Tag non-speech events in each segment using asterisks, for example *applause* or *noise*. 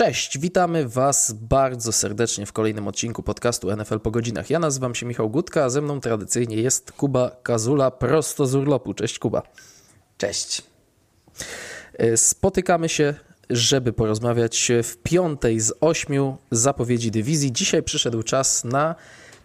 Cześć, witamy Was bardzo serdecznie w kolejnym odcinku podcastu NFL po godzinach. Ja nazywam się Michał Gutka, a ze mną tradycyjnie jest Kuba Kazula prosto z urlopu. Cześć Kuba. Cześć. E, spotykamy się, żeby porozmawiać w piątej z ośmiu zapowiedzi dywizji. Dzisiaj przyszedł czas na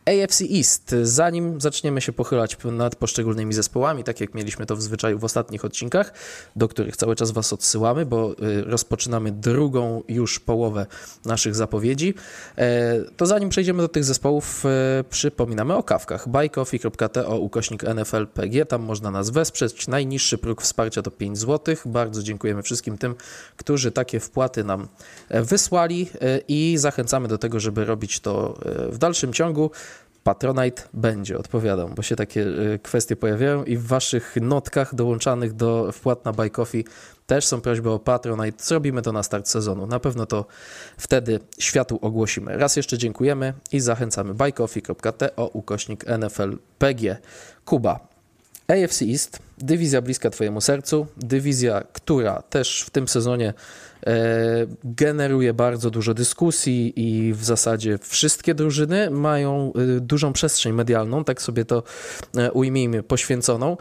AFC East. Zanim zaczniemy się pochylać nad poszczególnymi zespołami, tak jak mieliśmy to w zwyczaju w ostatnich odcinkach, do których cały czas Was odsyłamy, bo y, rozpoczynamy drugą już połowę naszych zapowiedzi, e, to zanim przejdziemy do tych zespołów, e, przypominamy o kawkach. buycoffee.to ukośnik NFLPG, tam można nas wesprzeć. Najniższy próg wsparcia to 5 zł. Bardzo dziękujemy wszystkim tym, którzy takie wpłaty nam e, wysłali i zachęcamy do tego, żeby robić to w dalszym ciągu. Patronite będzie, odpowiadam, bo się takie y, kwestie pojawiają i w waszych notkach dołączanych do wpłat na Buy Coffee też są prośby o Patronite. Zrobimy to na start sezonu. Na pewno to wtedy światu ogłosimy. Raz jeszcze dziękujemy i zachęcamy buycoffee.to ukośnik NFLPG. Kuba, AFC East, dywizja bliska Twojemu sercu, dywizja, która też w tym sezonie generuje bardzo dużo dyskusji i w zasadzie wszystkie drużyny mają e, dużą przestrzeń medialną, tak sobie to e, ujmijmy, poświęconą.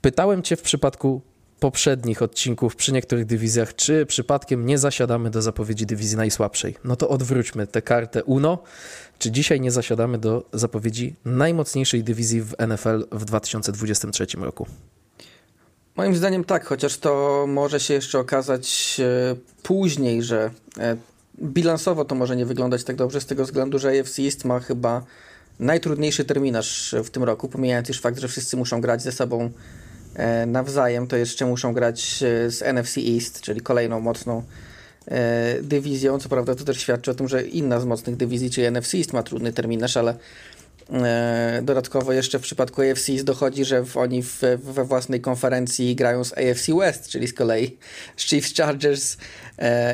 Pytałem Cię w przypadku poprzednich odcinków przy niektórych dywizjach, czy przypadkiem nie zasiadamy do zapowiedzi dywizji najsłabszej. No to odwróćmy tę kartę UNO. Czy dzisiaj nie zasiadamy do zapowiedzi najmocniejszej dywizji w NFL w 2023 roku? Moim zdaniem tak, chociaż to może się jeszcze okazać e, później, że e, bilansowo to może nie wyglądać tak dobrze z tego względu, że AFC East ma chyba najtrudniejszy terminarz w tym roku, pomijając już fakt, że wszyscy muszą grać ze sobą E, nawzajem, to jeszcze muszą grać z NFC East, czyli kolejną mocną dywizją. Co prawda to też świadczy o tym, że inna z mocnych dywizji, czyli NFC East ma trudny terminarz, ale dodatkowo jeszcze w przypadku AFC dochodzi, że oni w, we własnej konferencji grają z AFC West, czyli z kolei z Chiefs Chargers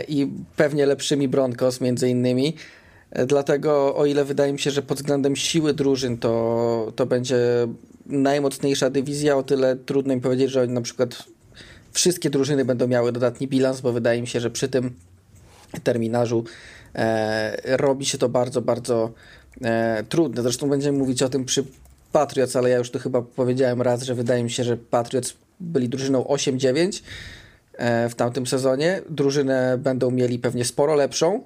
i pewnie lepszymi Broncos między innymi. Dlatego o ile wydaje mi się, że pod względem siły drużyn to, to będzie najmocniejsza dywizja, o tyle trudno mi powiedzieć, że na przykład wszystkie drużyny będą miały dodatni bilans, bo wydaje mi się, że przy tym terminarzu e, robi się to bardzo, bardzo e, trudne. Zresztą będziemy mówić o tym przy Patriots, ale ja już tu chyba powiedziałem raz, że wydaje mi się, że Patriots byli drużyną 8-9 e, w tamtym sezonie. Drużynę będą mieli pewnie sporo lepszą,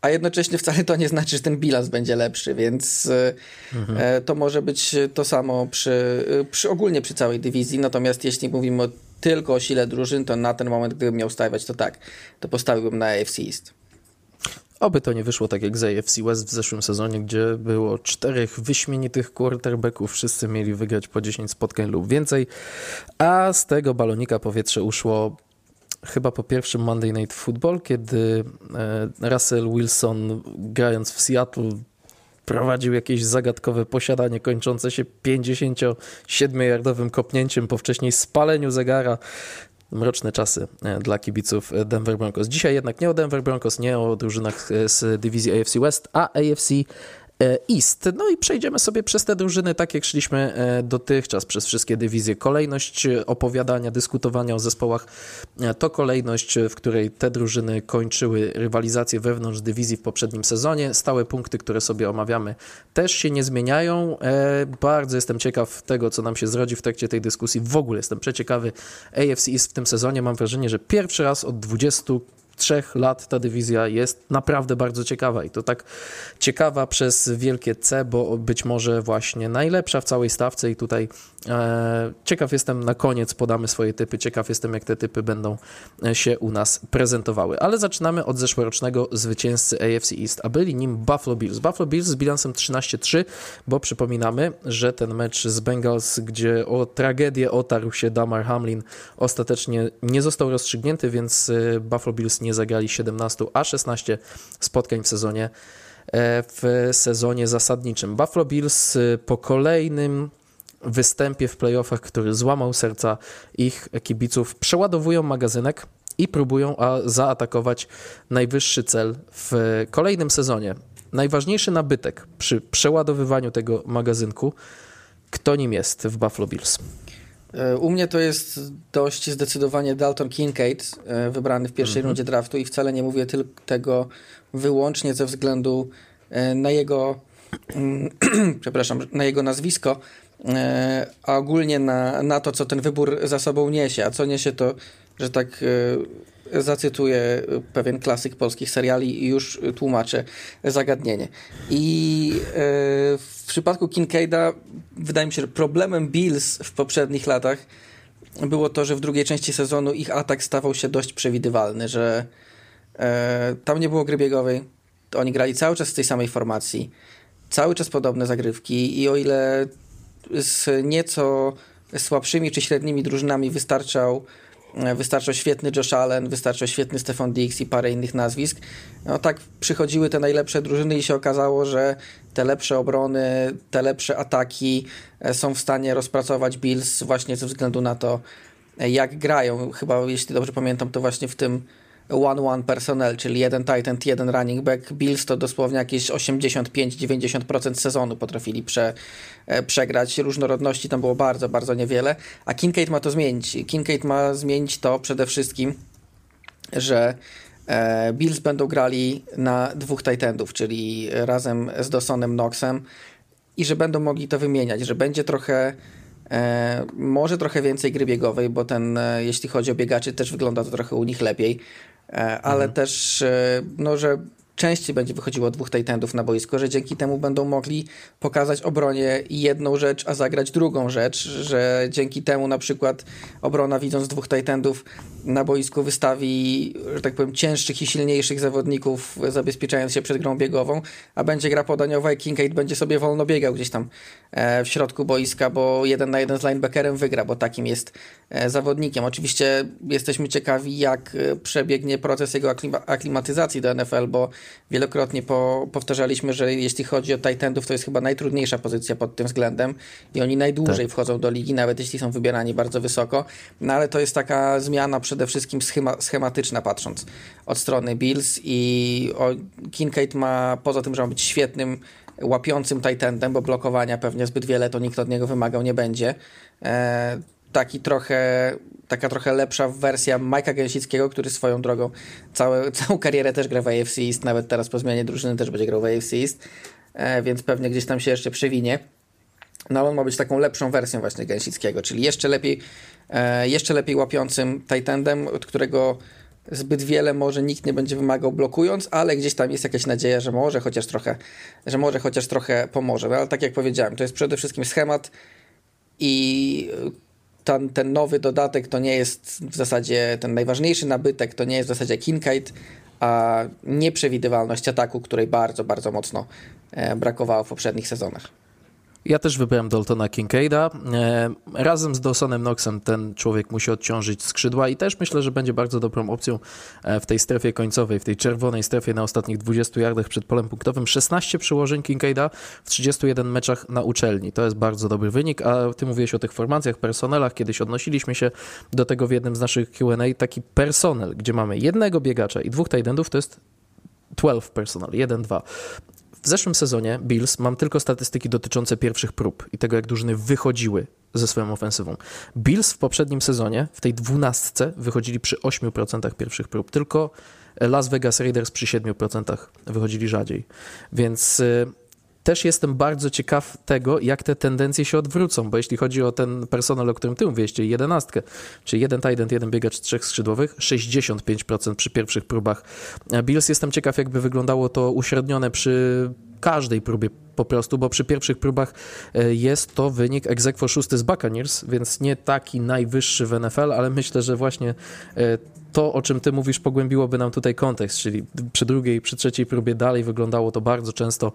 a jednocześnie wcale to nie znaczy, że ten bilans będzie lepszy, więc e, mhm. E, to może być to samo przy, przy ogólnie przy całej dywizji. Natomiast jeśli mówimy tylko o sile drużyn, to na ten moment, gdybym miał stawiać, to tak, to postawiłbym na AFC East. Oby to nie wyszło tak jak z AFC West w zeszłym sezonie, gdzie było czterech wyśmienitych quarterbacków, wszyscy mieli wygrać po 10 spotkań lub więcej, a z tego balonika powietrze uszło chyba po pierwszym Monday Night Football, kiedy e, Russell Wilson grając w Seattle prowadził jakieś zagadkowe posiadanie kończące się 57-yardowym kopnięciem po wcześniej spaleniu zegara. Mroczne czasy e, dla kibiców Denver Broncos. Dzisiaj jednak nie o Denver Broncos, nie o drużynach z dywizji AFC West, a AFC E, East. No i przejdziemy sobie przez te drużyny, tak jak szliśmy e, dotychczas, przez wszystkie dywizje. Kolejność e, opowiadania, dyskutowania o zespołach to kolejność, w której te drużyny kończyły rywalizację wewnątrz dywizji w poprzednim sezonie. Stałe punkty, które sobie omawiamy, też się nie zmieniają. Bardzo jestem ciekaw tego, co nam się zrodzi w trakcie tej dyskusji. W ogóle jestem przeciekawy AFC East w tym sezonie. Mam wrażenie, że pierwszy raz od 20 trzech lat ta dywizja jest naprawdę bardzo ciekawa i to tak ciekawa przez wielkie C, bo być może właśnie najlepsza w całej stawce i tutaj e, ciekaw jestem, na koniec podamy swoje typy, ciekaw jestem jak te typy będą e, się u nas prezentowały. Ale zaczynamy od zeszłorocznego zwycięzcy AFC East, a byli nim Buffalo Bills. Buffalo Bills z bilansem 13-3, bo przypominamy, że ten mecz z Bengals, gdzie o tragedię otarł się Damar Hamlin, ostatecznie nie został rozstrzygnięty, więc e, Buffalo Bills nie zagrali 17, a 16 spotkań w sezonie e, w sezonie zasadniczym. Buffalo Bills e, po kolejnym występie w playoffach, który złamał serca ich kibiców, przeładowują magazynek i próbują zaatakować najwyższy cel w kolejnym sezonie. Najważniejszy nabytek przy przeładowywaniu tego magazynku, kto nim jest w Buffalo Bills? E, u mnie to jest dość zdecydowanie Dalton Kincaid, e, wybrany w pierwszej mm -hmm. rundzie draftu i wcale nie mówię tylko tego wyłącznie ze względu e, na jego mm, *clears throat* przepraszam, na jego nazwisko, a ogólnie na, na to, co ten wybór za sobą niesie. A co niesie to, że tak zacytuję pewien klasyk polskich seriali i już tłumaczę zagadnienie. I w przypadku Kincaida wydaje mi się, że problemem Bills w poprzednich latach było to, że w drugiej części sezonu ich atak stawał się dość przewidywalny, że e, tam nie było gry biegowej, oni grali cały czas w tej samej formacji, cały czas podobne zagrywki i o ile z nieco słabszymi czy średnimi drużynami wystarczał E, wystarczał świetny Josh Allen, wystarczał świetny Stefan Dix i parę innych nazwisk. No tak przychodziły te najlepsze drużyny i się okazało, że te lepsze obrony, te lepsze ataki e, są w stanie rozpracować Bills właśnie ze względu na to, e, jak grają. Chyba, jeśli dobrze pamiętam, to właśnie w tym one-one personnel, czyli jeden titan, jeden running back. Bills to dosłownie jakieś 85-90% sezonu potrafili prze, e, przegrać. Różnorodności tam było bardzo, bardzo niewiele. A Kincaid ma to zmienić. Kincaid ma zmienić to przede wszystkim, że e, Bills będą grali na dwóch Titanów, czyli razem z Dawsonem Knoxem i że będą mogli to wymieniać, że będzie trochę E, może trochę więcej gry biegowej, bo ten, e, jeśli chodzi o biegaczy, też wygląda to trochę u nich lepiej. E, ale mhm. też, e, no, że częściej będzie wychodziło dwóch Titanów na boisko, że dzięki temu będą mogli pokazać obronie jedną rzecz, a zagrać drugą rzecz, że dzięki temu na przykład obrona widząc dwóch Titanów na boisku wystawi, że tak powiem, cięższych i silniejszych zawodników, zabezpieczając się przed grą biegową, a będzie gra podaniowa i Kincaid będzie sobie wolno biegał gdzieś tam e, w środku boiska, bo jeden na jeden z linebackerem wygra, bo takim jest e, zawodnikiem. Oczywiście jesteśmy ciekawi, jak e, przebiegnie proces jego aklimatyzacji do NFL, bo wielokrotnie po, powtarzaliśmy, że jeśli chodzi o Titanów, to jest chyba najtrudniejsza pozycja pod tym względem i oni najdłużej tak. wchodzą do ligi, nawet jeśli są wybierani bardzo wysoko, no ale to jest taka zmiana przede wszystkim schema, schematyczna patrząc od strony Bills i o, Kincaid ma, poza tym, że ma być świetnym łapiącym Titanem, bo blokowania pewnie zbyt wiele to nikt od niego wymagał nie będzie. Taki trochę, taka trochę lepsza wersja Majka Gęsickiego, który swoją drogą całe, *laughs* całą karierę też gra w AFC East, nawet teraz po zmianie drużyny też będzie grał w AFC East, e, więc pewnie gdzieś tam się jeszcze przewinie. No on ma być taką lepszą wersją właśnie Gęsickiego, czyli jeszcze lepiej, e, jeszcze lepiej łapiącym Titandem, od którego zbyt wiele może nikt nie będzie wymagał blokując, ale gdzieś tam jest jakaś nadzieja, że może chociaż trochę, że może chociaż trochę pomoże. No, ale tak jak powiedziałem, to jest przede wszystkim schemat i ten, ten nowy dodatek to nie jest w zasadzie ten najważniejszy nabytek, to nie jest w zasadzie Kincaid, a nieprzewidywalność ataku, której bardzo, bardzo mocno e, brakowało w poprzednich sezonach. Ja też wybrałem Daltona Kincaida. E, razem z Dawsonem Knoxem ten człowiek musi odciążyć skrzydła i też myślę, że będzie bardzo dobrą opcją e, w tej strefie końcowej, w tej czerwonej strefie na ostatnich 20 yardach przed polem punktowym. 16 przyłożeń Kincaida w 31 meczach na uczelni. To jest bardzo dobry wynik, a ty mówiłeś o tych formacjach, personelach. Kiedyś odnosiliśmy się do tego w jednym z naszych Q&A. Taki personel, gdzie mamy jednego biegacza i dwóch tight endów, to jest 12 personal, 1-2. W zeszłym sezonie Bills mam tylko statystyki dotyczące pierwszych prób i tego, jak drużyny wychodziły ze swoją ofensywą. Bills w poprzednim sezonie, w tej dwunastce, wychodzili przy 8% pierwszych prób. Tylko Las Vegas Raiders przy 7% wychodzili rzadziej. Więc y, też jestem bardzo ciekaw tego, jak te tendencje się odwrócą, bo jeśli chodzi o ten personel, o którym ty mówiłeś, czyli jedenastkę, czyli jeden tight jeden biegacz trzech skrzydłowych, 65% przy pierwszych próbach Bills. Jestem ciekaw, jakby wyglądało to uśrednione przy każdej próbie po prostu, bo przy pierwszych próbach e, jest to wynik egzekwo szósty z Buccaneers, więc nie taki najwyższy w NFL, ale myślę, że właśnie e, to, o czym ty mówisz, pogłębiłoby nam tutaj kontekst, czyli przy drugiej, przy trzeciej próbie dalej wyglądało to bardzo często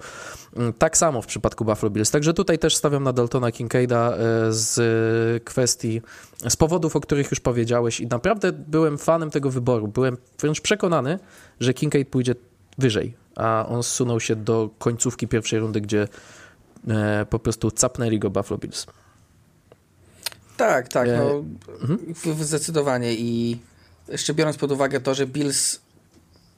mm, tak samo w przypadku Buffalo Bills. Także tutaj też stawiam na Daltona Kincaida e, z kwestii, z powodów, o których już powiedziałeś i naprawdę byłem fanem tego wyboru. Byłem wręcz przekonany, że Kincaid pójdzie wyżej, a on zsunął się do końcówki pierwszej rundy, gdzie e, po prostu capnęli go Buffalo Bills. Tak, tak, no, mhm. zdecydowanie i jeszcze biorąc pod uwagę to, że Bills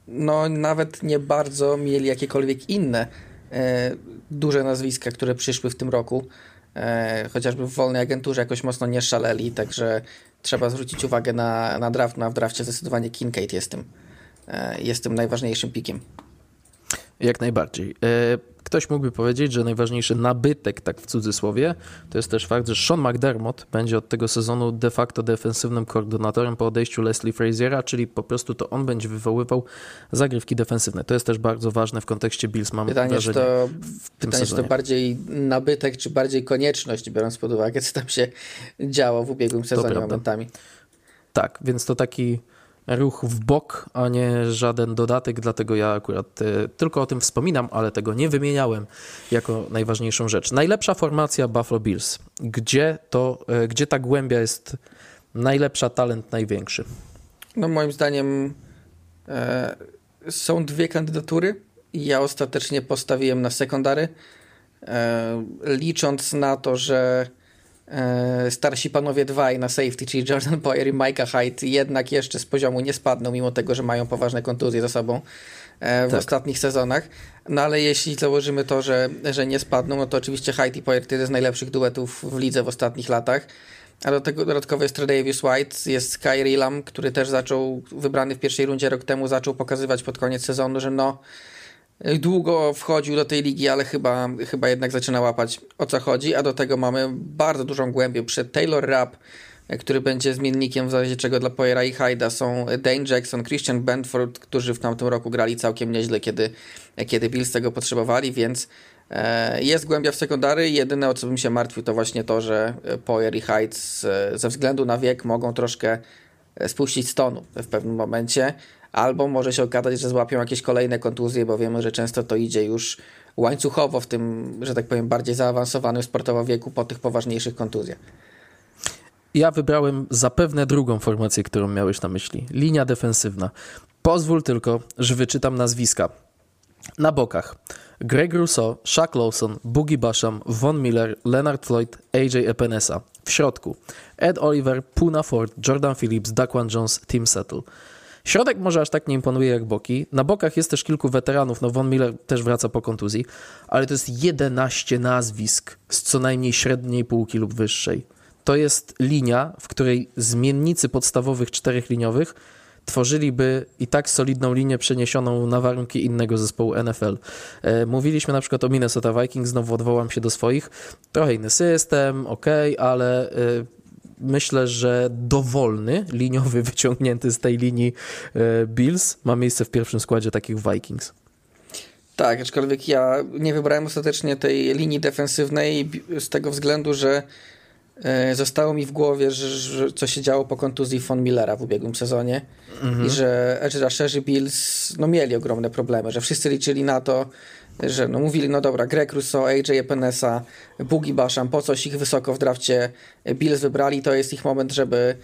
no nawet nie bardzo mieli jakiekolwiek inne e, duże nazwiska, które przyszły w tym roku. E, chociażby w wolnej agenturze jakoś mocno nie szaleli, także trzeba zwrócić uwagę na, na draft. Na w drafcie zdecydowanie Kincaid jest tym, e, jest tym najważniejszym pikiem. Jak najbardziej. E, ktoś mógłby powiedzieć, że najważniejszy nabytek, tak w cudzysłowie, to jest też fakt, że Sean McDermott będzie od tego sezonu de facto defensywnym koordynatorem po odejściu Leslie Fraziera, czyli po prostu to on będzie wywoływał zagrywki defensywne. To jest też bardzo ważne w kontekście Bills, mam pytanie, wrażenie, to, w tym pytanie, sezonie. czy to bardziej nabytek, czy bardziej konieczność, biorąc pod uwagę, co tam się działo w ubiegłym sezonie momentami. Tak, więc to taki ruch w bok, a nie żaden dodatek, dlatego ja akurat e, tylko o tym wspominam, ale tego nie wymieniałem jako najważniejszą rzecz. Najlepsza formacja Buffalo Bills. Gdzie, to, e, gdzie ta głębia jest najlepsza, talent największy? No moim zdaniem e, są dwie kandydatury ja ostatecznie postawiłem na sekundary, licząc na to, że starsi panowie dwaj na safety, czyli Jordan Poyer i Micah Hyde jednak jeszcze z poziomu nie spadną, mimo tego, że mają poważne kontuzje za sobą e, w tak. ostatnich sezonach. No ale jeśli założymy to, że, że nie spadną, no to oczywiście Hyde i Poyer to jeden z najlepszych duetów w lidze w ostatnich latach. A do tego dodatkowo jest Davis White, jest Kyrie Lam, który też zaczął, wybrany w pierwszej rundzie rok temu, zaczął pokazywać pod koniec sezonu, że no długo wchodził do tej ligi, ale chyba, chyba jednak zaczyna łapać o co chodzi, a do tego mamy bardzo dużą głębię. Przed Taylor Rapp, który będzie zmiennikiem w razie czego dla Poyera i Hyda są Dane Jackson, Christian Benford, którzy w tamtym roku grali całkiem nieźle, kiedy, kiedy Bills tego potrzebowali, więc e, jest głębia w sekundary. Jedyne o co bym się martwił to właśnie to, że Poyer i Hyde ze względu na wiek mogą troszkę spuścić stonu w pewnym momencie albo może się okazać, że złapią jakieś kolejne kontuzje, bo wiemy, że często to idzie już łańcuchowo w tym, że tak powiem, bardziej zaawansowanym sportowo wieku po tych poważniejszych kontuzjach. Ja wybrałem zapewne drugą formację, którą miałeś na myśli. Linia defensywna. Pozwól tylko, że wyczytam nazwiska. Na bokach Greg Rousseau, Shaq Lawson, Boogie Basham, Von Miller, Leonard Floyd, AJ Epinesa. W środku Ed Oliver, Puna Ford, Jordan Phillips, Daquan Jones, Tim Settle. Środek może aż tak nie imponuje jak boki. Na bokach jest też kilku weteranów, no Von Miller też wraca po kontuzji, ale to jest 11 nazwisk z co najmniej średniej półki lub wyższej. To jest linia, w której zmiennicy podstawowych czterech liniowych tworzyliby i tak solidną linię przeniesioną na warunki innego zespołu NFL. E, mówiliśmy na przykład o Minnesota Vikings, znowu odwołam się do swoich. Trochę inny system, ok, ale e, myślę, że dowolny, liniowy, *laughs* wyciągnięty z tej linii e, Bills ma miejsce w pierwszym składzie takich Vikings. Tak, aczkolwiek ja nie wybrałem ostatecznie tej linii defensywnej z tego względu, że e, zostało mi w głowie, że, że co się działo po kontuzji von Millera w ubiegłym sezonie mhm. i że edge rusherzy Bills no, mieli ogromne problemy, że wszyscy liczyli na to, że no mówili, no dobra, Greg Russo, AJ Epinesa, Boogie Basham, po coś ich wysoko w drafcie Bills wybrali, to jest ich moment, żeby,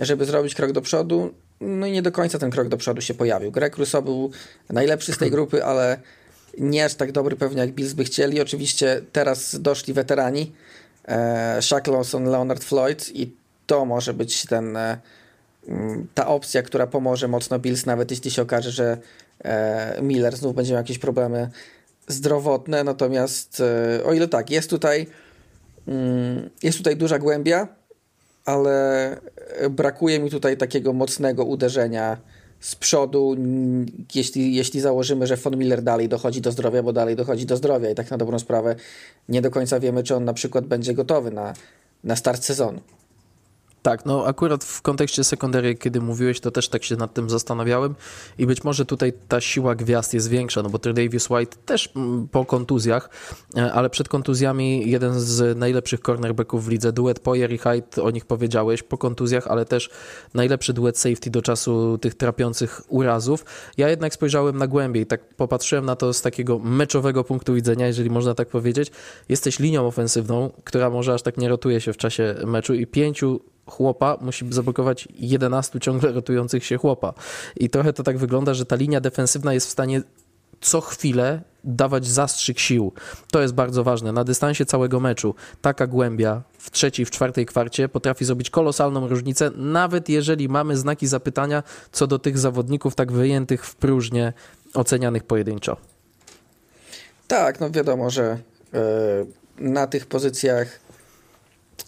żeby zrobić krok do przodu. No i nie do końca ten krok do przodu się pojawił. Greg Russo był najlepszy z tej *clears throat* grupy, ale nie aż tak dobry pewnie jak Bills by chcieli. Oczywiście teraz doszli weterani, e, Shaq Lawson, Leonard Floyd i to może być ten, e, ta opcja, która pomoże mocno Bills, nawet jeśli się okaże, że e, Miller znów będzie miał jakieś problemy zdrowotne, natomiast e, o ile tak, jest tutaj mm, jest tutaj duża głębia, ale brakuje mi tutaj takiego mocnego uderzenia z przodu, jeśli, jeśli założymy, że Von Miller dalej dochodzi do zdrowia, bo dalej dochodzi do zdrowia i tak na dobrą sprawę nie do końca wiemy, czy on na przykład będzie gotowy na, na start sezonu. Tak, no akurat w kontekście sekundary, kiedy mówiłeś, to też tak się nad tym zastanawiałem i być może tutaj ta siła gwiazd jest większa, no bo Davis White też mm, po kontuzjach, e, ale przed kontuzjami jeden z najlepszych cornerbacków w lidze, duet Poyer i Hyde, o nich powiedziałeś, po kontuzjach, ale też najlepszy duet safety do czasu tych trapiących urazów. Ja jednak spojrzałem na głębiej, tak popatrzyłem na to z takiego meczowego punktu widzenia, jeżeli można tak powiedzieć. Jesteś linią ofensywną, która może aż tak nie rotuje się w czasie meczu i pięciu chłopa musi zablokować 11 ciągle rotujących się chłopa. I trochę to tak wygląda, że ta linia defensywna jest w stanie co chwilę dawać zastrzyk sił. To jest bardzo ważne. Na dystansie całego meczu taka głębia w trzeciej, w czwartej kwarcie potrafi zrobić kolosalną różnicę, nawet jeżeli mamy znaki zapytania co do tych zawodników tak wyjętych w próżnię, ocenianych pojedynczo. Tak, no wiadomo, że na tych pozycjach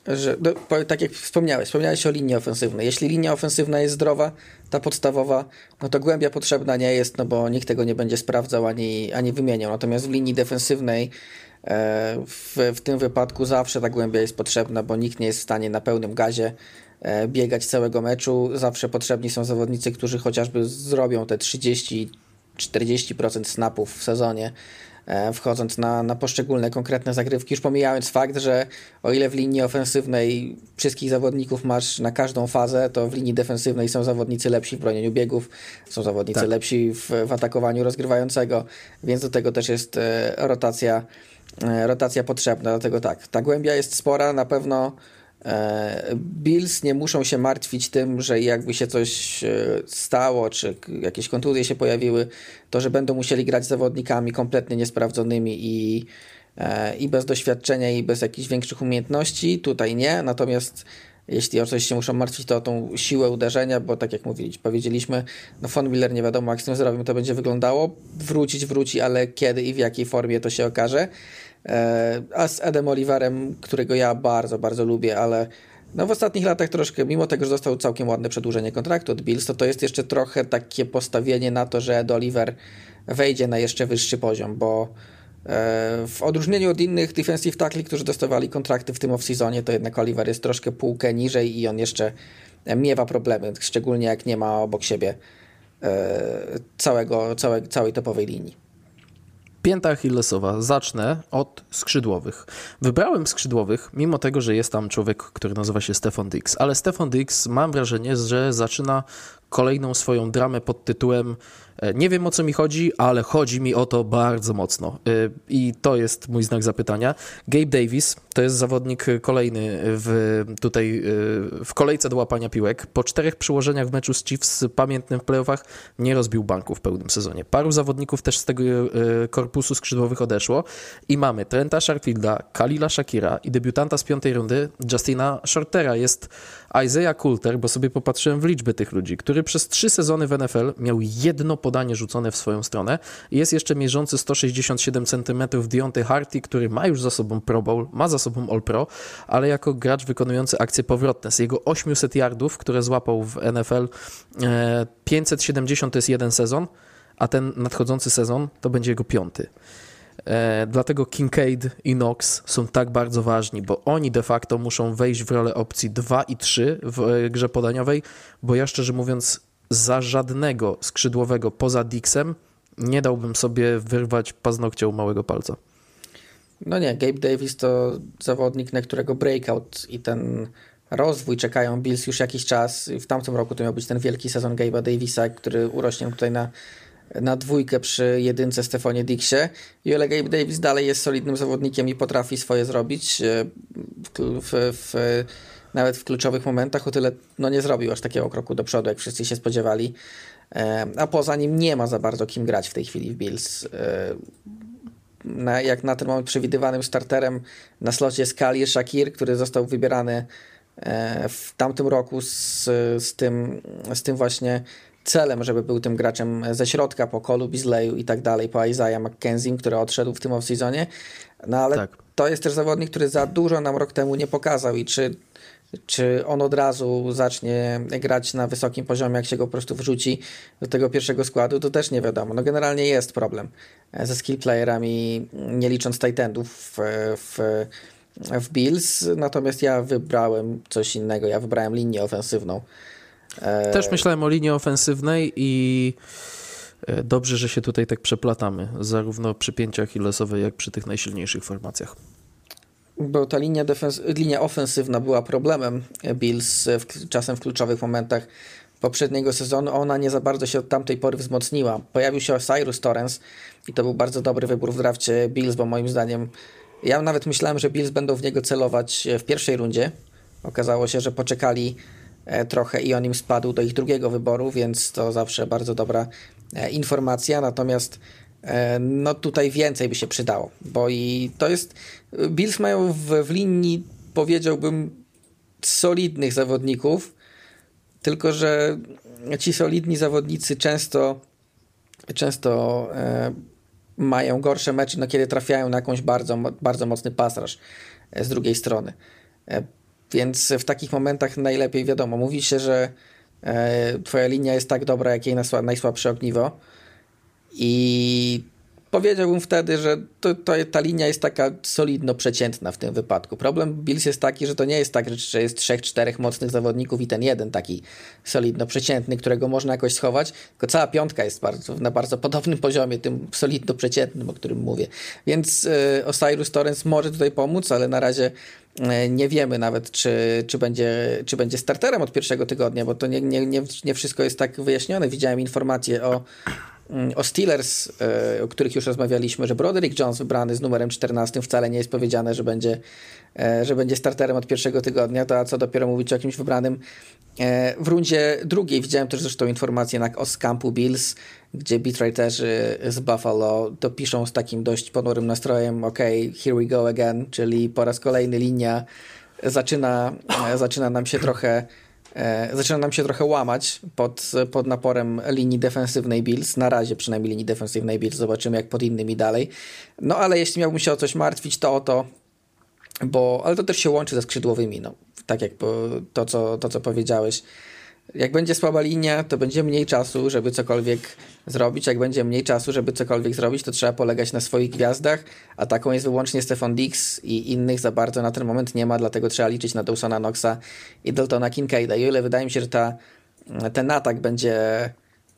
że, no, tak jak wspomniałeś, wspomniałeś o linii ofensywnej. Jeśli linia ofensywna jest zdrowa, ta podstawowa, no to głębia potrzebna nie jest, no bo nikt tego nie będzie sprawdzał ani, ani wymieniał. Natomiast w linii defensywnej e, w, w tym wypadku zawsze ta głębia jest potrzebna, bo nikt nie jest w stanie na pełnym gazie e, biegać całego meczu. Zawsze potrzebni są zawodnicy, którzy chociażby zrobią te 30-40% snapów w sezonie wchodząc na, na poszczególne konkretne zagrywki, już pomijając fakt, że o ile w linii ofensywnej wszystkich zawodników masz na każdą fazę, to w linii defensywnej są zawodnicy lepsi w bronieniu biegów, są zawodnicy tak. lepsi w, w atakowaniu rozgrywającego, więc do tego też jest e, rotacja, e, rotacja potrzebna, dlatego tak, ta głębia jest spora, na pewno E, Bills nie muszą się martwić tym, że jakby się coś e, stało, czy jakieś kontuzje się pojawiły, to że będą musieli grać z zawodnikami kompletnie niesprawdzonymi i, e, i bez doświadczenia i bez jakichś większych umiejętności. Tutaj nie, natomiast jeśli o coś się muszą martwić, to o tą siłę uderzenia, bo tak jak mówiliśmy, powiedzieliśmy, no Von Miller nie wiadomo jak z tym zdrowiem to będzie wyglądało. Wrócić wróci, ale kiedy i w jakiej formie to się okaże. E, a z Edem Oliverem, którego ja bardzo, bardzo lubię, ale no w ostatnich latach troszkę, mimo tego, że dostał całkiem ładne przedłużenie kontraktu od Bills, to to jest jeszcze trochę takie postawienie na to, że Ed Oliver wejdzie na jeszcze wyższy poziom, bo e, w odróżnieniu od innych defensive tackli, którzy dostawali kontrakty w tym off-seasonie, to jednak Oliver jest troszkę półkę niżej i on jeszcze miewa problemy, szczególnie jak nie ma obok siebie e, całego, całe, całej topowej linii. Pięta Achillesowa. Zacznę od skrzydłowych. Wybrałem skrzydłowych, mimo tego, że jest tam człowiek, który nazywa się Stefan Dix, ale Stefan Dix mam wrażenie, że zaczyna kolejną swoją dramę pod tytułem E, nie wiem o co mi chodzi, ale chodzi mi o to bardzo mocno. E, I to jest mój znak zapytania. Gabe Davis to jest zawodnik kolejny w, tutaj e, w kolejce do łapania piłek. Po czterech przyłożeniach w meczu z Chiefs pamiętnym w playoffach nie rozbił banku w pełnym sezonie. Paru zawodników też z tego korpusu skrzydłowych odeszło i mamy Trenta Sharfielda, Kalila Shakira i debiutanta z piątej rundy Justina Shortera. Jest Isaiah Coulter, bo sobie popatrzyłem w liczby tych ludzi, który przez trzy sezony w NFL miał jedno podanie rzucone w swoją stronę. Jest jeszcze mierzący 167 cm Deontay Harty, który ma już za sobą Pro Bowl, ma za sobą All Pro, ale jako gracz wykonujący akcje powrotne. Z jego 800 yardów, które złapał w NFL, 570 e, to jest jeden sezon, a ten nadchodzący sezon to będzie jego piąty. E, dlatego Kincaid i Knox są tak bardzo ważni, bo oni de facto muszą wejść w rolę opcji 2 i 3 w e, grze podaniowej, bo ja szczerze mówiąc za żadnego skrzydłowego poza Dixem nie dałbym sobie wyrwać paznokcia u małego palca. No nie, Gabe Davis to zawodnik, na którego breakout i ten rozwój czekają Bills już jakiś czas. W tamtym roku to miał być ten wielki sezon Gabe'a Davisa, który urośnie tutaj na, na dwójkę przy jedynce Stefonie Dixie. I ale Gabe Davis dalej jest solidnym zawodnikiem i potrafi swoje zrobić e, w, w, w nawet w kluczowych momentach, o tyle no, nie zrobił aż takiego kroku do przodu, jak wszyscy się spodziewali. E, a poza nim nie ma za bardzo kim grać w tej chwili w Bills. E, na, jak na ten moment przewidywanym starterem na slocie jest Kali Shakir, który został wybierany w tamtym roku z, z, tym, z tym właśnie celem, żeby był tym graczem ze środka po Colu Bisleyu i tak dalej, po Isaiah McKenzie, który odszedł w tym off-seasonie. No ale tak. to jest też zawodnik, który za dużo nam rok temu nie pokazał i czy czy on od razu zacznie grać na wysokim poziomie, jak się go po prostu wrzuci do tego pierwszego składu, to też nie wiadomo. No generalnie jest problem ze skill playerami, nie licząc Titanów w, w, w Bills, natomiast ja wybrałem coś innego, ja wybrałem linię ofensywną. E, też myślałem o linii ofensywnej i e, dobrze, że się tutaj tak przeplatamy, zarówno przy pięciach Achillesowej, jak przy tych najsilniejszych formacjach bo ta linia, defens- linia ofensywna była problemem Bills w, czasem w kluczowych momentach poprzedniego sezonu. Ona nie za bardzo się od tamtej pory wzmocniła. Pojawił się Cyrus Torrens i to był bardzo dobry wybór w drafcie Bills, bo moim zdaniem ja nawet myślałem, że Bills będą w niego celować w pierwszej rundzie. Okazało się, że poczekali e, trochę i on im spadł do ich drugiego wyboru, więc to zawsze bardzo dobra e, informacja. Natomiast E, no tutaj więcej by się przydało, bo i to jest, Bills mają w, w linii, powiedziałbym, solidnych zawodników, tylko że ci solidni zawodnicy często często e, mają gorsze mecze, no kiedy trafiają na jakąś bardzo, bardzo mocny pasaż e, z drugiej strony. E, więc w takich momentach najlepiej wiadomo, mówi się, że e, twoja linia jest tak dobra, jak jej najsłabsze ogniwo. I powiedziałbym wtedy, że to, to, ta linia jest taka solidno przeciętna w tym wypadku. Problem Bills jest taki, że to nie jest tak, że jest trzech, czterech mocnych zawodników i ten jeden taki solidno przeciętny, którego można jakoś schować, tylko cała piątka jest bardzo, na bardzo podobnym poziomie, tym solidno przeciętnym, o którym mówię. Więc y, Osiris Torrens może tutaj pomóc, ale na razie y, nie wiemy nawet, czy, czy, będzie, czy będzie starterem od pierwszego tygodnia, bo to nie, nie, nie, nie wszystko jest tak wyjaśnione. Widziałem informacje o o Steelers, e, o których już rozmawialiśmy, że Broderick Jones wybrany z numerem 14 wcale nie jest powiedziane, że będzie, e, że będzie starterem od pierwszego tygodnia, to a co dopiero mówić o jakimś wybranym e, w rundzie drugiej. Widziałem też zresztą informację o Scampu Bills, gdzie beatwriterzy z Buffalo to piszą z takim dość ponurym nastrojem, ok, here we go again, czyli po raz kolejny linia zaczyna, zaczyna nam się trochę zaczyna nam się trochę łamać pod, pod naporem linii defensywnej Bills, na razie przynajmniej linii defensywnej Bills, zobaczymy jak pod innymi dalej. No ale jeśli miałbym się o coś martwić, to o to, bo, ale to też się łączy ze skrzydłowymi, no, tak jak to, co, to, co powiedziałeś. Jak będzie słaba linia, to będzie mniej czasu, żeby cokolwiek zrobić. Jak będzie mniej czasu, żeby cokolwiek zrobić, to trzeba polegać na swoich gwiazdach, a taką jest wyłącznie Stefan Dix i innych za bardzo na ten moment nie ma, dlatego trzeba liczyć na Dawsona Knoxa i Daltona Kincaida. I o ile wydaje mi się, że ta, ten atak będzie,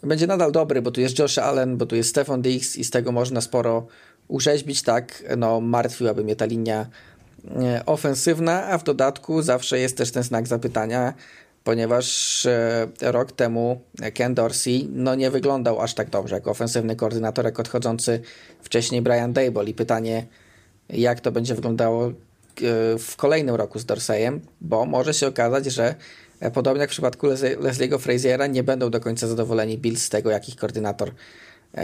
będzie nadal dobry, bo tu jest Josh Allen, bo tu jest Stefan Dix i z tego można sporo urzeźbić, tak, no martwiłaby mnie ta linia e, ofensywna, a w dodatku zawsze jest też ten znak zapytania, ponieważ e, rok temu Ken Dorsey no, nie wyglądał aż tak dobrze jako ofensywny koordynator, jak odchodzący wcześniej Brian Dable. I pytanie, jak to będzie wyglądało e, w kolejnym roku z Dorseyem, bo może się okazać, że e, podobnie jak w przypadku Leslie'ego Fraziera, nie będą do końca zadowoleni Bills z tego, jak ich koordynator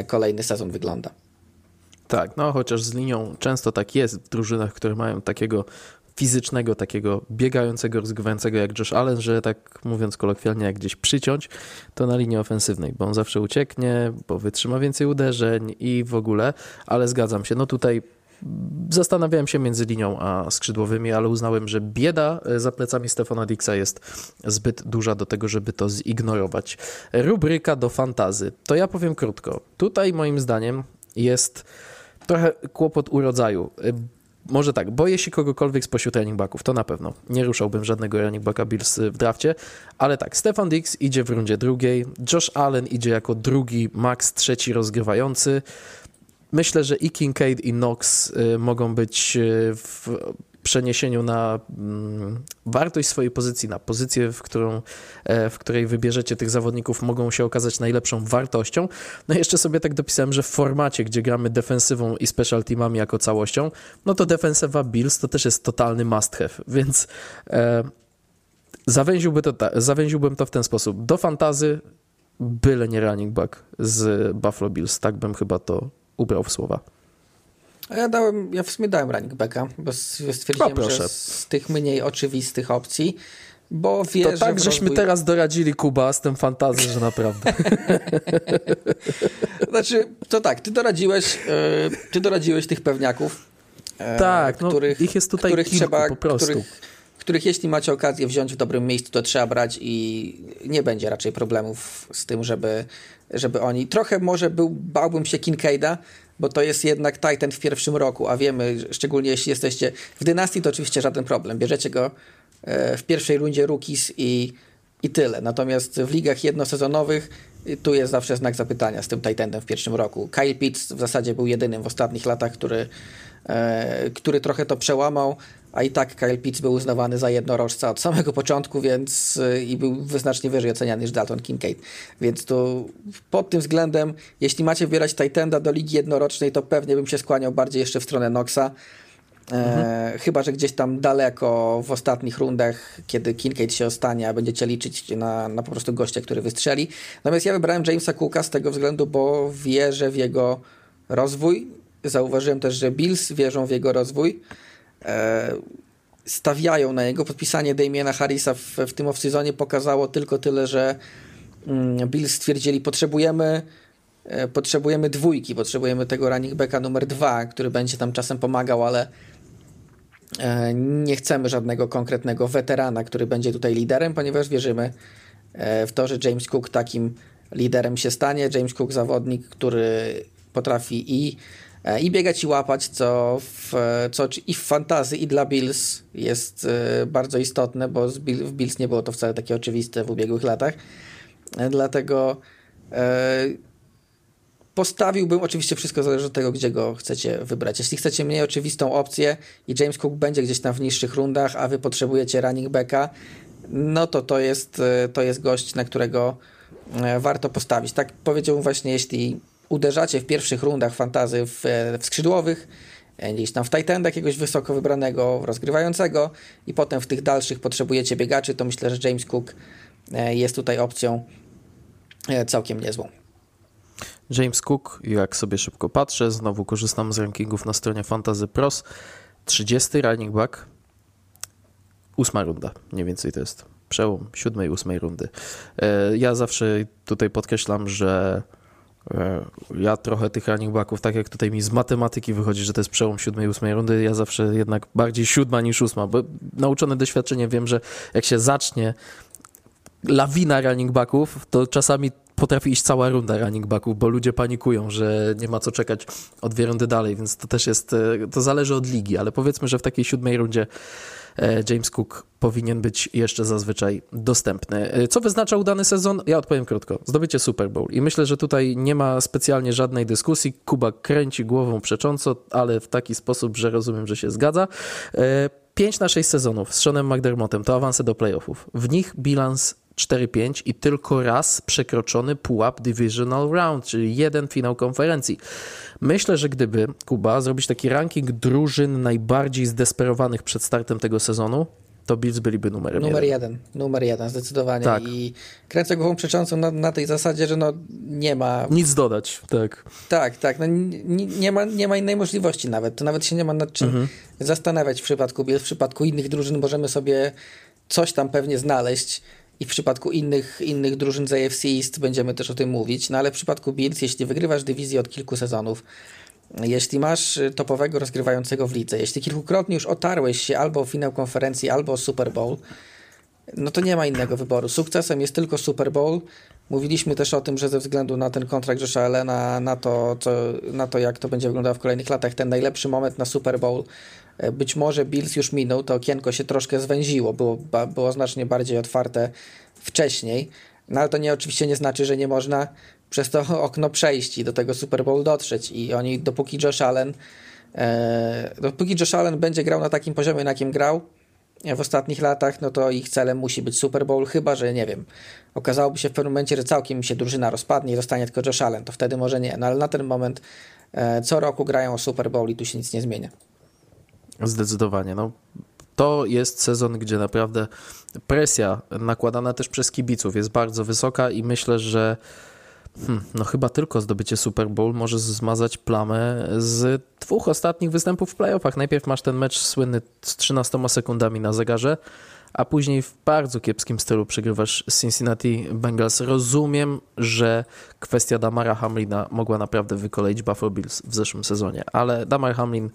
kolejny sezon wygląda. Tak, no chociaż z linią często tak jest w drużynach, które mają takiego fizycznego, takiego biegającego, rozgrywającego jak Josh Allen, że tak mówiąc kolokwialnie, jak gdzieś przyciąć, to na linii ofensywnej, bo on zawsze ucieknie, bo wytrzyma więcej uderzeń i w ogóle, ale zgadzam się, no tutaj Zastanawiałem się między linią a skrzydłowymi, ale uznałem, że bieda za plecami Stefana Dixa jest zbyt duża do tego, żeby to zignorować. Rubryka do fantazy. To ja powiem krótko. Tutaj moim zdaniem jest trochę kłopot u rodzaju, może tak, boję się kogokolwiek spośród running backów, to na pewno. Nie ruszałbym żadnego running backa Bills w drafcie, ale tak, Stefan Dix idzie w rundzie drugiej, Josh Allen idzie jako drugi, Max trzeci rozgrywający. Myślę, że i Kincaid i Knox y, mogą być y, w przeniesieniu na mm, wartość swojej pozycji, na pozycję, w, którą, e, w której wybierzecie tych zawodników, mogą się okazać najlepszą wartością. No i jeszcze sobie tak dopisałem, że w formacie, gdzie gramy defensywą i special teamami jako całością, no to defensywa Bills to też jest totalny must have, więc e, zawęziłby to, zawęziłbym to w ten sposób. Do fantazy byle nie running back z Buffalo Bills, tak bym chyba to ubrał w słowa. A ja dałem, ja w sumie dałem running backa, bo stwierdziłem, o, że z tych mniej oczywistych opcji, bo wierzę To tak, żeśmy rozwój... teraz doradzili Kuba z tym fantazją, że naprawdę. *laughs* znaczy, to tak, ty doradziłeś, e, ty doradziłeś tych pewniaków. E, tak, no, których, ich jest tutaj których kilku, trzeba, po prostu. Których, których jeśli macie okazję wziąć w dobrym miejscu, to trzeba brać i nie będzie raczej problemów z tym, żeby, żeby oni... Trochę może był, bałbym się Kincaida, bo to jest jednak Titan w pierwszym roku, a wiemy, szczególnie jeśli jesteście w dynastii, to oczywiście żaden problem. Bierzecie go e, w pierwszej rundzie rookies i, i tyle. Natomiast w ligach jednosezonowych y, tu jest zawsze znak zapytania z tym Titanem w pierwszym roku. Kyle Pitts w zasadzie był jedynym w ostatnich latach, który, e, który trochę to przełamał, a i tak Kyle Pitts był uznawany za jednorożca od samego początku, więc y, i był wyznacznie wyżej oceniany niż Dalton Kincaid. Więc tu pod tym względem, jeśli macie wybierać Titanda do ligi jednorocznej, to pewnie bym się skłaniał bardziej jeszcze w stronę Noxa. E, mhm. chyba, że gdzieś tam daleko w ostatnich rundach, kiedy Kincaid się ostanie, a będziecie liczyć na, na po prostu gościa, który wystrzeli. Natomiast ja wybrałem Jamesa Cooka z tego względu, bo wierzę w jego rozwój. Zauważyłem też, że Bills wierzą w jego rozwój. E, stawiają na niego. Podpisanie Damiena Harrisa w, w tym off-seasonie pokazało tylko tyle, że mm, Bills stwierdzili, potrzebujemy e, potrzebujemy dwójki, potrzebujemy tego running backa numer dwa, który będzie tam czasem pomagał, ale e, nie chcemy żadnego konkretnego weterana, który będzie tutaj liderem, ponieważ wierzymy w to, że James Cook takim liderem się stanie. James Cook zawodnik, który potrafi i i biegać i łapać, co, w, co i w fantazji, i dla Bills jest e, bardzo istotne, bo w Bills nie było to wcale takie oczywiste w ubiegłych latach. E, dlatego postawiłbym, oczywiście wszystko zależy od tego, gdzie go chcecie wybrać. Jeśli chcecie mniej oczywistą opcję i James Cook będzie gdzieś tam w niższych rundach, a wy potrzebujecie running backa, no to to jest, to jest gość, na którego warto postawić. Tak powiedziałbym właśnie, jeśli uderzacie w pierwszych rundach fantazy w, w skrzydłowych, e, gdzieś tam w tight jakiegoś wysoko wybranego, rozgrywającego i potem w tych dalszych potrzebujecie biegaczy, to myślę, że James Cook e, jest tutaj opcją e, całkiem niezłą. James Cook, jak sobie szybko patrzę, znowu korzystam z rankingów na stronie Fantasy Pros, 30 running back, ósma runda, mniej więcej to jest przełom siódmej, ósmej rundy. Ja zawsze tutaj podkreślam, że E, ja trochę tych running backów, tak jak tutaj mi z matematyki wychodzi, że to jest przełom siódmej, ósmej rundy, ja zawsze jednak bardziej siódma niż ósma, bo nauczony doświadczeniem wiem, że jak się zacznie lawina running backów, to czasami potrafi iść cała runda running backów, bo ludzie panikują, że nie ma co czekać o dwie rundy dalej, więc to też jest, e, to zależy od ligi, ale powiedzmy, że w takiej siódmej rundzie E, James Cook powinien być jeszcze zazwyczaj dostępny. E, co wyznacza udany sezon? Ja odpowiem krótko. Zdobycie Super Bowl. I myślę, że tutaj nie ma specjalnie żadnej dyskusji. Kuba kręci głową przecząco, ale w taki sposób, że rozumiem, że się zgadza. 5 e, na 6 sezonów z Seanem McDermottem to awanse do playoffów. W nich bilans 4-5 i tylko raz przekroczony pułap Divisional Round, czyli jeden finał konferencji. Myślę, że gdyby Kuba zrobić taki ranking drużyn najbardziej zdesperowanych przed startem tego sezonu, to Bills byliby numerem numer jeden. jeden. Numer jeden, zdecydowanie. Tak. I kręcę głową przeczącą na, na, tej zasadzie, że no nie ma... Nic dodać, tak. Tak, tak. No, nie, nie, ma, nie ma innej możliwości nawet. To nawet się nie ma nad czym mhm. zastanawiać w przypadku Bills. W przypadku innych drużyn możemy sobie coś tam pewnie znaleźć i w przypadku innych, innych drużyn z AFC East będziemy też o tym mówić, no ale w przypadku Bills, jeśli wygrywasz dywizję od kilku sezonów, jeśli masz topowego rozgrywającego w lidze, jeśli kilkukrotnie już otarłeś się albo o finał konferencji, albo o Super Bowl, no to nie ma innego wyboru. Sukcesem jest tylko Super Bowl. Mówiliśmy też o tym, że ze względu na ten kontrakt Josha Allena, na to, co, na to, jak to będzie wyglądało w kolejnych latach, ten najlepszy moment na Super Bowl E, być może Bills już minął, to okienko się troszkę zwęziło, było, było znacznie bardziej otwarte wcześniej, no ale to nie oczywiście nie znaczy, że nie można przez to *laughs* okno przejść i do tego Super Bowl dotrzeć. I oni dopóki Josh Allen e, dopóki Josh Allen będzie grał na takim poziomie, na jakim grał w ostatnich latach, no to ich celem musi być Super Bowl, chyba, że nie wiem, okazałoby się w pewnym momencie, że całkiem się drużyna rozpadnie i zostanie tylko Josh Allen, to wtedy może nie, no ale na ten moment e, co roku grają o Super Bowl i tu się nic nie zmienia. Zdecydowanie. No, to jest sezon, gdzie naprawdę presja nakładana też przez kibiców jest bardzo wysoka i myślę, że hmm, no chyba tylko zdobycie Super Bowl może zmazać plamę z dwóch ostatnich występów w playoffach. Najpierw masz ten mecz słynny z 13 sekundami na zegarze, a później w bardzo kiepskim stylu przegrywasz Cincinnati Bengals. Rozumiem, że kwestia Damara Hamlina mogła naprawdę wykoleić Buffalo Bills w zeszłym sezonie, ale Damar Hamlin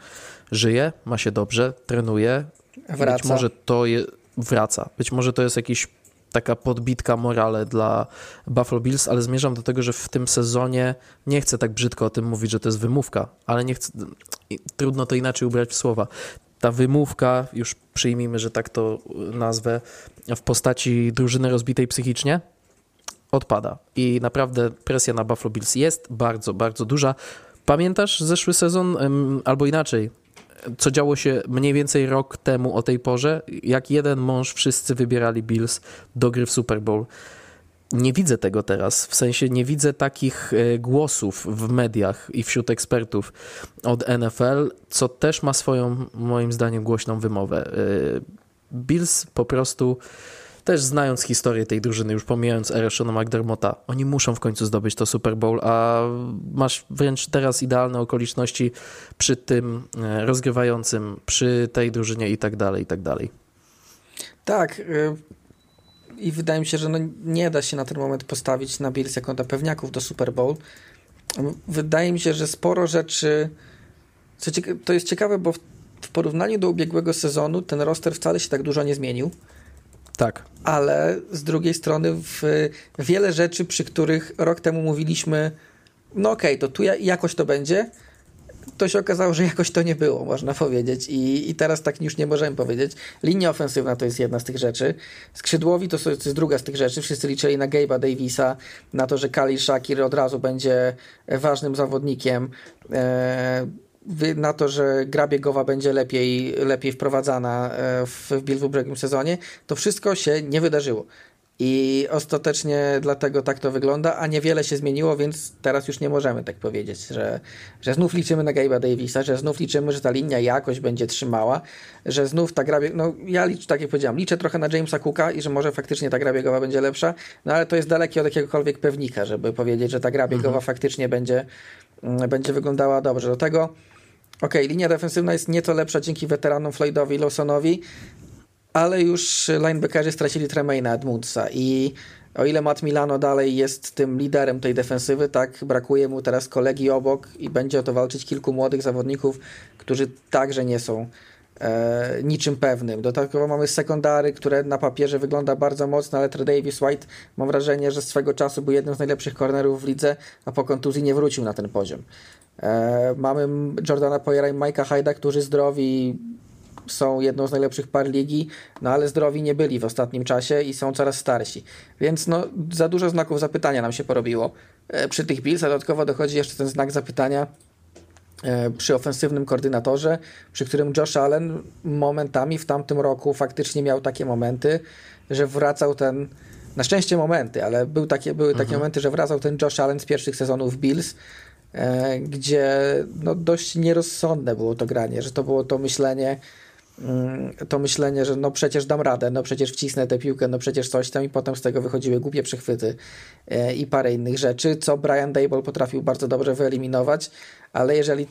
żyje, ma się dobrze, trenuje. Wraca. Być może to je, wraca. Być może to jest jakiś taka podbitka morale dla Buffalo Bills, ale zmierzam do tego, że w tym sezonie nie chcę tak brzydko o tym mówić, że to jest wymówka, ale nie chcę, trudno to inaczej ubrać w słowa ta wymówka, już przyjmijmy, że tak to nazwę, w postaci drużyny rozbitej psychicznie, odpada. I naprawdę presja na Buffalo Bills jest bardzo, bardzo duża. Pamiętasz zeszły sezon, albo inaczej, co działo się mniej więcej rok temu o tej porze? Jak jeden mąż wszyscy wybierali Bills do gry w Super Bowl nie widzę tego teraz. W sensie nie widzę takich e, głosów w mediach i wśród ekspertów od NFL, co też ma swoją, moim zdaniem, głośną wymowę. E, Bills po prostu, też znając historię tej drużyny, już pomijając erę Shona McDermotta, oni muszą w końcu zdobyć to Super Bowl, a masz wręcz teraz idealne okoliczności przy tym e, rozgrywającym, przy tej drużynie i tak dalej, i tak dalej. Tak, i wydaje mi się, że no nie da się na ten moment postawić na Bills jako na pewniaków do Super Bowl. wydaje mi się, że sporo rzeczy. To jest ciekawe, bo w, w porównaniu do ubiegłego sezonu ten roster wcale się tak dużo nie zmienił. Tak. Ale z drugiej strony w, wiele rzeczy, przy których rok temu mówiliśmy, no okej, okay, to tu jakoś to będzie, to się okazało, że jakoś to nie było, można powiedzieć. I, I teraz tak już nie możemy powiedzieć. Linia ofensywna to jest jedna z tych rzeczy. Skrzydłowi to, jest druga z tych rzeczy. Wszyscy liczyli na Gabe'a Davisa, na to, że Kali Shakir od razu będzie ważnym zawodnikiem. E, na to, że gra biegowa będzie lepiej, lepiej wprowadzana e, w, w ubiegłym sezonie, to wszystko się nie wydarzyło. I ostatecznie dlatego tak to wygląda, a niewiele się zmieniło, więc teraz już nie możemy tak powiedzieć, że, że znów liczymy na Gabe'a Davisa, że znów liczymy, że ta linia jakoś będzie trzymała, że znów ta gra, no ja liczę, tak jak powiedziałem, liczę trochę na Jamesa Cooka i że może faktycznie ta gra biegowa będzie lepsza, no ale to jest dalekie od jakiegokolwiek pewnika, żeby powiedzieć, że ta gra biegowa mhm. faktycznie będzie, będzie wyglądała dobrze. Do tego ok, linia defensywna jest nieco lepsza dzięki weteranom Floydowi i Lawsonowi, ale już linebackerzy stracili Tremaina Edmundsa i o ile Matt Milano dalej jest tym liderem tej defensywy, tak brakuje mu teraz kolegi obok i będzie o to walczyć kilku młodych zawodników, którzy także nie są e, niczym pewnym. Do tego mamy sekundary, które na papierze wygląda bardzo mocno, ale Davis White mam wrażenie, że swego czasu był jednym z najlepszych cornerów w lidze, a po kontuzji nie wrócił na ten poziom. E, mamy Jordana Poyera i Mike'a Hyda, którzy zdrowi są jedną z najlepszych par ligi, no ale zdrowi nie byli w ostatnim czasie i są coraz starsi. Więc no, za dużo znaków zapytania nam się porobiło e, przy tych Bills, a dodatkowo dochodzi jeszcze ten znak zapytania przy ofensywnym koordynatorze, przy którym Josh Allen momentami w tamtym roku faktycznie miał takie momenty, że wracał ten na szczęście momenty, ale był takie, były takie mhm. momenty, że wracał ten Josh Allen z pierwszych sezonów Bills, e, gdzie no, dość nierozsądne było to granie, że to było to myślenie, to myślenie, że no przecież dam radę, no przecież wcisnę tę piłkę, no przecież coś tam i potem z tego wychodziły głupie przechwyty e, i parę innych rzeczy, co Brian Dable potrafił bardzo dobrze wyeliminować, ale jeżeli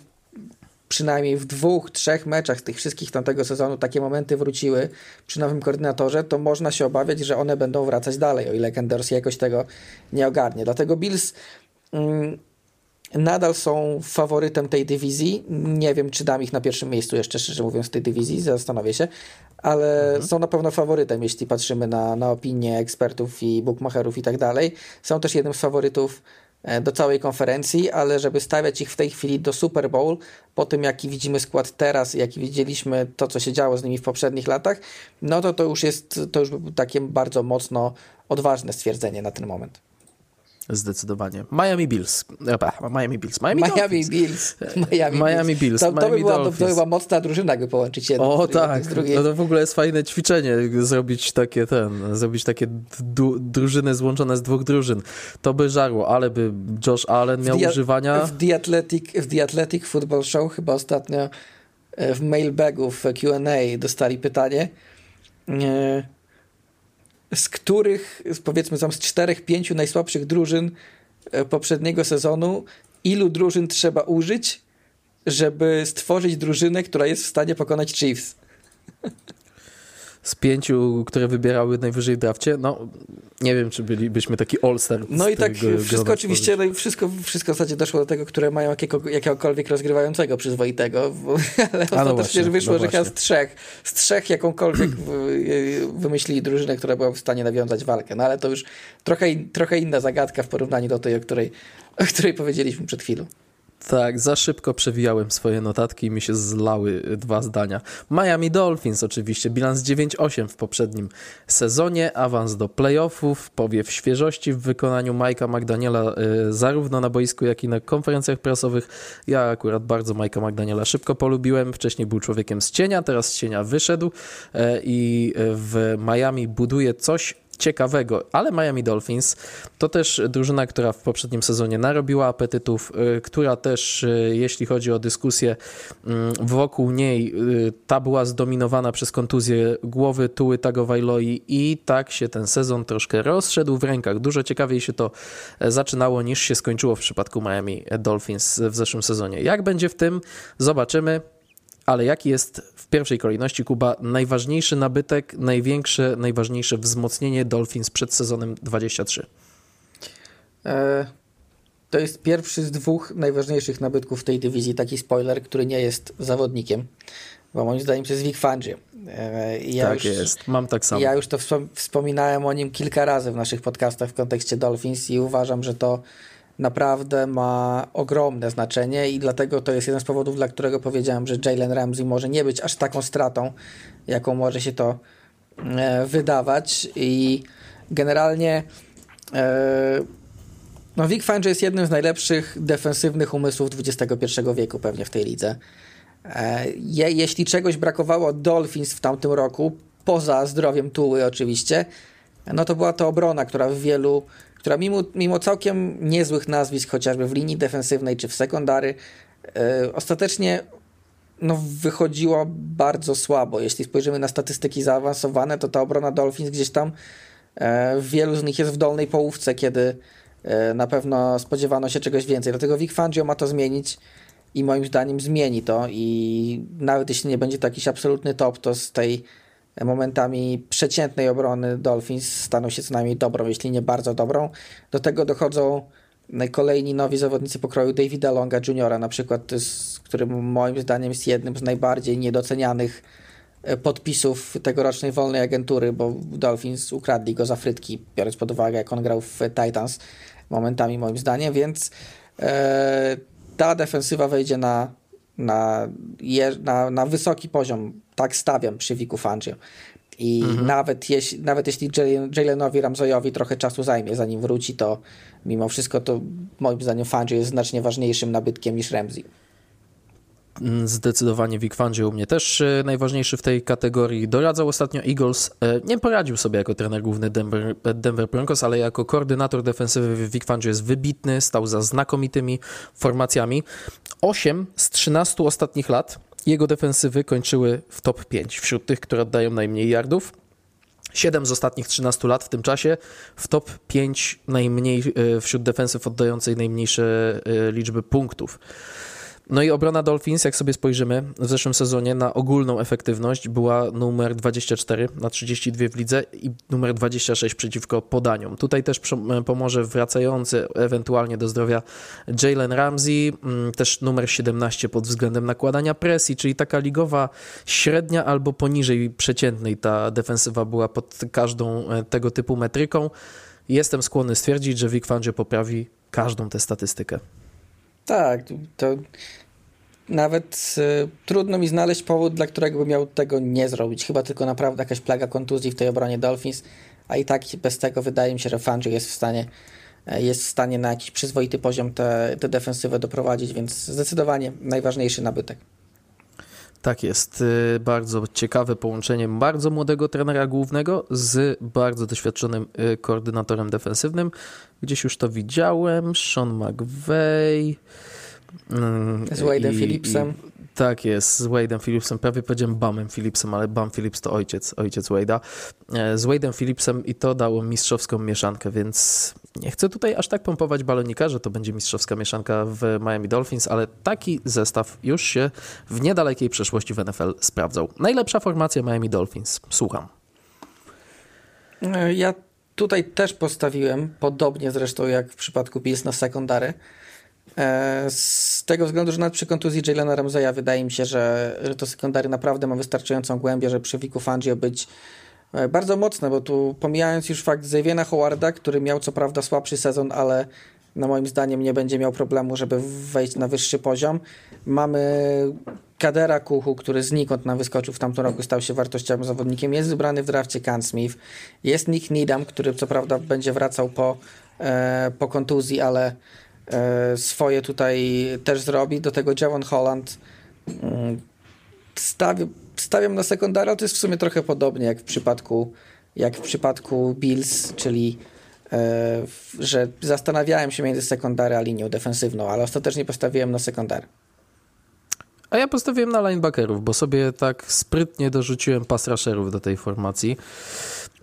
przynajmniej w dwóch, trzech meczach tych wszystkich tamtego sezonu takie momenty wróciły przy nowym koordynatorze, to można się obawiać, że one będą wracać dalej, o ile Kenders jakoś tego nie ogarnie. Dlatego Bills mm, nadal są faworytem tej dywizji. Nie wiem, czy dam ich na pierwszym miejscu jeszcze, szczerze mówiąc, tej dywizji, zastanowię się, ale mhm. są na pewno faworytem, jeśli patrzymy na, na opinie ekspertów i bookmacherów i tak dalej. Są też jednym z faworytów e, do całej konferencji, ale żeby stawiać ich w tej chwili do Super Bowl, po tym jaki widzimy skład teraz, jaki widzieliśmy to, co się działo z nimi w poprzednich latach, no to to już jest, to już takie bardzo mocno odważne stwierdzenie na ten moment. Zdecydowanie. Miami Bills. Miami Bills. Miami, Miami Bills. *laughs* Miami, Miami Bills. To, to, Miami by była, to, to była mocna drużyna, jakby połączyć jedno O tak, z no to w ogóle jest fajne ćwiczenie, zrobić takie ten, zrobić takie drużyny złączone z dwóch drużyn. To by żarło, ale by Josh Allen miał w używania... W The, Athletic, w The Athletic Football Show chyba ostatnio e, w mailbagu w Q&A dostali pytanie, e, z których powiedzmy tam z czterech, pięciu najsłabszych drużyn e, poprzedniego sezonu, ilu drużyn trzeba użyć, żeby stworzyć drużynę, która jest w stanie pokonać Chiefs. *laughs* z pięciu, które wybierały najwyżej w drafcie, no nie wiem, czy bylibyśmy taki all-star. No i tak wszystko oczywiście, no i wszystko, wszystko w zasadzie doszło do tego, które mają jakiego, jakiegokolwiek rozgrywającego przyzwoitego, *laughs* ale no ostatecznie no wyszło, no że chyba z trzech, z trzech jakąkolwiek wymyślili drużynę, która była w stanie nawiązać walkę, no ale to już trochę, trochę inna zagadka w porównaniu do tej, o której, o której powiedzieliśmy przed chwilą. Tak, za szybko przewijałem swoje notatki i mi się zlały dwa zdania. Miami Dolphins oczywiście, bilans 9-8 w poprzednim sezonie, awans do playoffów, powiew świeżości w wykonaniu Majka McDaniela y, zarówno na boisku, jak i na konferencjach prasowych. Ja akurat bardzo Majka McDaniela szybko polubiłem, wcześniej był człowiekiem z cienia, teraz z cienia wyszedł y, i w Miami buduje coś, ciekawego, ale Miami Dolphins to też drużyna, która w poprzednim sezonie narobiła apetytów, y, która też, y, jeśli chodzi o dyskusję mm, wokół niej, y, ta była zdominowana przez kontuzję głowy Tuły Tagovailoa i tak się ten sezon troszkę rozszedł w rękach. Dużo ciekawiej się to e, zaczynało niż się skończyło w przypadku Miami Dolphins w zeszłym sezonie. Jak będzie w tym, zobaczymy ale jaki jest w pierwszej kolejności, Kuba, najważniejszy nabytek, największe, najważniejsze wzmocnienie Dolphins przed sezonem 23? E, to jest pierwszy z dwóch najważniejszych nabytków w tej dywizji, taki spoiler, który nie jest zawodnikiem, bo moim zdaniem to jest Vic Fangio. E, ja tak już, jest, mam tak samo. Ja już to wspominałem o nim kilka razy w naszych podcastach w kontekście Dolphins i uważam, że to naprawdę ma ogromne znaczenie i dlatego to jest jeden z powodów, dla którego powiedziałem, że Jalen Ramsey może nie być aż taką stratą, jaką może się to e, wydawać i generalnie e, no Vic Fangio jest jednym z najlepszych defensywnych umysłów XXI wieku pewnie w tej lidze. E, je, jeśli czegoś brakowało Dolphins w tamtym roku, poza zdrowiem Tuły oczywiście, no to była to obrona, która w wielu, która mimo, mimo całkiem niezłych nazwisk, chociażby w linii defensywnej czy w sekundary, yy, ostatecznie no, wychodziło bardzo słabo. Jeśli spojrzymy na statystyki zaawansowane, to ta obrona Dolphins gdzieś tam yy, wielu z nich jest w dolnej połówce, kiedy yy, na pewno spodziewano się czegoś więcej. Dlatego Vic Fangio ma to zmienić i moim zdaniem zmieni to i nawet jeśli nie będzie to jakiś absolutny top, to z tej momentami przeciętnej obrony Dolphins staną się co najmniej dobrą, jeśli nie bardzo dobrą. Do tego dochodzą kolejni nowi zawodnicy pokroju Davida Longa Jr., na przykład, który moim zdaniem jest jednym z najbardziej niedocenianych e, podpisów tegorocznej wolnej agentury, bo Dolphins ukradli go za frytki, biorąc pod uwagę, jak on grał w Titans momentami moim zdaniem, więc e, ta defensywa wejdzie na, na, na, na wysoki poziom, tak stawiam przy Wiku Fangio. I mhm. nawet, jeśli, nawet jeśli Jalenowi Ramzoyowi trochę czasu zajmie, zanim wróci, to mimo wszystko to moim zdaniem Fangio jest znacznie ważniejszym nabytkiem niż Ramsey. Mm, zdecydowanie Vic Fangio u mnie też e, najważniejszy w tej kategorii. Doradzał ostatnio Eagles. E, nie poradził sobie jako trener główny Denver, Denver Broncos, ale jako koordynator defensywy Vic Fangio jest wybitny, stał za znakomitymi formacjami. 8 z 13 ostatnich lat jego defensywy kończyły w top 5 wśród tych, które oddają najmniej yardów. 7 z ostatnich 13 lat w tym czasie w top 5 najmniej e, wśród defensyw oddającej najmniejsze liczby punktów. No i obrona Dolphins, jak sobie spojrzymy w zeszłym sezonie na ogólną efektywność, była numer 24 na 32 w lidze i numer 26 przeciwko podaniom. Tutaj też pomoże wracający ewentualnie do zdrowia Jalen Ramsey, mm, też numer 17 pod względem nakładania presji, czyli taka ligowa średnia albo poniżej przeciętnej ta defensywa była pod każdą e, tego typu metryką. Jestem skłonny stwierdzić, że Vic Fangio poprawi każdą tę statystykę. Tak, to nawet y, trudno mi znaleźć powód, dla którego by miał tego nie zrobić. Chyba tylko naprawdę jakaś plaga kontuzji w tej obronie Dolphins, a i tak bez tego wydaje mi się, że Fangio jest w stanie e, jest w stanie na jakiś przyzwoity poziom tę defensywę doprowadzić, więc zdecydowanie najważniejszy nabytek. Tak jest. Y, bardzo ciekawe połączenie bardzo młodego trenera głównego z bardzo doświadczonym y, koordynatorem defensywnym. Gdzieś już to widziałem. Sean McVeigh. Mm, z Wade'em Phillipsem. Tak jest, z Wade'em Phillipsem, prawie powiedziałem Bumem Phillipsem, ale Bum Phillips to ojciec, ojciec Wade'a. E, z Wade'em Phillipsem i to dało mistrzowską mieszankę, więc nie chcę tutaj aż tak pompować balonika, że to będzie mistrzowska mieszanka w Miami Dolphins, ale taki zestaw już się w niedalekiej przeszłości w NFL sprawdzał. Najlepsza formacja Miami Dolphins. Słucham. E, ja tutaj też postawiłem, podobnie zresztą jak w przypadku Bills na sekundary. E, z tego względu, że nawet przy kontuzji Jalena Ramseya wydaje mi się, że, to sekundary naprawdę ma wystarczającą głębię, że przy Wiku Fangio być e, bardzo mocne, bo tu pomijając już fakt Xaviera Howarda, który miał co prawda słabszy sezon, ale na moim zdaniem nie będzie miał problemu, żeby wejść na wyższy poziom. Mamy Kadera Kuchu, który znikąd nam wyskoczył w tamtym roku, stał się wartościowym zawodnikiem. Jest wybrany w drafcie Can Smith. Jest Nick Needham, który co prawda będzie wracał po, e, po kontuzji, ale swoje tutaj też zrobi. Do tego Javon Holland mm, stawiam, stawiam na sekundara, to jest w sumie trochę podobnie jak w przypadku, jak w przypadku Bills, czyli e, że zastanawiałem się między sekundary a linią defensywną, ale ostatecznie postawiłem na sekundary. A ja postawiłem na linebackerów, bo sobie tak sprytnie dorzuciłem pass rusherów do tej formacji.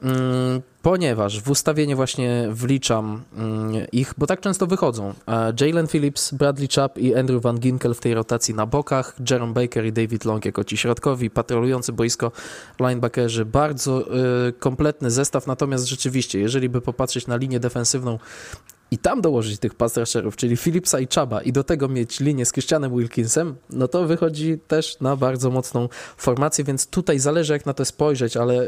Mm, ponieważ w ustawienie właśnie wliczam mm, ich, bo tak często wychodzą. Jalen Phillips, Bradley Chubb i Andrew Van Ginkel w tej rotacji na bokach, Jerome Baker i David Long jako ci środkowi, patrolujący boisko linebackerzy. Bardzo y, kompletny zestaw, natomiast rzeczywiście, jeżeli by popatrzeć na linię defensywną i tam dołożyć tych pass czyli Philipsa i Chaba i do tego mieć linię z Christianem Wilkinsem, no to wychodzi też na bardzo mocną formację, więc tutaj zależy jak na to spojrzeć, ale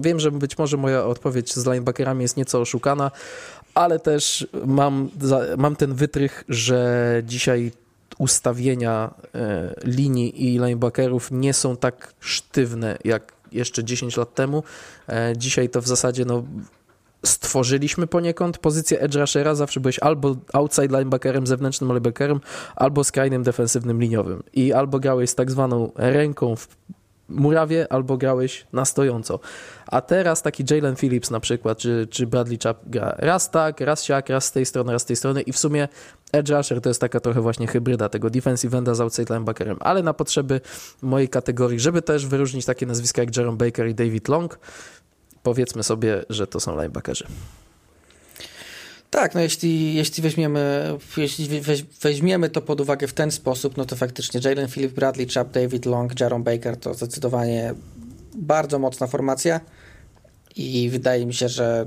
wiem, że być może moja odpowiedź z linebackerami jest nieco oszukana, ale też mam, mam ten wytrych, że dzisiaj ustawienia e, linii i linebackerów nie są tak sztywne jak jeszcze 10 lat temu. E, dzisiaj to w zasadzie no, stworzyliśmy poniekąd. Pozycję edge rushera, zawsze byłeś albo outside linebackerem, zewnętrznym linebackerem, albo skrajnym defensywnym liniowym. I albo grałeś z tak zwaną ręką w murawie, albo grałeś na stojąco. A teraz taki Jalen Phillips na przykład, czy, czy Bradley Chubb gra raz tak, raz siak, raz z tej strony, raz z tej strony. I w sumie edge rusher to jest taka trochę właśnie hybryda tego defensive enda z outside linebackerem, ale na potrzeby mojej kategorii, żeby też wyróżnić takie nazwiska jak Jerome Baker i David Long, powiedzmy sobie, że to są linebackerzy. Tak, no jeśli, jeśli, weźmiemy, jeśli weźmiemy to pod uwagę w ten sposób, no to faktycznie Jalen Philip, Bradley Chubb, David Long, Jaron Baker to zdecydowanie bardzo mocna formacja i wydaje mi się, że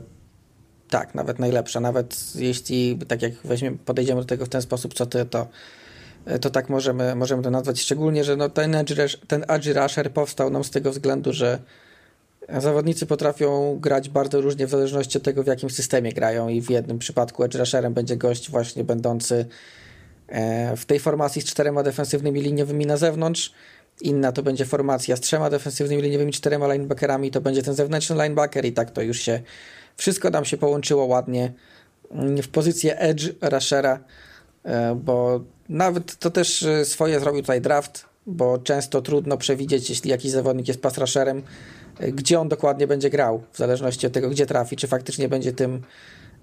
tak, nawet najlepsza. Nawet jeśli, tak jak weźmiemy, podejdziemy do tego w ten sposób, co ty, to, to tak możemy, możemy to nazwać. Szczególnie, że no ten, edge, ten edge rusher powstał nam z tego względu, że Zawodnicy potrafią grać bardzo różnie w zależności od tego, w jakim systemie grają i w jednym przypadku edge rusherem będzie gość właśnie będący e, w tej formacji z czterema defensywnymi liniowymi na zewnątrz. Inna to będzie formacja z trzema defensywnymi liniowymi, czterema linebackerami, to będzie ten zewnętrzny linebacker i tak to już się wszystko nam się połączyło ładnie w pozycję edge rushera, e, bo nawet to też e, swoje zrobił tutaj draft, bo często trudno przewidzieć, jeśli jakiś zawodnik jest pass rusherem, gdzie on dokładnie będzie grał, w zależności od tego, gdzie trafi, czy faktycznie będzie tym,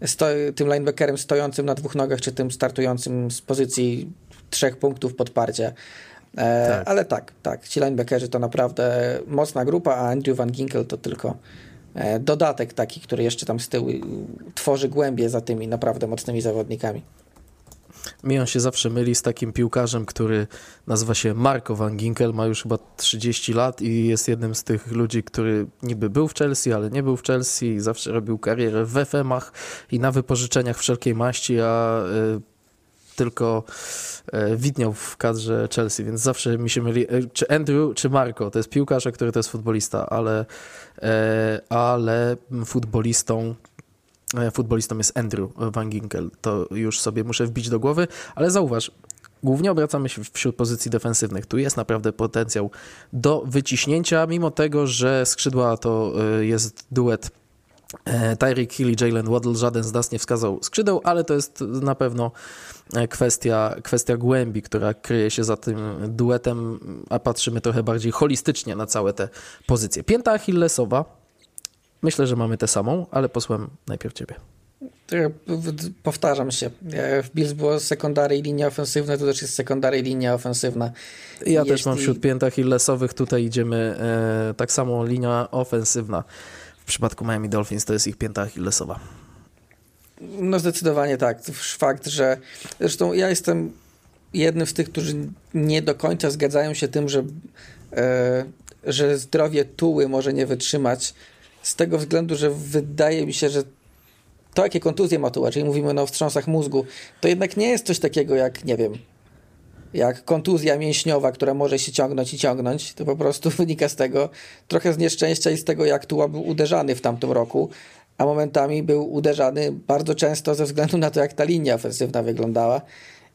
sto, tym linebackerem stojącym na dwóch nogach, czy tym startującym z pozycji trzech punktów podparcia. E, tak. Ale tak, tak, ci linebackerzy to naprawdę mocna grupa, a Andrew Van Ginkel to tylko e, dodatek taki, który jeszcze tam z tyłu tworzy głębie za tymi naprawdę mocnymi zawodnikami. Mi on się zawsze myli z takim piłkarzem, który nazywa się Marco Van Ginkel, ma już chyba 30 lat i jest jednym z tych ludzi, który niby był w Chelsea, ale nie był w Chelsea i zawsze robił karierę w FM-ach i na wypożyczeniach wszelkiej maści, a y, tylko y, widniał w kadrze Chelsea, więc zawsze mi się myli, y, czy Andrew, czy Marco, to jest piłkarz, a który to jest futbolista, ale, ale futbolistą E, futbolistą jest Andrew Van Ginkel. To już sobie muszę wbić do głowy, ale zauważ, Głównie obracamy się wśród pozycji defensywnych. Tu jest naprawdę potencjał do wyciśnięcia, mimo tego, że skrzydła to e, jest duet e, Tyreek Hill i Jalen Waddle. Żaden z nas nie wskazał skrzydeł, ale to jest na pewno kwestia, kwestia głębi, która kryje się za tym duetem, a patrzymy trochę bardziej holistycznie na całe te pozycje. Pięta Achillesowa Myślę, że mamy tę samą, ale posłem najpierw ciebie. Powtarzam się. W Bills było sekundary i linia ofensywna, tu też jest sekundary i linia ofensywna. Ja Jeśli... też mam wśród piętach illesowych, tutaj idziemy e, tak samo linia ofensywna. W przypadku Miami Dolphins to jest ich pięta achillesowa. No zdecydowanie tak. Fakt, że zresztą ja jestem jednym z tych, którzy nie do końca zgadzają się tym, że, e, że zdrowie tuły może nie wytrzymać z tego względu, że wydaje mi się, że to, jakie kontuzje ma tuła, czyli mówimy no, o wstrząsach mózgu, to jednak nie jest coś takiego jak, nie wiem, jak kontuzja mięśniowa, która może się ciągnąć i ciągnąć. To po prostu *laughs* wynika z tego trochę z nieszczęścia i z tego, jak tuła był uderzany w tamtym roku, a momentami był uderzany bardzo często ze względu na to, jak ta linia ofensywna wyglądała.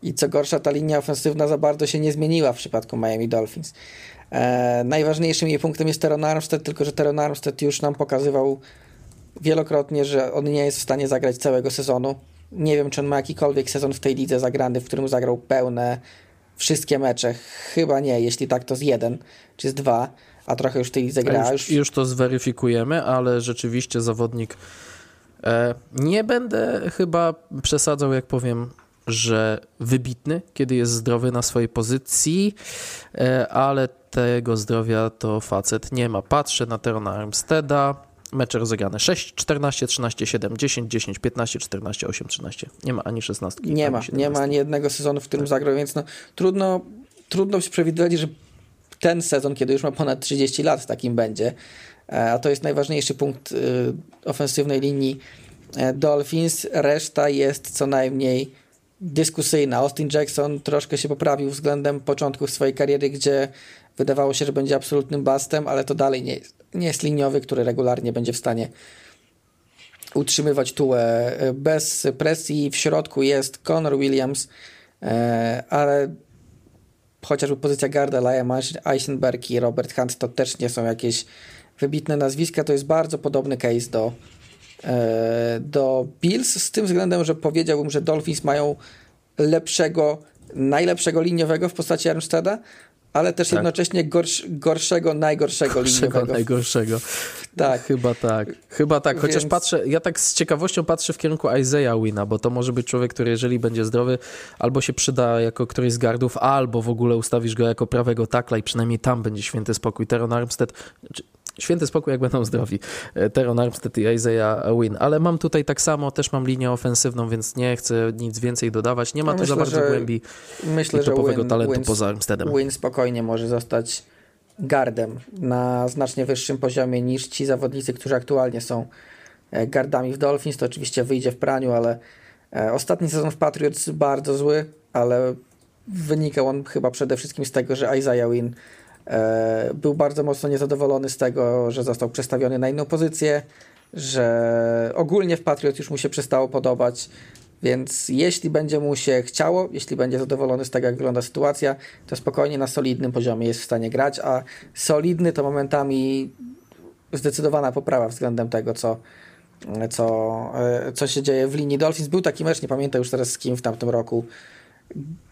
I co gorsza, ta linia ofensywna za bardzo się nie zmieniła w przypadku Miami Dolphins. E, najważniejszym jej punktem jest Teron Armstead, tylko że Teron Armstead już nam pokazywał wielokrotnie, że on nie jest w stanie zagrać całego sezonu. Nie wiem, czy on ma jakikolwiek sezon w tej lidze zagrany, w którym zagrał pełne wszystkie mecze. Chyba nie, jeśli tak, to z jeden, czy z dwa, a trochę już w tej lidze gra. Już, już to zweryfikujemy, ale rzeczywiście zawodnik e, nie będę chyba przesadzał, jak powiem, że wybitny, kiedy jest zdrowy na swojej pozycji, e, ale tego zdrowia to facet nie ma. Patrzę na Terona Armsteada, mecze rozegrane 6, 14, 13, 7, 10, 10, 15, 14, 8, 13. Nie ma ani 16. Nie ani ma, 17. nie ma ani jednego sezonu, w którym tak. zagrał, więc no, trudno, trudno się przewidywać, że ten sezon, kiedy już ma ponad 30 lat, takim będzie. E, a to jest najważniejszy punkt y, ofensywnej linii e, Dolphins, reszta jest co najmniej dyskusyjna. Austin Jackson troszkę się poprawił względem początków swojej kariery, gdzie wydawało się, że będzie absolutnym bastem, ale to dalej nie jest, nie jest liniowy, który regularnie będzie w stanie utrzymywać tułę bez presji. W środku jest Connor Williams, e, ale chociażby pozycja garda Liam Eisenberg i Robert Hunt to też nie są jakieś wybitne nazwiska. To jest bardzo podobny case do, e, do Bills, z tym względem, że powiedziałbym, że Dolphins mają lepszego, najlepszego liniowego w postaci Armsteada, ale też tak. jednocześnie gorsz, gorszego, najgorszego gorszego, liniowego. najgorszego. Tak. Chyba tak. Chyba tak. Chociaż Więc... patrzę, ja tak z ciekawością patrzę w kierunku Isaiah Wina, bo to może być człowiek, który jeżeli będzie zdrowy, albo się przyda jako któryś z gardów, albo w ogóle ustawisz go jako prawego takla i przynajmniej tam będzie święty spokój. Teron Armstead, Święty spokój, jak będą zdrowi. E, Teron Armstead i Isaiah Win. Ale mam tutaj tak samo, też mam linię ofensywną, więc nie chcę nic więcej dodawać. Nie ma no tu myślę, za bardzo że, głębi myślę, topowego Win, talentu Win, poza Armsteadem. Win spokojnie może zostać gardem na znacznie wyższym poziomie niż ci zawodnicy, którzy aktualnie są e, gardami w Dolphins. To oczywiście wyjdzie w praniu, ale e, ostatni sezon w Patriots bardzo zły, ale wynikał on chyba przede wszystkim z tego, że Isaiah Win był bardzo mocno niezadowolony z tego, że został przestawiony na inną pozycję, że ogólnie w Patriot już mu się przestało podobać, więc jeśli będzie mu się chciało, jeśli będzie zadowolony z tego, jak wygląda sytuacja, to spokojnie na solidnym poziomie jest w stanie grać, a solidny to momentami zdecydowana poprawa względem tego, co, co, e, co się dzieje w linii Dolphins. Był taki mecz, nie pamiętam już teraz z kim w tamtym roku,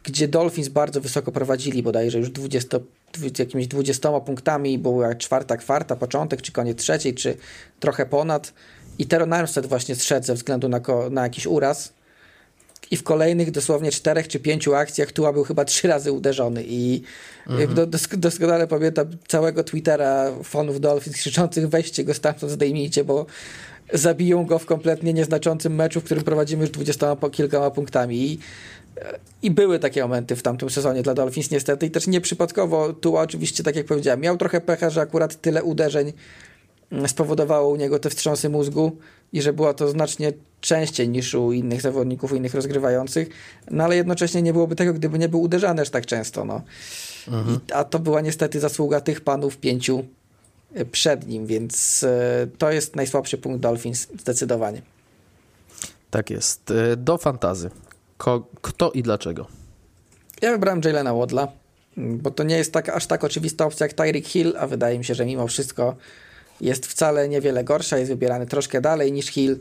gdzie Dolphins bardzo wysoko prowadzili, bodajże już 20, jakimiś 20 punktami, była czwarta kwarta, początek, czy koniec trzeciej, czy trochę ponad. I Teron Armstead właśnie zszedł ze względu na, na jakiś uraz. I w kolejnych dosłownie czterech czy pięciu akcjach Tua był chyba trzy razy uderzony. I mhm. do, dos doskonale pamiętam całego Twittera fanów Dolphins krzyczących weźcie go stamtąd, zdejmijcie, bo zabiją go w kompletnie nieznaczącym meczu, w którym prowadzimy już dwudziestoma kilkoma punktami. I i były takie momenty w tamtym sezonie dla Dolphins niestety i też nieprzypadkowo tu oczywiście, tak jak powiedziałem, miał trochę pecha, że akurat tyle uderzeń mm, spowodowało u niego te wstrząsy mózgu i że było to znacznie częściej niż u innych zawodników, innych rozgrywających, no ale jednocześnie nie byłoby tego, gdyby nie był uderzany aż tak często. No. Mhm. I, a to była niestety zasługa tych panów pięciu e, przed nim, więc e, to jest najsłabszy punkt Dolphins zdecydowanie. Tak jest. E, do fantazy. Ko, kto i dlaczego? Ja wybrałem Jalena Wodla, bo to nie jest tak, aż tak oczywista opcja jak Tyreek Hill, a wydaje mi się, że mimo wszystko jest wcale niewiele gorsza, jest wybierany troszkę dalej niż Hill.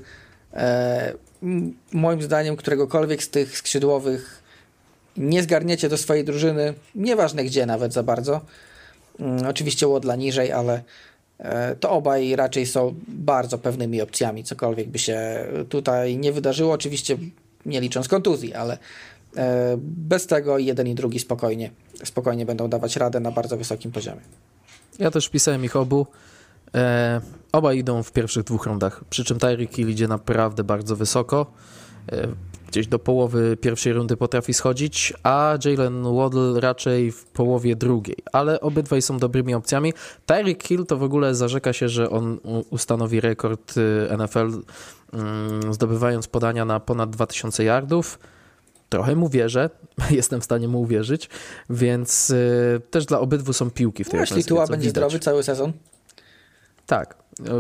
E, moim zdaniem któregokolwiek z tych skrzydłowych nie zgarniecie do swojej drużyny, nieważne gdzie nawet za bardzo. Mm, oczywiście Wodla niżej, ale e, to obaj raczej są bardzo pewnymi opcjami, cokolwiek by się tutaj nie wydarzyło. Oczywiście nie licząc kontuzji, ale e, bez tego jeden i drugi spokojnie, spokojnie będą dawać radę na bardzo wysokim poziomie. Ja też pisałem ich obu. E, oba idą w pierwszych dwóch rundach, przy czym Tyreek idzie naprawdę bardzo wysoko. E, gdzieś do połowy pierwszej rundy potrafi schodzić, a Jalen Waddle raczej w połowie drugiej, ale obydwaj są dobrymi opcjami. Tyreek Hill to w ogóle zarzeka się, że on ustanowi rekord y, NFL mm, zdobywając podania na ponad 2000 yardów. Trochę mu wierzę, *laughs* jestem w stanie mu uwierzyć, więc y, też dla obydwu są piłki w tej no, Jeśli Tua będzie widać. zdrowy cały sezon? Tak,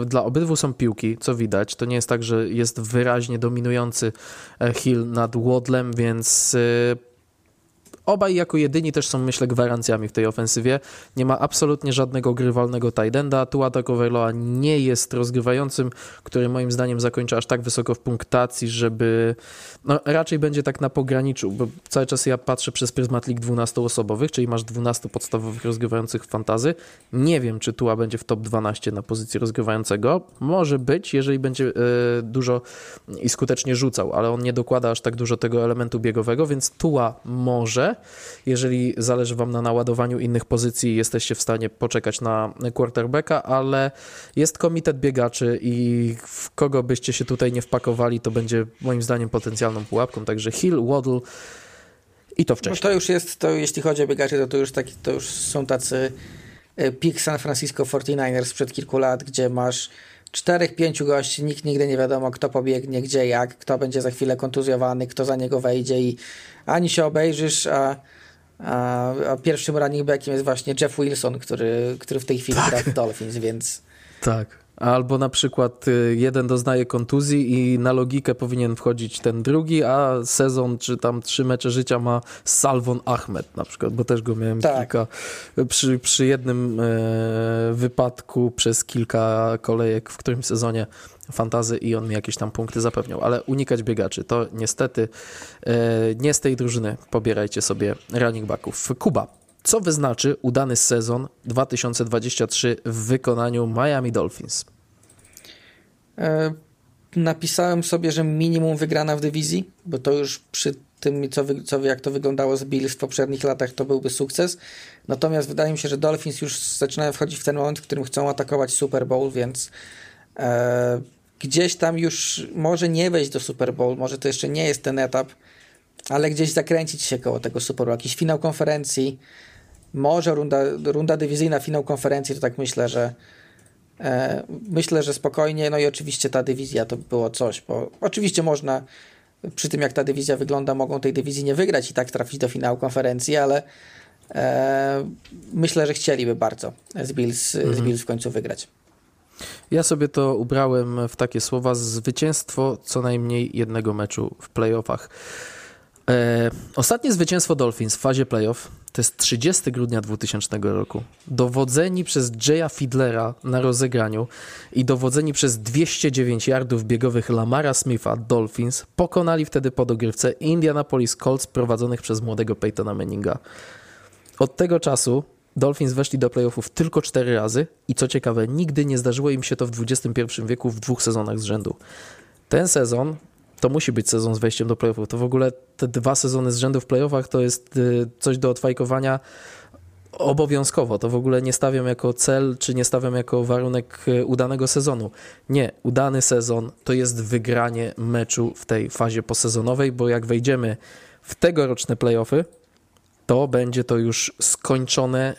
dla obydwu są piłki, co widać. To nie jest tak, że jest wyraźnie dominujący e, Hill nad Wadlem, więc e, Obaj jako jedyni też są, myślę, gwarancjami w tej ofensywie. Nie ma absolutnie żadnego grywalnego tidenda. Tua Tagovailoa nie jest rozgrywającym, który moim zdaniem zakończy aż tak wysoko w punktacji, żeby... No, raczej będzie tak na pograniczu, bo cały czas ja patrzę przez pryzmat lig 12-osobowych, czyli masz 12 podstawowych rozgrywających fantazy. Nie wiem, czy Tua będzie w top 12 na pozycji rozgrywającego. Może być, jeżeli będzie e, dużo i skutecznie rzucał, ale on nie dokłada aż tak dużo tego elementu biegowego, więc Tua może, jeżeli zależy Wam na naładowaniu innych pozycji, jesteście w stanie poczekać na quarterbacka, ale jest komitet biegaczy i w kogo byście się tutaj nie wpakowali, to będzie moim zdaniem potencjalną pułapką. Także Hill, Waddle i to wcześniej. No to już jest, to jeśli chodzi o biegaczy, to, to, już, taki, to już są tacy e, pik San Francisco 49ers sprzed kilku lat, gdzie masz czterech, pięciu gości, nikt nigdy nie wiadomo, kto pobiegnie, gdzie, jak, kto będzie za chwilę kontuzjowany, kto za niego wejdzie i ani się obejrzysz, a, a, a pierwszym running backiem jest właśnie Jeff Wilson, który, który w tej chwili tak. gra w Dolphins, więc... Tak. Albo na przykład y, jeden doznaje kontuzji i na logikę powinien wchodzić ten drugi, a sezon czy tam trzy mecze życia ma Salvon Ahmed na przykład, bo też go miałem tak. kilka przy, przy jednym e, wypadku przez kilka kolejek w którymś sezonie fantazy i on mi jakieś tam punkty zapewniał, ale unikać biegaczy, to niestety e, nie z tej drużyny pobierajcie sobie running backów. Kuba, co wyznaczy udany sezon 2023 w wykonaniu Miami Dolphins? E, napisałem sobie, że minimum wygrana w dywizji, bo to już przy tym, co, co jak to wyglądało z Bills w poprzednich latach, to byłby sukces. Natomiast wydaje mi się, że Dolphins już zaczynają wchodzić w ten moment, w którym chcą atakować Super Bowl, więc e, gdzieś tam już może nie wejść do Super Bowl, może to jeszcze nie jest ten etap, ale gdzieś zakręcić się koło tego Super Bowl, jakiś finał konferencji, może runda, runda dywizyjna, finał konferencji, to tak myślę, że e, myślę, że spokojnie, no i oczywiście ta dywizja to było coś, bo oczywiście można przy tym jak ta dywizja wygląda, mogą tej dywizji nie wygrać i tak trafić do finału konferencji, ale e, myślę, że chcieliby bardzo z Bills, mhm. z Bills w końcu wygrać. Ja sobie to ubrałem w takie słowa: zwycięstwo co najmniej jednego meczu w playoffach. E, ostatnie zwycięstwo Dolphins w fazie playoff to jest 30 grudnia 2000 roku. Dowodzeni przez Jaya Fiedlera na rozegraniu i dowodzeni przez 209 yardów biegowych Lamara Smitha Dolphins pokonali wtedy po dogrywce Indianapolis Colts prowadzonych przez młodego Peytona Manninga. Od tego czasu Dolphins weszli do playoffów tylko cztery razy i co ciekawe, nigdy nie zdarzyło im się to w XXI wieku w dwóch sezonach z rzędu. Ten sezon to musi być sezon z wejściem do playoffów. To w ogóle te dwa sezony z rzędu w playoffach to jest y, coś do odfajkowania obowiązkowo. To w ogóle nie stawiam jako cel, czy nie stawiam jako warunek y, udanego sezonu. Nie, udany sezon to jest wygranie meczu w tej fazie posezonowej, bo jak wejdziemy w tegoroczne playoffy, to będzie to już skończone,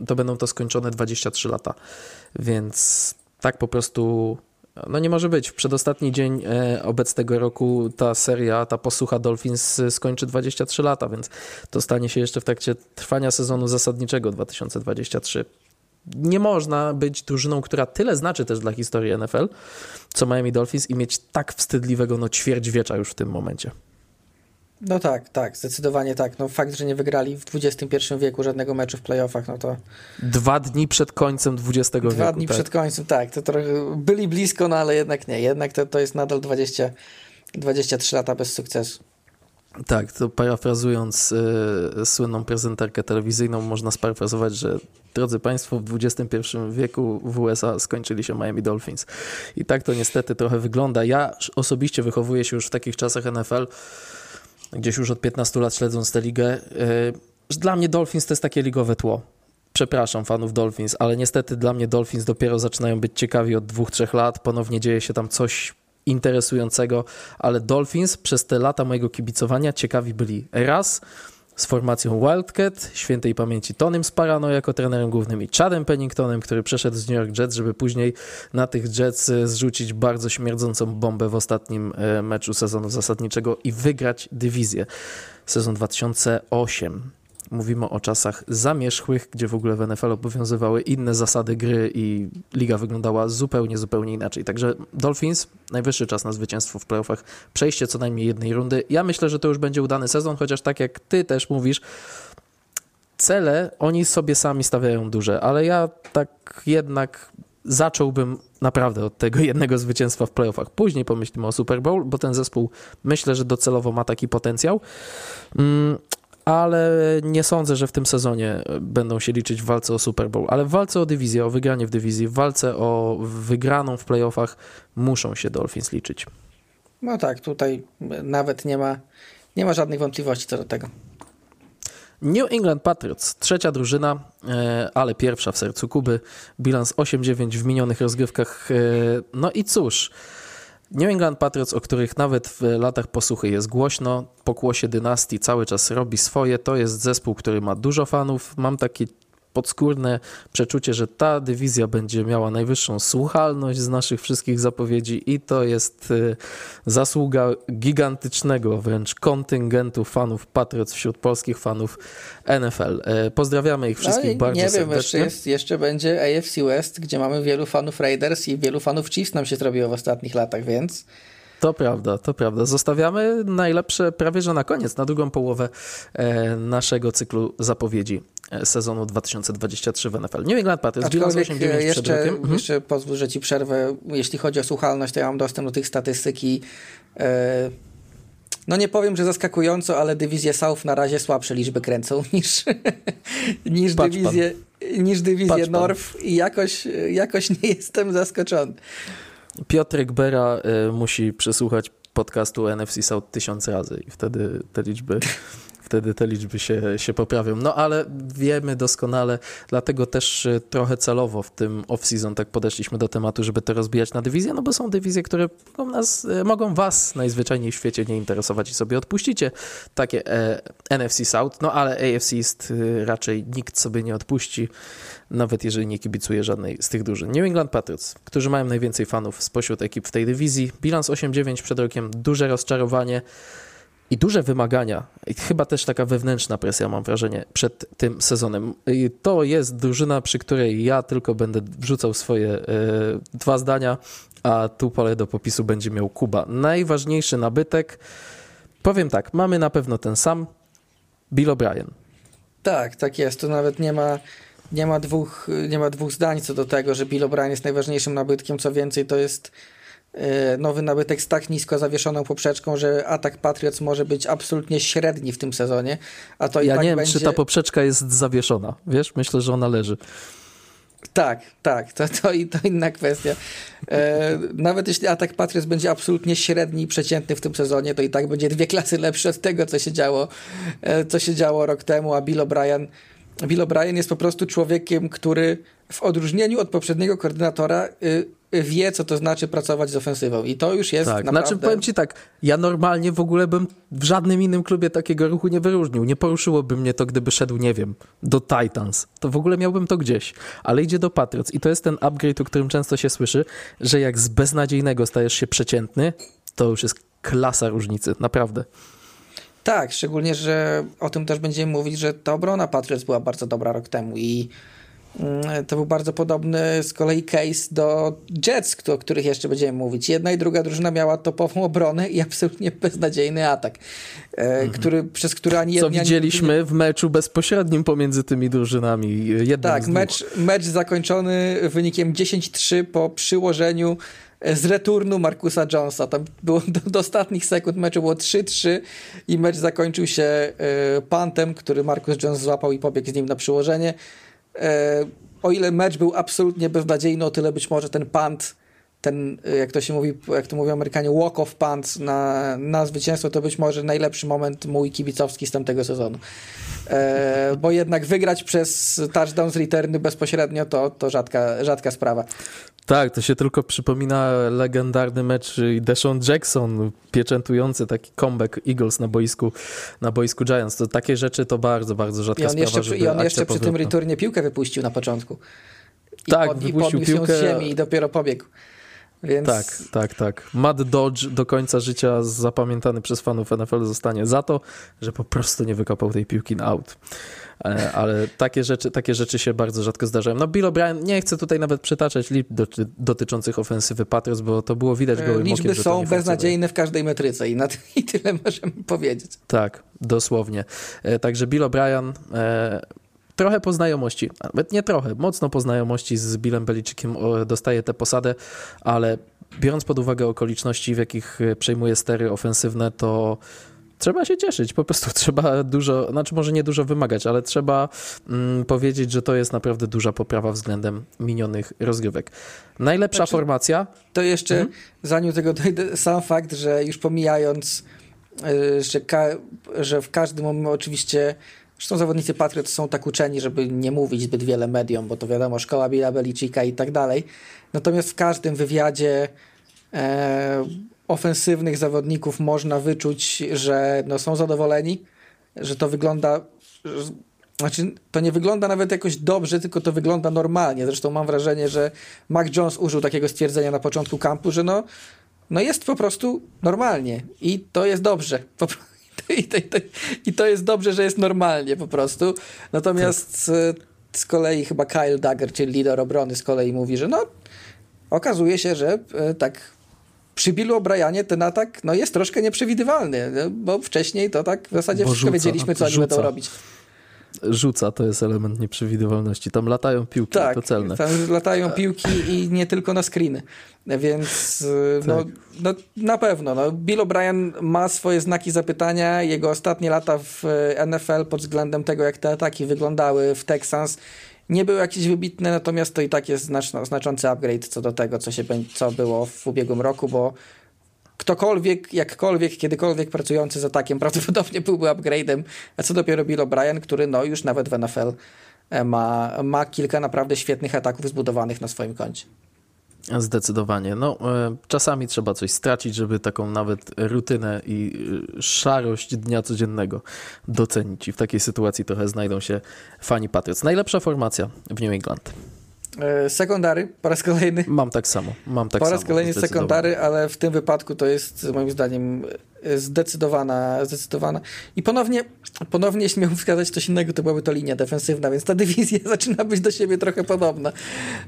y, to będą to skończone 23 lata. Więc tak po prostu no nie może być. W przedostatni dzień e, obecnego roku ta seria, ta posłucha Dolphins skończy 23 lata, więc to stanie się jeszcze w trakcie trwania sezonu zasadniczego 2023. Nie można być drużyną, która tyle znaczy też dla historii NFL, co Miami Dolphins i mieć tak wstydliwego no ćwierćwiecza już w tym momencie. No tak, tak, zdecydowanie tak. No fakt, że nie wygrali w XXI wieku żadnego meczu w playoffach, no to... Dwa dni przed końcem XX Dwa wieku. Dwa dni tak. przed końcem, tak. To trochę byli blisko, no ale jednak nie. Jednak to, to jest nadal 20, 23 lata bez sukcesu. Tak, to parafrazując y, słynną prezenterkę telewizyjną, można sparafrazować, że drodzy Państwo, w XXI wieku w USA skończyli się Miami Dolphins. I tak to niestety trochę wygląda. Ja osobiście wychowuję się już w takich czasach NFL, gdzieś już od 15 lat śledząc tę ligę, że dla mnie Dolphins to jest takie ligowe tło. Przepraszam fanów Dolphins, ale niestety dla mnie Dolphins dopiero zaczynają być ciekawi od dwóch, trzech lat. Ponownie dzieje się tam coś interesującego, ale Dolphins przez te lata mojego kibicowania ciekawi byli raz, z formacją Wildcat, świętej pamięci Tonym Sparano jako trenerem głównym i Chadem Penningtonem, który przeszedł z New York Jets, żeby później na tych Jets e, zrzucić bardzo śmierdzącą bombę w ostatnim e, meczu sezonu zasadniczego i wygrać dywizję. Sezon 2008 mówimy o czasach zamierzchłych, gdzie w ogóle w NFL obowiązywały inne zasady gry i liga wyglądała zupełnie, zupełnie inaczej. Także Dolphins, najwyższy czas na zwycięstwo w playoffach, przejście co najmniej jednej rundy. Ja myślę, że to już będzie udany sezon, chociaż tak jak ty też mówisz, cele oni sobie sami stawiają duże, ale ja tak jednak zacząłbym naprawdę od tego *laughs* jednego zwycięstwa w playoffach. Później pomyślimy o Super Bowl, bo ten zespół myślę, że docelowo ma taki potencjał. Ale nie sądzę, że w tym sezonie będą się liczyć w walce o Super Bowl, ale w walce o dywizję, o wygranie w dywizji, w walce o wygraną w playoffach muszą się Dolphins liczyć. No tak, tutaj nawet nie ma, nie ma żadnych wątpliwości co do tego. New England Patriots, trzecia drużyna, e, ale pierwsza w sercu Kuby. Bilans 8-9 w minionych rozgrywkach. E, no i cóż, New England Patriots, o których nawet w latach posłuchy jest głośno, pokłosie dynastii cały czas robi swoje. To jest zespół, który ma dużo fanów. Mam takie podskórne przeczucie, że ta dywizja będzie miała najwyższą słuchalność z naszych wszystkich zapowiedzi i to jest y, zasługa gigantycznego wręcz kontyngentu fanów Patriots wśród polskich fanów NFL. E, pozdrawiamy ich wszystkich no, bardzo nie serdecznie. Nie wiem, jeszcze, jest, jeszcze będzie AFC West, gdzie mamy wielu fanów Raiders i wielu fanów Chiefs nam się zrobiło w ostatnich latach, więc... To prawda, to prawda. Zostawiamy najlepsze prawie że na koniec, na drugą połowę e, naszego cyklu zapowiedzi e, sezonu 2023 w NFL. New England Patriots, bilans 8 e, jeszcze, mhm. jeszcze pozwól, że ci przerwę. Jeśli chodzi o słuchalność, to ja mam dostęp do tych statystyki. No nie powiem, że zaskakująco, ale dywizje South na razie słabsze liczby kręcą *laughs* niż, niż dywizje, niż dywizje North i jakoś, jakoś nie jestem zaskoczony. Piotrek Bera y, musi przesłuchać podcastu NFC South tysiąc razy i wtedy te liczby *laughs* wtedy te liczby się, się poprawią. No ale wiemy doskonale, dlatego też y, trochę celowo w tym off-season tak podeszliśmy do tematu, żeby to rozbijać na dywizję, no bo są dywizje, które mogą, nas, y, mogą was najzwyczajniej w świecie nie interesować i sobie odpuścicie. Takie e, NFC South, no ale AFC jest raczej nikt sobie nie odpuści nawet jeżeli nie kibicuje żadnej z tych drużyn. New England Patriots, którzy mają najwięcej fanów spośród ekip w tej dywizji. Bilans 8-9 przed rokiem, duże rozczarowanie i duże wymagania. I chyba też taka wewnętrzna presja, mam wrażenie, przed tym sezonem. I to jest drużyna, przy której ja tylko będę wrzucał swoje e, dwa zdania, a tu pole do popisu będzie miał Kuba. Najważniejszy nabytek, powiem tak, mamy na pewno ten sam, Bill O'Brien. Tak, tak jest. To nawet nie ma nie ma dwóch, nie ma dwóch zdań co do tego, że Bill O'Brien jest najważniejszym nabytkiem. Co więcej, to jest e, nowy nabytek z tak nisko zawieszoną poprzeczką, że atak Patriots może być absolutnie średni w tym sezonie. A to ja tak nie wiem, będzie... czy ta poprzeczka jest zawieszona. Wiesz, myślę, że ona leży. Tak, tak, to, to, to inna kwestia. E, nawet jeśli atak Patriots będzie absolutnie średni i przeciętny w tym sezonie, to i tak będzie dwie klasy lepsze od tego, co się działo, e, co się działo rok temu, a Bill O'Brien Bill O'Brien jest po prostu człowiekiem, który w odróżnieniu od poprzedniego koordynatora y, y, wie, co to znaczy pracować z ofensywą. I to już jest tak, naprawdę... Znaczy, powiem ci tak, ja normalnie w ogóle bym w żadnym innym klubie takiego ruchu nie wyróżnił. Nie poruszyłoby mnie to, gdyby szedł, nie wiem, do Titans. To w ogóle miałbym to gdzieś. Ale idzie do Patriots i to jest ten upgrade, o którym często się słyszy, że jak z beznadziejnego stajesz się przeciętny, to już jest klasa różnicy, naprawdę. Tak, szczególnie, że o tym też będziemy mówić, że ta obrona Patriots była bardzo dobra rok temu i mm, to był bardzo podobny z kolei case do Jets, o których jeszcze będziemy mówić. Jedna i druga drużyna miała topową obronę i absolutnie beznadziejny atak, mhm. który, przez który ani jedna... Co widzieliśmy nie... w meczu bezpośrednim pomiędzy tymi drużynami. tak, mecz, mecz zakończony wynikiem 10-3 po przyłożeniu z returnu Markusa Jonesa. Tam było do, do ostatnich sekund meczu było 3-3 i mecz zakończył się e, pantem, który Markus Jones złapał i pobiegł z nim na przyłożenie. E, o ile mecz był absolutnie beznadziejny, o tyle być może ten pant ten, jak to się mówi, jak to mówią Amerykanie, walk of pants na, na zwycięstwo, to być może najlepszy moment mój kibicowski z tamtego sezonu. E, bo jednak wygrać przez touchdown z returny bezpośrednio to, to rzadka, rzadka sprawa. Tak, to się tylko przypomina legendarny mecz Deshaun Jackson, pieczętujący taki comeback Eagles na boisku, na boisku Giants. To takie rzeczy to bardzo, bardzo rzadka I sprawa. Jeszcze, I on jeszcze przy tym returnie piłkę wypuścił na początku. I tak, pod, wypuścił i piłkę. z ziemi i dopiero pobiegł. Więc... Tak, tak, tak. Mad Dodge do końca życia zapamiętany przez fanów NFL zostanie za to, że po prostu nie wykopał tej piłki na out. E, ale takie rzeczy, takie rzeczy się bardzo rzadko zdarzają. No Bill O'Brien, nie chcę tutaj nawet przytaczać liczb dotyczących ofensywy Patriots, bo to było widać gołym Liczby okiem, są beznadziejne w każdej metryce i, na *laughs* i tyle możemy powiedzieć. Tak, dosłownie. E, także Bill O'Brien e, trochę po znajomości, nawet nie trochę, mocno po znajomości z Billem Belichickiem dostaje tę posadę, ale biorąc pod uwagę okoliczności, w jakich przejmuje stery ofensywne, to trzeba się cieszyć. Po prostu *laughs* trzeba dużo, znaczy może nie dużo wymagać, ale trzeba mm, powiedzieć, że to jest naprawdę duża poprawa względem minionych rozgrywek. Najlepsza znaczy, formacja. To jeszcze, mhm. zanim tego dojdę, sam fakt, że już pomijając, y, że, że w każdym momencie oczywiście Zresztą zawodnicy Patriot są tak uczeni, żeby nie mówić zbyt wiele mediom, bo to wiadomo, szkoła Billa Belicika i tak dalej. Natomiast w każdym wywiadzie e, ofensywnych zawodników można wyczuć, że no, są zadowoleni, że to wygląda znaczy, to nie wygląda nawet jakoś dobrze, tylko to wygląda normalnie. Zresztą mam wrażenie, że Mac Jones użył takiego stwierdzenia na początku kampu, że no, no jest po prostu normalnie i to jest dobrze. Po, *laughs* i, to, i, to, I to jest dobrze, że jest normalnie po prostu. Natomiast tak. z kolei chyba Kyle Dagger, czyli lider obrony, z kolei mówi, że no okazuje się, że e, tak przy Billu O'Brienie ten atak no, jest troszkę nieprzewidywalny, bo wcześniej to tak w zasadzie bo wszystko rzuca, wiedzieliśmy, co oni rzuca. będą robić rzuca, to jest element nieprzewidywalności. Tam latają piłki, tak, to celne. tam latają piłki i nie tylko na screeny. Więc y, no, tak. no, na pewno. No, Bill O'Brien ma swoje znaki zapytania. Jego ostatnie lata w NFL pod względem tego, jak te ataki wyglądały w Texans nie były jakieś wybitne, natomiast to i tak jest znaczący upgrade co do tego, co, się, co było w ubiegłym roku, bo ktokolwiek, jakkolwiek, kiedykolwiek pracujący z atakiem *laughs* prawdopodobnie byłby upgrade'em, a co dopiero Bill O'Brien, który no już nawet w NFL e, ma, ma kilka naprawdę świetnych ataków zbudowanych na swoim koncie. Zdecydowanie. No, e, czasami trzeba coś stracić, żeby taką nawet rutynę i e, szarość dnia codziennego docenić. I w takiej sytuacji trochę znajdą się fani Patriots. Najlepsza formacja w New England. E, sekundary po raz kolejny. Mam tak samo. Mam tak po raz samo, kolejny sekundary, ale w tym wypadku to jest moim zdaniem zdecydowana, zdecydowana. I ponownie, ponownie jeśli miałbym wskazać coś innego, to byłaby to linia defensywna, więc ta dywizja *laughs* zaczyna być do siebie trochę podobna.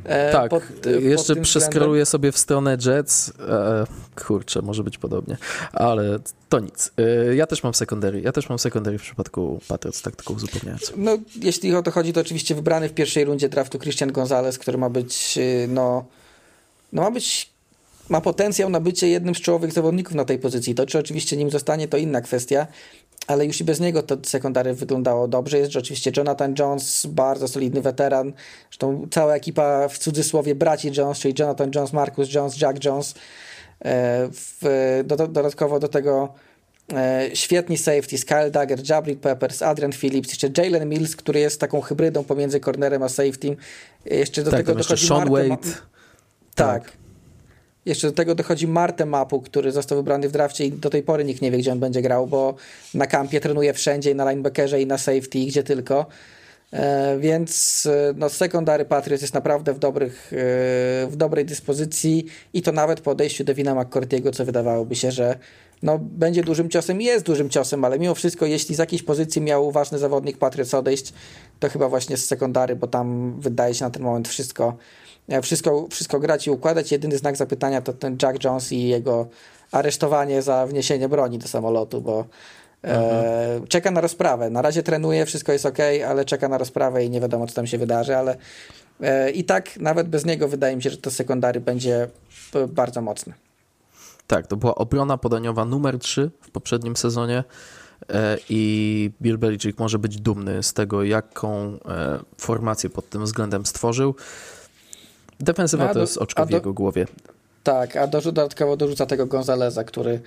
E, tak, pod, jeszcze przeskroluję sobie w stronę Jets. E, kurczę, może być podobnie, ale to nic. E, ja też mam secondary. Ja też mam secondary w przypadku Patriots, tak tylko uzupełniając. No, jeśli o to chodzi, to oczywiście wybrany w pierwszej rundzie draftu Christian Gonzalez, który ma być, e, no, no ma być ma potencjał na bycie jednym z czołowych zawodników na tej pozycji. To, czy oczywiście nim zostanie, to inna kwestia, ale już i bez niego to sekundary wyglądało dobrze. Jest oczywiście Jonathan Jones, bardzo solidny weteran. Zresztą cała ekipa w cudzysłowie braci Jones, czyli Jonathan Jones, Marcus Jones, Jack Jones. E, w, do, dodatkowo do tego e, świetni safety, Kyle Dagger, Jabrit Peppers, Adrian Phillips, jeszcze Jalen Mills, który jest taką hybrydą pomiędzy cornerem a safety. Jeszcze do tak, tego dochodzi Sean Wade. Ma... Tak. tak. Jeszcze do tego dochodzi Martę Mapu, który został wybrany w drafcie i do tej pory nikt nie wie, gdzie on będzie grał, bo na kampie trenuje wszędzie, na linebackerze i na safety, gdzie tylko. E, więc e, no, secondary Patriots jest naprawdę w, dobrych, e, w dobrej dyspozycji i to nawet po odejściu Devina McCourtiego, co wydawałoby się, że no, będzie dużym ciosem i jest dużym ciosem, ale mimo wszystko, jeśli z jakiejś pozycji miał ważny zawodnik Patriots odejść, to chyba właśnie z sekundary, bo tam wydaje się na ten moment wszystko wszystko, wszystko grać i układać. Jedyny znak zapytania to ten Jack Jones i jego aresztowanie za wniesienie broni do samolotu, bo e, czeka na rozprawę. Na razie trenuje, wszystko jest ok, ale czeka na rozprawę i nie wiadomo, co tam się wydarzy, ale e, i tak nawet bez niego wydaje mi się, że to sekundary będzie bardzo mocne. Tak, to była obrona podaniowa numer 3 w poprzednim sezonie e, i Bill Belichick może być dumny z tego, jaką e, formację pod tym względem stworzył. Defensywa to jest oczko w jego głowie. Tak, a do, dodatkowo dorzuca tego Gonzaleza, który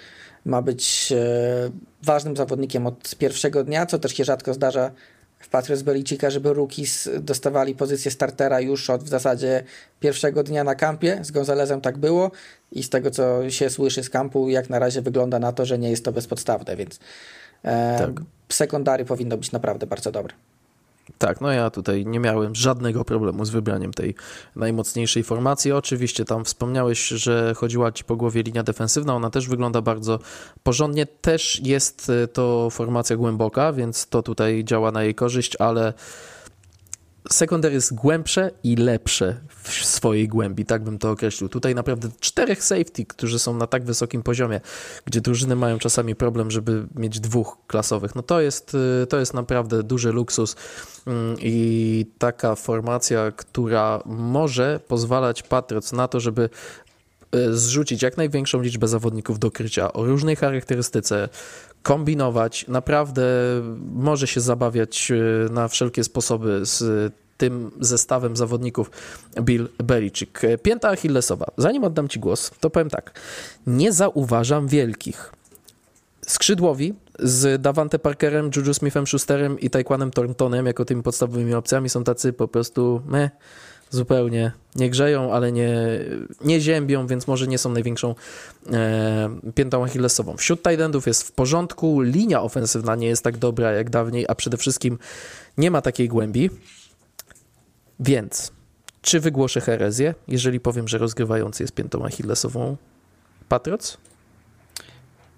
ma być e, ważnym zawodnikiem od pierwszego dnia, co też się rzadko zdarza w Patriots Belicika, żeby rookies dostawali pozycję startera już od w zasadzie pierwszego dnia na kampie. Z Gonzalezem tak było i z tego, co się słyszy z kampu, jak na razie wygląda na to, że nie jest to bezpodstawne, więc e, tak. sekundary powinno być naprawdę bardzo dobre. Tak, no ja tutaj nie miałem żadnego problemu z wybraniem tej najmocniejszej formacji. Oczywiście tam wspomniałeś, że chodziła ci po głowie linia defensywna, ona też wygląda bardzo porządnie. Też jest e, to formacja głęboka, więc to tutaj działa na jej korzyść, ale Secondary jest głębsze i lepsze w swojej głębi, tak bym to określił. Tutaj naprawdę czterech safety, którzy są na tak wysokim poziomie, gdzie drużyny mają czasami problem, żeby mieć dwóch klasowych. No to jest, y, to jest naprawdę duży luksus mm, i taka formacja, która może pozwalać Patriots na to, żeby y, zrzucić jak największą liczbę zawodników do krycia o różnej charakterystyce, kombinować, naprawdę może się zabawiać e, na wszelkie sposoby z tym zestawem zawodników Bill Belichick. Pięta Achillesowa. Zanim oddam Ci głos, to powiem tak. Nie zauważam wielkich. Skrzydłowi z Davante Parkerem, Juju Smithem Schusterem i Taekwonem Thorntonem jako tymi podstawowymi opcjami są tacy po prostu meh zupełnie. Nie grzeją, ale nie, nie ziębią, więc może nie są największą e, piętą achillesową. Wśród tight jest w porządku, linia ofensywna nie jest tak dobra jak dawniej, a przede wszystkim nie ma takiej głębi. Więc, czy wygłoszę herezję, jeżeli powiem, że rozgrywający jest piętą achillesową Patriots?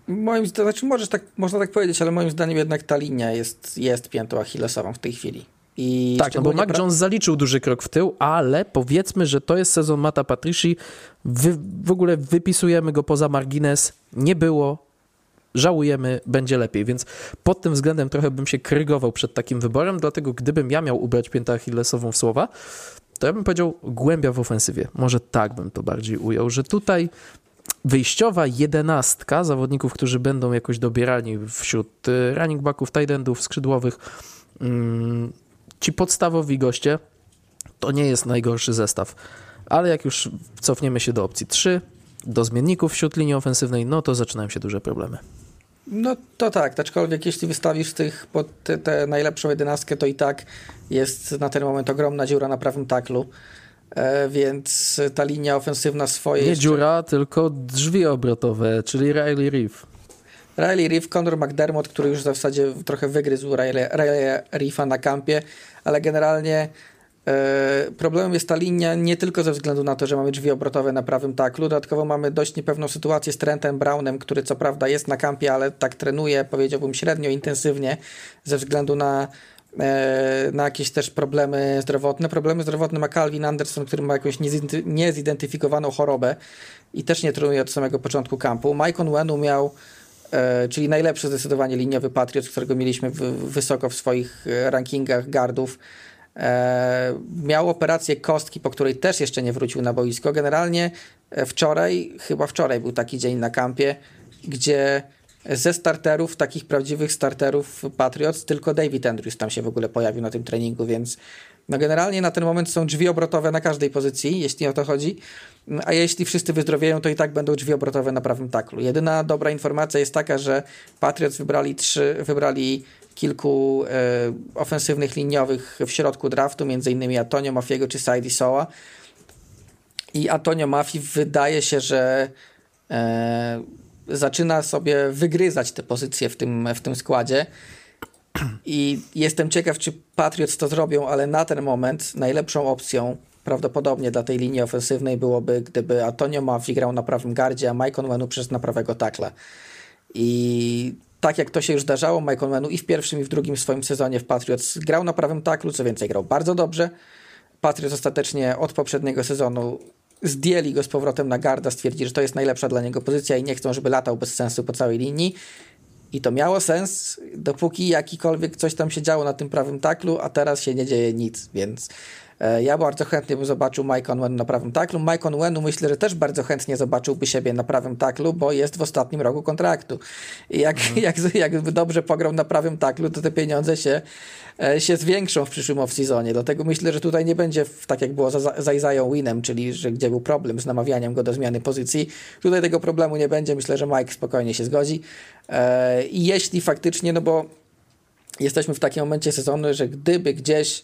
Moim zdaniem, znaczy możesz tak, można tak powiedzieć, ale moim zdaniem jednak ta linia jest, jest piętą achillesową w tej chwili. I tak, no bo Mac Jones zaliczył duży krok w tył, ale powiedzmy, że to jest sezon Mata Patrici. Wy, w ogóle wypisujemy go poza margines. Nie było, żałujemy, będzie lepiej. Więc pod tym względem trochę bym się krygował przed takim wyborem, dlatego gdybym ja miał ubrać piętę achillesową w słowa, to ja bym powiedział głębia w ofensywie. Może tak bym to bardziej ujął, że tutaj wyjściowa jedenastka zawodników, którzy będą jakoś dobierani wśród y, running backów, tight endów, skrzydłowych, mm, ci podstawowi goście, to nie jest najgorszy zestaw. Ale jak już cofniemy się do opcji 3, do zmienników wśród linii ofensywnej, no to zaczynają się duże problemy. No to tak, aczkolwiek jeśli wystawisz tych pod tę najlepszą jedenastkę, to i tak jest na ten moment ogromna dziura na prawym taklu. E, więc ta linia ofensywna swoje. Nie jeszcze... dziura, tylko drzwi obrotowe, czyli Riley Reef. Riley Reef, Conor McDermott, który już w zasadzie trochę wygryzł Riley, Riley Reefa na kampie, ale generalnie e, problemem jest ta linia nie tylko ze względu na to, że mamy drzwi obrotowe na prawym taklu, dodatkowo mamy dość niepewną sytuację z Trentem Brownem, który co prawda jest na kampie, ale tak trenuje, powiedziałbym średnio intensywnie ze względu na E, na jakieś też problemy zdrowotne. Problemy zdrowotne ma Calvin Anderson, który ma jakąś niezidentyfikowaną chorobę i też nie trenuje od samego początku kampu. Mike Onwenu miał, czyli najlepszy zdecydowanie liniowy Patriot, którego mieliśmy wysoko w swoich e, rankingach gardów. Miał operację kostki, po której też jeszcze nie wrócił na boisko. Generalnie wczoraj, chyba wczoraj był taki dzień na kampie, gdzie ze starterów, takich prawdziwych starterów Patriots, tylko David Andrews tam się w ogóle pojawił na tym treningu, więc no generalnie na ten moment są drzwi obrotowe na każdej pozycji, jeśli o to chodzi. A jeśli wszyscy wyzdrowieją, to i tak będą drzwi obrotowe na prawym taklu. Jedyna dobra informacja jest taka, że Patriots wybrali trzy, wybrali kilku e, ofensywnych liniowych w środku draftu, między innymi Antonio Mafiego czy Saidi Soa. I Antonio Mafi wydaje się, że e, zaczyna sobie wygryzać te pozycje w tym, w tym składzie. I jestem ciekaw, czy Patriots to zrobią, ale na ten moment najlepszą opcją prawdopodobnie dla tej linii ofensywnej byłoby, gdyby Antonio Maffi grał na prawym gardzie, a Mike Onwenu przez na prawego takla. I tak jak to się już zdarzało, Mike Onwenu i w pierwszym i w drugim swoim sezonie w Patriots grał na prawym taklu, co więcej grał bardzo dobrze. Patriots ostatecznie od poprzedniego sezonu zdjęli go z powrotem na garda, stwierdzili, że to jest najlepsza dla niego pozycja i nie chcą, żeby latał bez sensu po całej linii. I to miało sens, dopóki jakikolwiek coś tam się działo na tym prawym taklu, a teraz się nie dzieje nic, więc ja bardzo chętnie bym zobaczył Mike Onwenu na prawym taklu. Mike Onwenu myślę, że też bardzo chętnie zobaczyłby siebie na prawym taklu, bo jest w ostatnim roku kontraktu. I jak, mm. *laughs* jak, jakby dobrze pograł na prawym taklu, to te pieniądze się E, się zwiększą w przyszłym off-seasonie. Dlatego myślę, że tutaj nie będzie tak jak było za, za Isaiah Winem, czyli że gdzie był problem z namawianiem go do zmiany pozycji. Tutaj tego problemu nie będzie. Myślę, że Mike spokojnie się zgodzi. E, I jeśli faktycznie, no bo jesteśmy w takim momencie sezonu, że gdyby gdzieś e,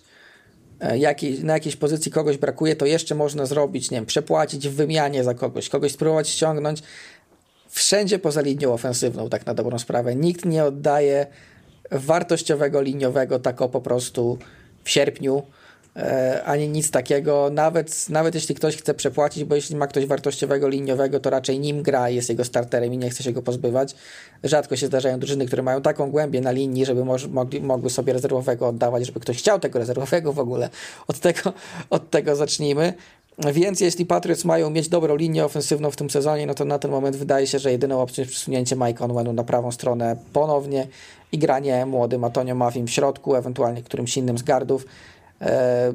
jakiej, na jakiejś pozycji kogoś brakuje, to jeszcze można zrobić, nie wiem, przepłacić w wymianie za kogoś, kogoś spróbować ściągnąć. Wszędzie poza linią ofensywną, tak na dobrą sprawę. Nikt nie oddaje wartościowego liniowego tak o po prostu w sierpniu, e, ani nic takiego. Nawet, nawet jeśli ktoś chce przepłacić, bo jeśli ma ktoś wartościowego liniowego, to raczej nim gra, jest jego starterem i nie chce się go pozbywać. Rzadko się zdarzają drużyny, które mają taką głębię na linii, żeby mogli, mogły sobie rezerwowego oddawać, żeby ktoś chciał tego rezerwowego w ogóle. Od tego, od tego zacznijmy. Więc jeśli Patriots mają mieć dobrą linię ofensywną w tym sezonie, no to na ten moment wydaje się, że jedyną opcją jest przesunięcie Mike Onwenu na prawą stronę ponownie i granie młodym Antonio Mafim w środku, ewentualnie którymś innym z gardów. E,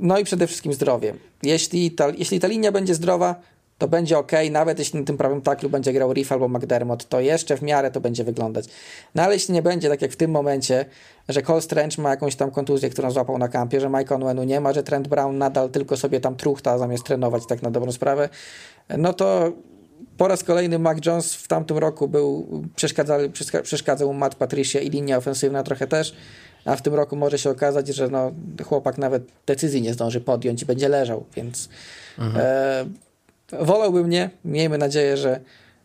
no i przede wszystkim zdrowie. Jeśli ta, jeśli ta linia będzie zdrowa, to będzie ok, nawet jeśli na tym prawym taklu będzie grał Riff albo McDermott, to jeszcze w miarę to będzie wyglądać. No ale jeśli nie będzie, tak jak w tym momencie, że Cole Strange ma jakąś tam kontuzję, którą złapał na kampie, że Mike Onwenu nie ma, że Trent Brown nadal tylko sobie tam truchta zamiast trenować tak na dobrą sprawę, no to po raz kolejny Mac Jones w tamtym roku był, przeszkadzał, przeszkadzał Matt Patricia i linia ofensywna trochę też, a w tym roku może się okazać, że no, chłopak nawet decyzji nie zdąży podjąć i będzie leżał, więc mhm. e, wolałbym nie. Miejmy nadzieję, że,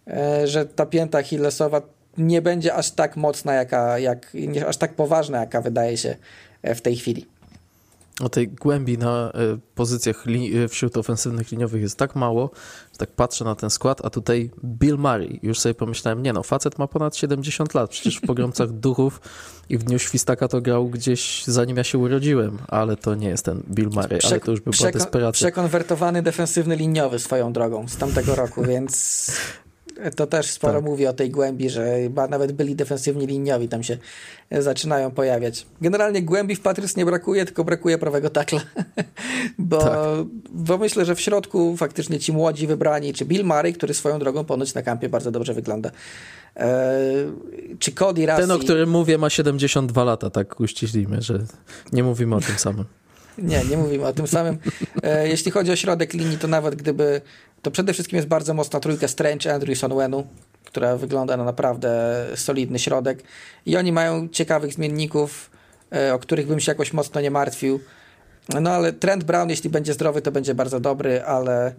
e, że ta pięta Achillesowa nie będzie aż tak mocna, jaka, jak, nie, aż tak poważna, jaka wydaje się e, w tej chwili o tej głębi na e, pozycjach e, wśród ofensywnych liniowych jest tak mało, że tak patrzę na ten skład, a tutaj Bill Murray. Już sobie pomyślałem, nie no, facet ma ponad 70 lat, przecież w pogromcach *laughs* duchów i w Dniu Świstaka to grał gdzieś zanim ja się urodziłem, ale to nie jest ten Bill Murray, ale to już by była desperacja. Przekonwertowany defensywny liniowy swoją drogą z tamtego roku, więc *laughs* to też sporo tak. mówi o tej głębi, że nawet byli defensywni liniowi tam się zaczynają pojawiać. Generalnie głębi w Patriots nie brakuje, tylko brakuje prawego takla. *laughs* bo, tak. bo myślę, że w środku faktycznie ci młodzi wybrani, czy Bill Murray, który swoją drogą ponoć na kampie bardzo dobrze wygląda. E, czy Cody Rassi... Ten, o którym mówię, ma 72 lata, tak uściślimy, że nie mówimy o tym samym. *laughs* Nie, nie mówimy o tym samym. E, jeśli chodzi o środek linii, to nawet gdyby to przede wszystkim jest bardzo mocna trójka Strange, Andrew i Sonwenu, która wygląda na naprawdę solidny środek i oni mają ciekawych zmienników, e, o których bym się jakoś mocno nie martwił. No ale Trent Brown, jeśli będzie zdrowy, to będzie bardzo dobry, ale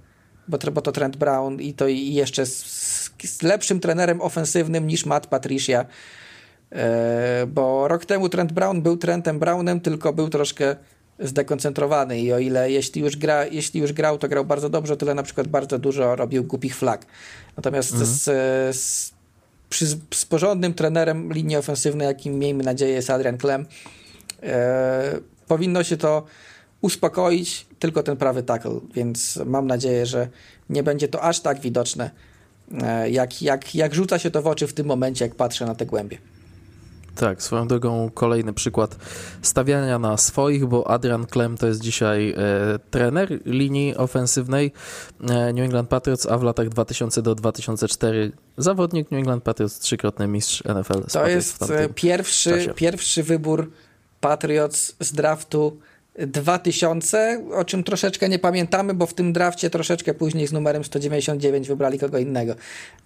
bo, bo to Trent Brown i to jeszcze z, z lepszym trenerem ofensywnym niż Matt Patricia, e, bo rok temu Trent Brown był Trentem Brownem, tylko był troszkę zdekoncentrowany i o ile jeśli już, gra, jeśli już grał, to grał bardzo dobrze, tyle na przykład bardzo dużo robił głupich flag. Natomiast mhm. z, z, przy, z porządnym trenerem linii ofensywnej, jakim miejmy nadzieję jest Adrian Clem, e, powinno się to uspokoić, tylko ten prawy tackle, więc mam nadzieję, że nie będzie to aż tak widoczne, e, jak, jak, jak rzuca się to w oczy w tym momencie, jak patrzę na te głębie. Tak, swoją drogą kolejny przykład stawiania na swoich, bo Adrian Clem to jest dzisiaj e, trener linii ofensywnej e, New England Patriots, a w latach 2000 do 2004 zawodnik New England Patriots, trzykrotny mistrz NFL. To jest e, pierwszy, pierwszy wybór Patriots z draftu 2000, o czym troszeczkę nie pamiętamy, bo w tym drafcie troszeczkę później z numerem 199 wybrali kogo innego,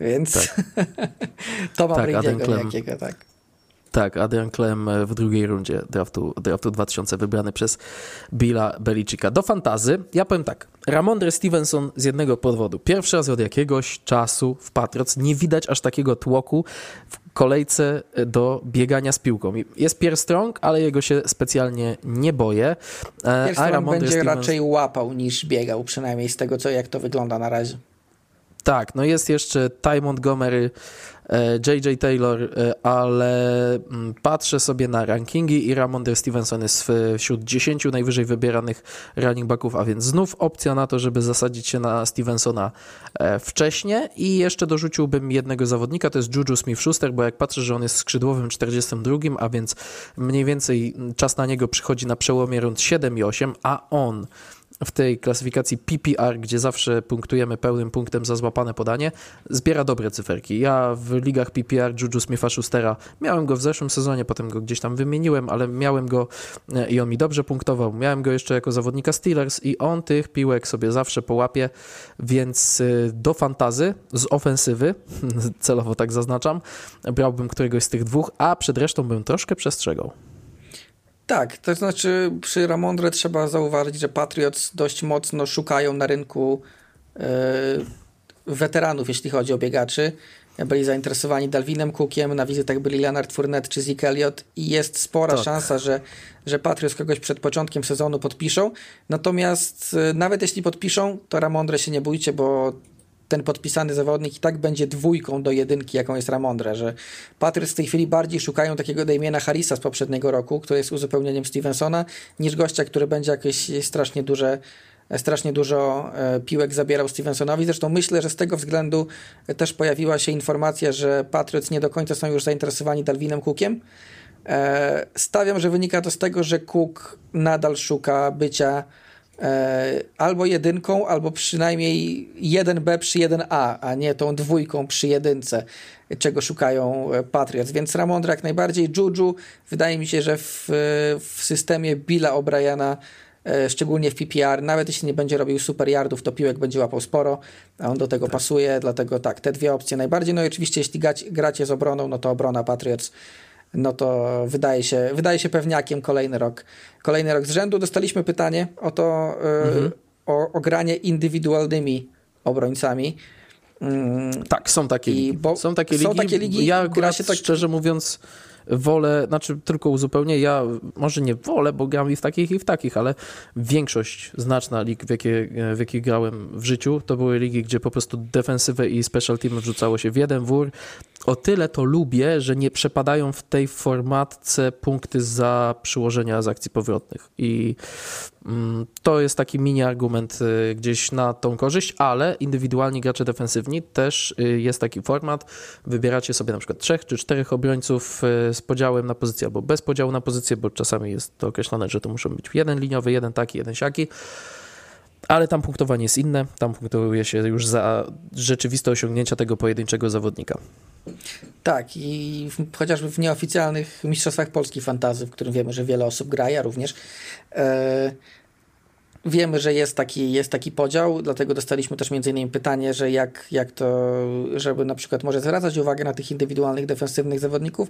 więc tak. *laughs* to ma tak, jakiego, tak. Tak, Adrian Clem w drugiej rundzie draftu, draftu 2000 wybrany przez Billa Belicika. Do fantazy, ja powiem tak, Ramondre Stevenson z jednego powodu. Pierwszy raz od jakiegoś czasu w Patriots nie widać aż takiego tłoku w kolejce do biegania z piłką. Jest Pierre Strong, ale jego się specjalnie nie boję. E, Pierre Strong będzie Stevenson... raczej łapał niż biegał, przynajmniej z tego, co, jak to wygląda na razie. Tak, no jest jeszcze Ty Montgomery, JJ e, Taylor, e, ale mm, patrzę sobie na rankingi i Ramondre Stevenson jest wśród 10 najwyżej wybieranych running backów, a więc znów opcja na to, żeby zasadzić się na Stevensona e, wcześniej i jeszcze dorzuciłbym jednego zawodnika, to jest Juju Smith-Schuster, bo jak patrzę, że on jest skrzydłowym 42, a więc mniej więcej czas na niego przychodzi na przełomie rund 7 i 8, a on w tej klasyfikacji PPR, gdzie zawsze punktujemy pełnym punktem za złapane podanie, zbiera dobre cyferki. Ja w ligach PPR Juju Smitha-Schustera miałem go w zeszłym sezonie, potem go gdzieś tam wymieniłem, ale miałem go e, i on mi dobrze punktował. Miałem go jeszcze jako zawodnika Steelers i on tych piłek sobie zawsze połapie, więc e, do fantazy z ofensywy, *laughs* celowo tak zaznaczam, brałbym któregoś z tych dwóch, a przed resztą bym troszkę przestrzegał. Tak, to znaczy przy Ramondre trzeba zauważyć, że Patriots dość mocno szukają na rynku yy, weteranów, jeśli chodzi o biegaczy. Byli zainteresowani Dalvinem Cookiem, na wizytach byli Leonard Fournette czy Zeke Elliott i jest spora tak. szansa, że, że Patriots kogoś przed początkiem sezonu podpiszą. Natomiast yy, nawet jeśli podpiszą, to Ramondre się nie bójcie, bo ten podpisany zawodnik i tak będzie dwójką do jedynki, jaką jest Ramondre, że Patriots w tej chwili bardziej szukają takiego Damiena Harrisa z poprzedniego roku, który jest uzupełnieniem Stevensona, niż gościa, który będzie jakieś strasznie duże strasznie dużo e, piłek zabierał Stevensonowi. Zresztą myślę, że z tego względu też pojawiła się informacja, że Patriots nie do końca są już zainteresowani Dalvinem Cookiem. E, stawiam, że wynika to z tego, że Cook nadal szuka bycia E, albo jedynką, albo przynajmniej 1B przy 1A, a nie tą dwójką przy jedynce, czego szukają e, Patriots. Więc Ramondra jak najbardziej. Juju, wydaje mi się, że w, w systemie Billa O'Briana e, szczególnie w PPR, nawet jeśli nie będzie robił super yardów, to piłek będzie łapał sporo, a on do tego tak. pasuje, dlatego tak, te dwie opcje najbardziej. No i oczywiście jeśli gracie z obroną, no to obrona Patriots no to wydaje się, wydaje się pewniakiem kolejny rok. Kolejny rok z rzędu. Dostaliśmy pytanie o to, mhm. o, o granie indywidualnymi obrońcami. Mm, tak, są takie ligi. są takie ligi. Są takie ligi ja akurat, się tak... szczerze mówiąc, wolę, znaczy tylko uzupełnię, ja może nie wolę, bo gram i w takich i w takich, ale większość znaczna lig, w jakie, w jakie grałem w życiu, to były ligi, gdzie po prostu defensywę i special team wrzucało się w jeden wór. O tyle to lubię, że nie przepadają w tej formatce punkty za przyłożenia z akcji powrotnych i to jest taki mini argument y, gdzieś na tą korzyść, ale indywidualni gracze defensywni też y, jest taki format. Wybieracie sobie na przykład trzech czy czterech obrońców y, z podziałem na pozycję albo bez podziału na pozycję, bo czasami jest to określone, że to muszą być jeden liniowy, jeden taki, jeden siaki. Ale tam punktowanie jest inne, tam punktuje się już za rzeczywiste osiągnięcia tego pojedynczego zawodnika. Tak, i chociażby w nieoficjalnych mistrzostwach Polski fantazy, w którym wiemy, że wiele osób gra, ja również. Yy Wiemy, że jest taki, jest taki podział, dlatego dostaliśmy też między innymi pytanie, że jak, jak to, żeby na przykład może zwracać uwagę na tych indywidualnych, defensywnych zawodników.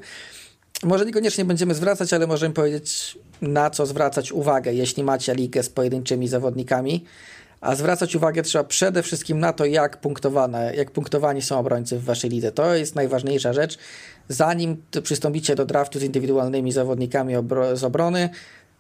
Może niekoniecznie będziemy zwracać, ale możemy powiedzieć, na co zwracać uwagę, jeśli macie ligę z pojedynczymi zawodnikami. A zwracać uwagę trzeba przede wszystkim na to, jak, punktowane, jak punktowani są obrońcy w waszej lidze. To jest najważniejsza rzecz. Zanim przystąpicie do draftu z indywidualnymi zawodnikami obro z obrony,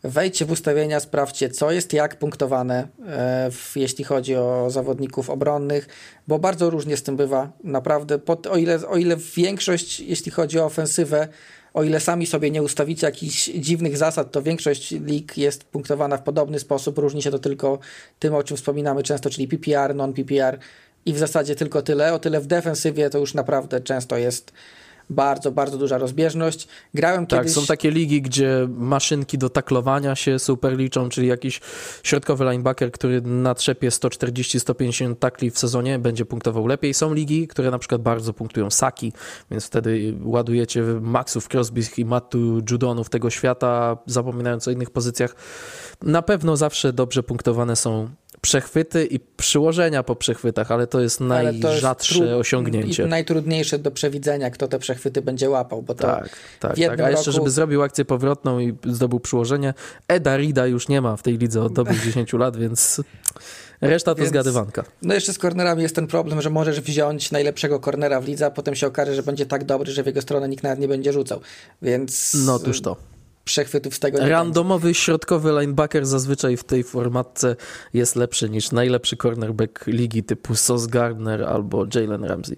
Wejdźcie w ustawienia, sprawdźcie, co jest jak punktowane, e, w, jeśli chodzi o zawodników obronnych, bo bardzo różnie z tym bywa. Naprawdę, pod, o, ile, o ile większość, jeśli chodzi o ofensywę, o ile sami sobie nie ustawicie jakichś dziwnych zasad, to większość lig jest punktowana w podobny sposób. Różni się to tylko tym, o czym wspominamy często, czyli PPR, non-PPR i w zasadzie tylko tyle. O tyle w defensywie to już naprawdę często jest bardzo, bardzo duża rozbieżność. Grałem tak, kiedyś... są takie ligi, gdzie maszynki do taklowania się super liczą, czyli jakiś środkowy linebacker, który natrzepie 140-150 takli w sezonie, będzie punktował lepiej. Są ligi, które na przykład bardzo punktują saki, więc wtedy ładujecie Maxów, Crosbych i Mattu Judonów tego świata, zapominając o innych pozycjach. Na pewno zawsze dobrze punktowane są przechwyty i przyłożenia po przechwytach, ale to jest najrzadsze jest osiągnięcie. I najtrudniejsze do przewidzenia, kto te przechwyty będzie łapał, bo to tak, tak, tak. A jeszcze, roku... żeby zrobił akcję powrotną i zdobył przyłożenie, Eda Rida już nie ma w tej lidze od dobrych *laughs* 10 lat, więc reszta to więc, zgadywanka. No jeszcze z kornerami jest ten problem, że możesz wziąć najlepszego kornera w lidze, a potem się okaże, że będzie tak dobry, że w jego stronę nikt nawet nie będzie rzucał, więc... No tuż to przechwytów z tego. Randomowy środkowy linebacker zazwyczaj w tej formatce jest lepszy niż najlepszy cornerback ligi typu Sos Gardner albo Jalen Ramsey.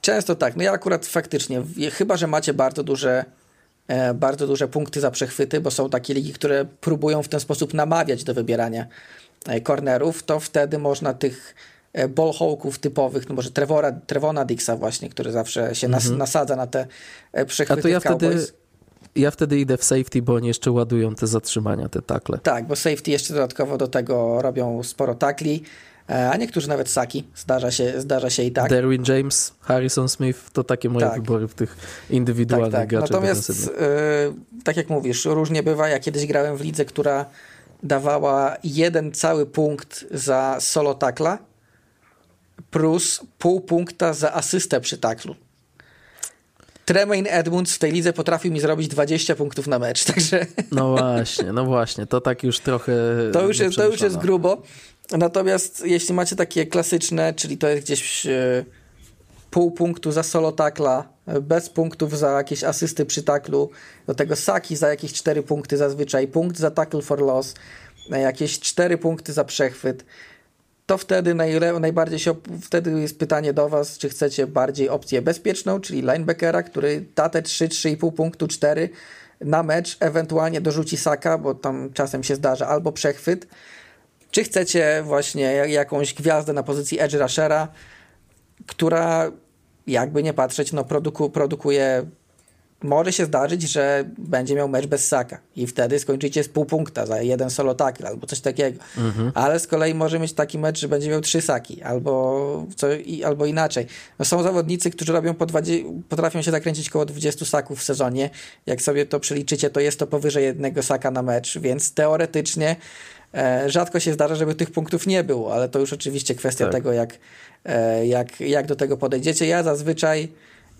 Często tak. No ja akurat faktycznie, chyba że macie bardzo duże e, bardzo duże punkty za przechwyty, bo są takie ligi, które próbują w ten sposób namawiać do wybierania e, cornerów, to wtedy można tych e, ballhawków typowych, no może Trevora, Trevona Dixa właśnie, który zawsze się nas, -hmm. nasadza na te przechwyty A to ja wtedy ja wtedy idę w safety, bo oni jeszcze ładują te zatrzymania, te takle. Tak, bo safety jeszcze dodatkowo do tego robią sporo takli, e, a niektórzy nawet saki. Zdarza się, zdarza się i tak. Derwin James, Harrison Smith, to takie moje tak. wybory w tych indywidualnych tak, tak. graczach. Natomiast, yy, tak jak mówisz, różnie bywa. Ja kiedyś grałem w lidze, która dawała jeden cały punkt za solo takla plus pół punkta za asystę przy taklu. Tremaine Edmunds w tej lidze potrafił mi zrobić 20 punktów na mecz, *laughs* także... No właśnie, no właśnie, to tak już trochę... To już, jest, to już jest grubo. Natomiast jeśli macie takie klasyczne, czyli to jest gdzieś e, pół punktu za solo takla, bez punktów za jakieś asysty przy taklu, do tego saki za jakieś 4 punkty zazwyczaj, punkt za tackle for loss, jakieś 4 punkty za przechwyt, to wtedy najbardziej się, wtedy jest pytanie do Was, czy chcecie bardziej opcję bezpieczną, czyli linebackera, który da te 3, 3,5 punktu, 4 na mecz, ewentualnie dorzuci saka, bo tam czasem się zdarza, albo przechwyt, czy chcecie właśnie jakąś gwiazdę na pozycji edge rushera, która jakby nie patrzeć, no produku, produkuje może się zdarzyć, że będzie miał mecz bez saka i wtedy skończycie z pół punkta za jeden solo tackle albo coś takiego. Mhm. Ale z kolei może mieć taki mecz, że będzie miał trzy saki albo, co, albo inaczej. No są zawodnicy, którzy robią po 20, potrafią się zakręcić około 20 saków w sezonie. Jak sobie to przeliczycie, to jest to powyżej jednego saka na mecz, więc teoretycznie e, rzadko się zdarza, żeby tych punktów nie było, ale to już oczywiście kwestia tak. tego, jak, e, jak, jak do tego podejdziecie. Ja zazwyczaj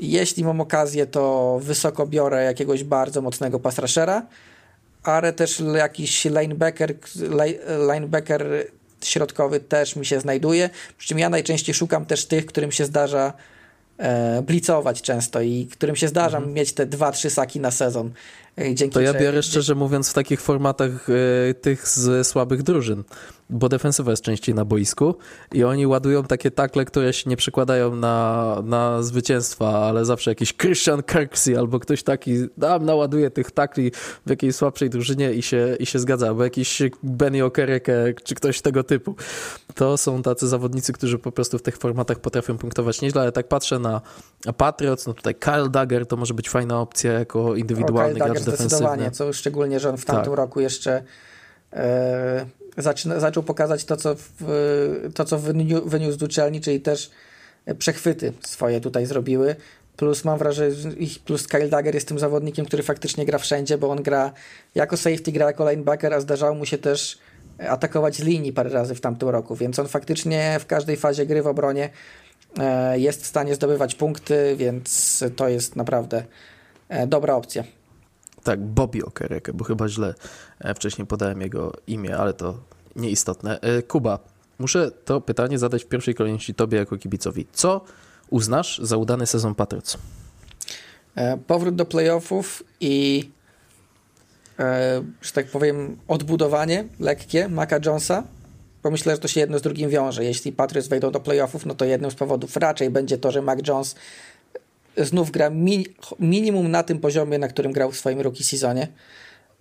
jeśli mam okazję, to wysoko biorę jakiegoś bardzo mocnego pasrashera, ale też jakiś linebacker, linebacker środkowy też mi się znajduje. Przy czym ja najczęściej szukam też tych, którym się zdarza e, blicować często i którym się zdarza mhm. mieć te dwa, trzy saki na sezon. E, dzięki to ja biorę szczerze mówiąc w takich formatach e, tych z słabych drużyn bo defensywa jest częściej na boisku i oni ładują takie takle, które się nie przykładają na, na zwycięstwa, ale zawsze jakiś Christian Kirksey albo ktoś taki tam naładuje tych takli w jakiejś słabszej drużynie i się, i się zgadza, albo jakiś Benny Okereke czy ktoś tego typu. To są tacy zawodnicy, którzy po prostu w tych formatach potrafią punktować nieźle, ale tak patrzę na Patriots, no tutaj Kyle Dagger to może być fajna opcja jako indywidualny o, Kyle gracz Dagger defensywny. Zdecydowanie, co szczególnie, że on w tamtym tak. roku jeszcze e, zaczyna, zaczął pokazać to, co, w, to, co wyniósł z uczelni, czyli też przechwyty swoje tutaj zrobiły. Plus mam wrażenie, plus Kyle Dagger jest tym zawodnikiem, który faktycznie gra wszędzie, bo on gra jako safety, gra jako linebacker, a zdarzało mu się też atakować z linii parę razy w tamtym roku, więc on faktycznie w każdej fazie gry w obronie e, jest w stanie zdobywać punkty, więc to jest naprawdę e, dobra opcja. Tak, Bobby Okereke, bo chyba źle e, wcześniej podałem jego imię, ale to nieistotne. E, Kuba, muszę to pytanie zadać w pierwszej kolejności tobie jako kibicowi. Co uznasz za udany sezon Patriots? E, powrót do playoffów i że tak powiem odbudowanie lekkie Maca Jonesa, bo myślę, że to się jedno z drugim wiąże. Jeśli Patriots wejdą do playoffów, no to jednym z powodów raczej będzie to, że Mac Jones znów gra mi, minimum na tym poziomie, na którym grał w swoim rookie sezonie.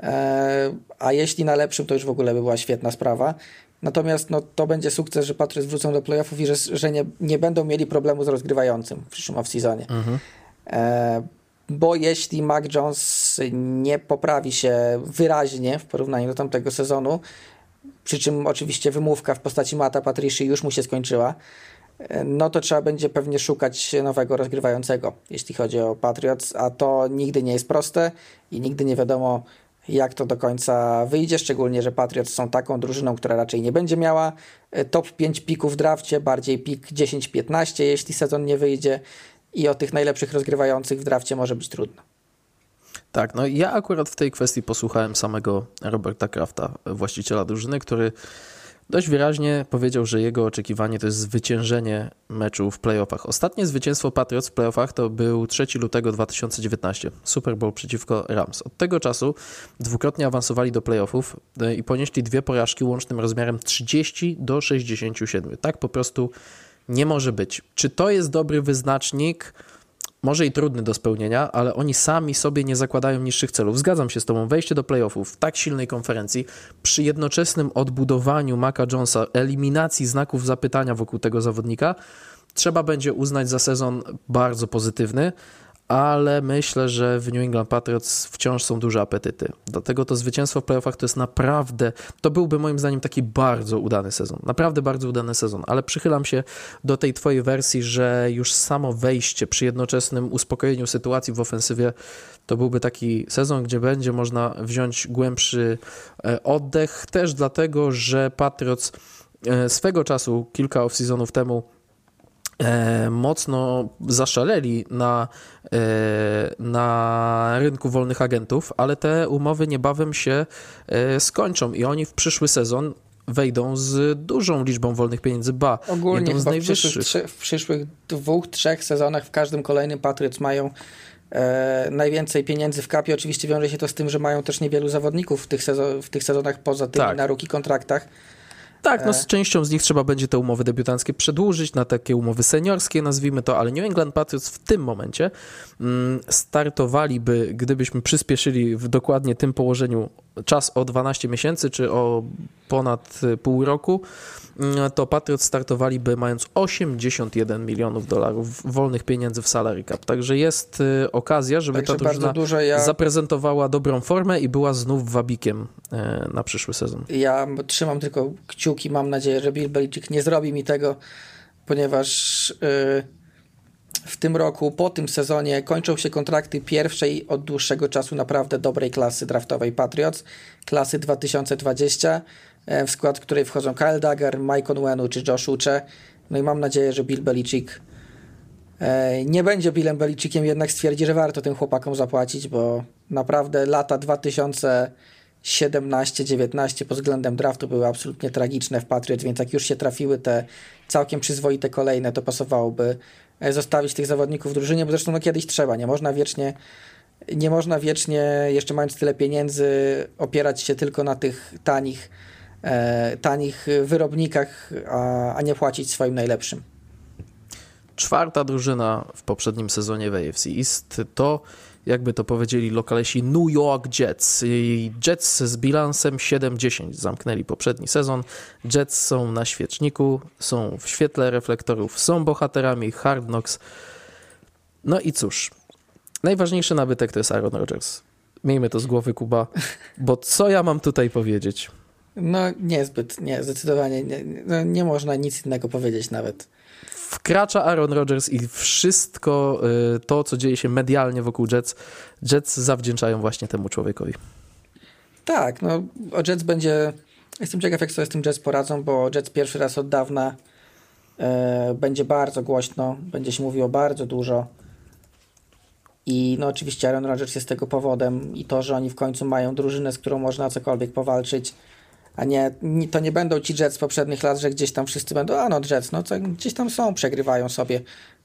E, a jeśli na lepszym, to już w ogóle by była świetna sprawa. Natomiast no, to będzie sukces, że Patriots wrócą do playoffów i że, że nie, nie będą mieli problemu z rozgrywającym w przyszłym off-seasonie. Mhm. E, bo jeśli Mac Jones nie poprawi się wyraźnie w porównaniu do tamtego sezonu, przy czym oczywiście wymówka w postaci Mata Patricia już mu się skończyła, no to trzeba będzie pewnie szukać nowego rozgrywającego, jeśli chodzi o Patriots, a to nigdy nie jest proste i nigdy nie wiadomo, jak to do końca wyjdzie, szczególnie, że Patriots są taką drużyną, która raczej nie będzie miała e, top 5 pików w drafcie, bardziej pik 10-15, jeśli sezon nie wyjdzie i o tych najlepszych rozgrywających w drafcie może być trudno. Tak, no ja akurat w tej kwestii posłuchałem samego Roberta Krafta, właściciela drużyny, który dość wyraźnie powiedział, że jego oczekiwanie to jest zwyciężenie meczu w playoffach. Ostatnie zwycięstwo Patriots w playoffach to był 3 lutego 2019, Super Bowl przeciwko Rams. Od tego czasu dwukrotnie awansowali do playoffów e, i ponieśli dwie porażki łącznym rozmiarem 30 do 67. Tak po prostu nie może być. Czy to jest dobry wyznacznik? Może i trudny do spełnienia, ale oni sami sobie nie zakładają niższych celów. Zgadzam się z Tobą, wejście do playoffów w tak silnej konferencji, przy jednoczesnym odbudowaniu Maca Jonesa, eliminacji znaków zapytania wokół tego zawodnika, trzeba będzie uznać za sezon bardzo pozytywny, ale myślę, że w New England Patriots wciąż są duże apetyty. Dlatego to zwycięstwo w playoffach to jest naprawdę, to byłby moim zdaniem taki bardzo udany sezon. Naprawdę bardzo udany sezon, ale przychylam się do tej twojej wersji, że już samo wejście przy jednoczesnym uspokojeniu sytuacji w ofensywie to byłby taki sezon, gdzie będzie można wziąć głębszy e, oddech, też dlatego, że Patriots e, swego czasu, kilka off-seasonów temu, mocno zaszaleli na, e, na rynku wolnych agentów, ale te umowy niebawem się e, skończą i oni w przyszły sezon wejdą z dużą liczbą wolnych pieniędzy, ba, Ogólnie z najwyższych. W przyszłych, w przyszłych dwóch, trzech sezonach w każdym kolejnym Patriots mają e, najwięcej pieniędzy w kapie. Oczywiście wiąże się to z tym, że mają też niewielu zawodników w tych, sezon, w tych sezonach poza tymi tak. na ruki kontraktach. Tak, no z częścią z nich trzeba będzie te umowy debiutanckie przedłużyć na takie umowy seniorskie, nazwijmy to, ale New England Patriots w tym momencie mm, startowaliby, gdybyśmy przyspieszyli w dokładnie tym położeniu czas o 12 miesięcy, czy o ponad pół roku, mm, to Patriots startowaliby mając 81 milionów dolarów wolnych pieniędzy w salary cap. Także jest y, okazja, żeby Także ta drużyna dużo ja... zaprezentowała dobrą formę i była znów wabikiem e, na przyszły sezon. Ja trzymam tylko kciuki, mam nadzieję, że Bill Belichick nie zrobi mi tego, ponieważ yy, w tym roku, po tym sezonie kończą się kontrakty pierwszej od dłuższego czasu naprawdę dobrej klasy draftowej Patriots, klasy 2020, e, w skład której wchodzą Kyle Dagger, Mike Onwenu czy Josh Uche. No i mam nadzieję, że Bill Belichick e, nie będzie Billem Belicickiem, jednak stwierdzi, że warto tym chłopakom zapłacić, bo naprawdę lata 2017-19 pod względem draftu były absolutnie tragiczne w Patriots, więc jak już się trafiły te całkiem przyzwoite kolejne, to pasowałoby e, zostawić tych zawodników w drużynie, bo zresztą no kiedyś trzeba, nie można wiecznie nie można wiecznie, jeszcze mając tyle pieniędzy, opierać się tylko na tych tanich, e, tanich wyrobnikach, a, a nie płacić swoim najlepszym. Czwarta drużyna w poprzednim sezonie w AFC East to, jakby to powiedzieli lokalesi, New York Jets. Jets z bilansem 7-10 zamknęli poprzedni sezon. Jets są na świeczniku, są w świetle reflektorów, są bohaterami Hard Knocks. No i cóż, najważniejszy nabytek to jest Aaron Rodgers. Miejmy to z głowy, Kuba, bo co ja mam tutaj powiedzieć? No niezbyt, nie, zdecydowanie nie, no, nie można nic innego powiedzieć nawet. Wkracza Aaron Rodgers i wszystko y, to, co dzieje się medialnie wokół Jets, Jets zawdzięczają właśnie temu człowiekowi. Tak, no o Jets będzie... Jestem ciekaw, jak sobie z tym Jets poradzą, bo Jets pierwszy raz od dawna e, będzie bardzo głośno, będzie się mówiło bardzo dużo i no oczywiście Aaron Rodgers jest tego powodem i to, że oni w końcu mają drużynę, z którą można cokolwiek powalczyć, a nie, to nie będą ci Jets z poprzednich lat, że gdzieś tam wszyscy będą, a no Jets, no to gdzieś tam są, przegrywają sobie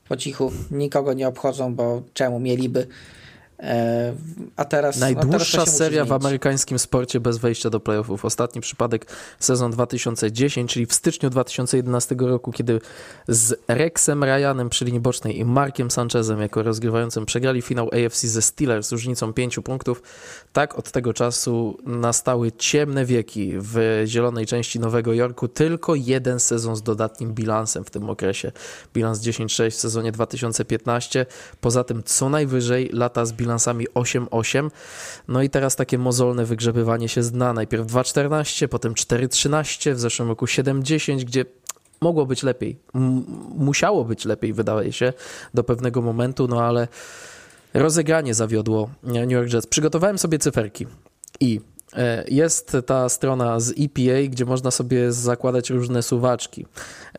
po cichu, nikogo nie obchodzą, bo czemu mieliby. E, a teraz. Najdłuższa no teraz seria w amerykańskim sporcie bez wejścia do playoffów. Ostatni przypadek sezon 2010, czyli w styczniu 2011 roku, kiedy z Rexem Ryanem przy linii bocznej i Markiem Sanchezem jako rozgrywającym przegrali finał AFC ze Steelers z różnicą 5 punktów. Tak od tego czasu nastały ciemne wieki w zielonej części Nowego Jorku. Tylko jeden sezon z dodatnim bilansem w tym okresie. Bilans 10-6 w sezonie 2015. Poza tym co najwyżej lata z bilansami 8-8. No i teraz takie mozolne wygrzebywanie się zna. Najpierw 2-14, potem 4-13, w zeszłym roku 7-10, gdzie mogło być lepiej. M musiało być lepiej, wydaje się, do pewnego momentu, no ale rozegranie zawiodło New York Jets. Przygotowałem sobie cyferki i jest ta strona z EPA, gdzie można sobie zakładać różne suwaczki.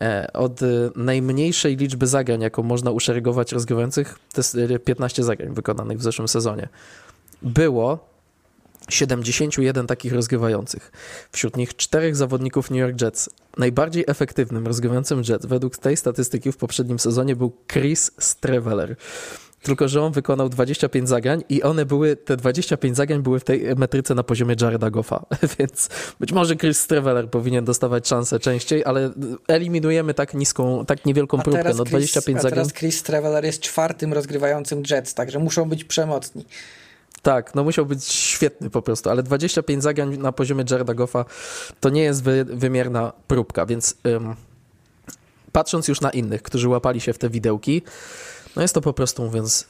E, od najmniejszej liczby zagrań, jaką można uszeregować rozgrywających, to jest 15 zagrań wykonanych w zeszłym sezonie. Było 71 takich rozgrywających. Wśród nich czterech zawodników New York Jets. Najbardziej efektywnym rozgrywającym Jets według tej statystyki w poprzednim sezonie był Chris Streveler tylko że on wykonał 25 zagrań i one były, te 25 zagrań były w tej metryce na poziomie Jareda Goffa, *laughs* więc być może Chris Streveler powinien dostawać szansę częściej, ale eliminujemy tak niską, tak niewielką próbkę, no 25 zagrań. A teraz Chris Streveler jest czwartym rozgrywającym Jets, także muszą być przemocni. Tak, no musiał być świetny po prostu, ale 25 zagrań na poziomie Jareda Goffa to nie jest wy, wymierna próbka, więc ym, patrząc już na innych, którzy łapali się w te widełki, no jest to po prostu, mówiąc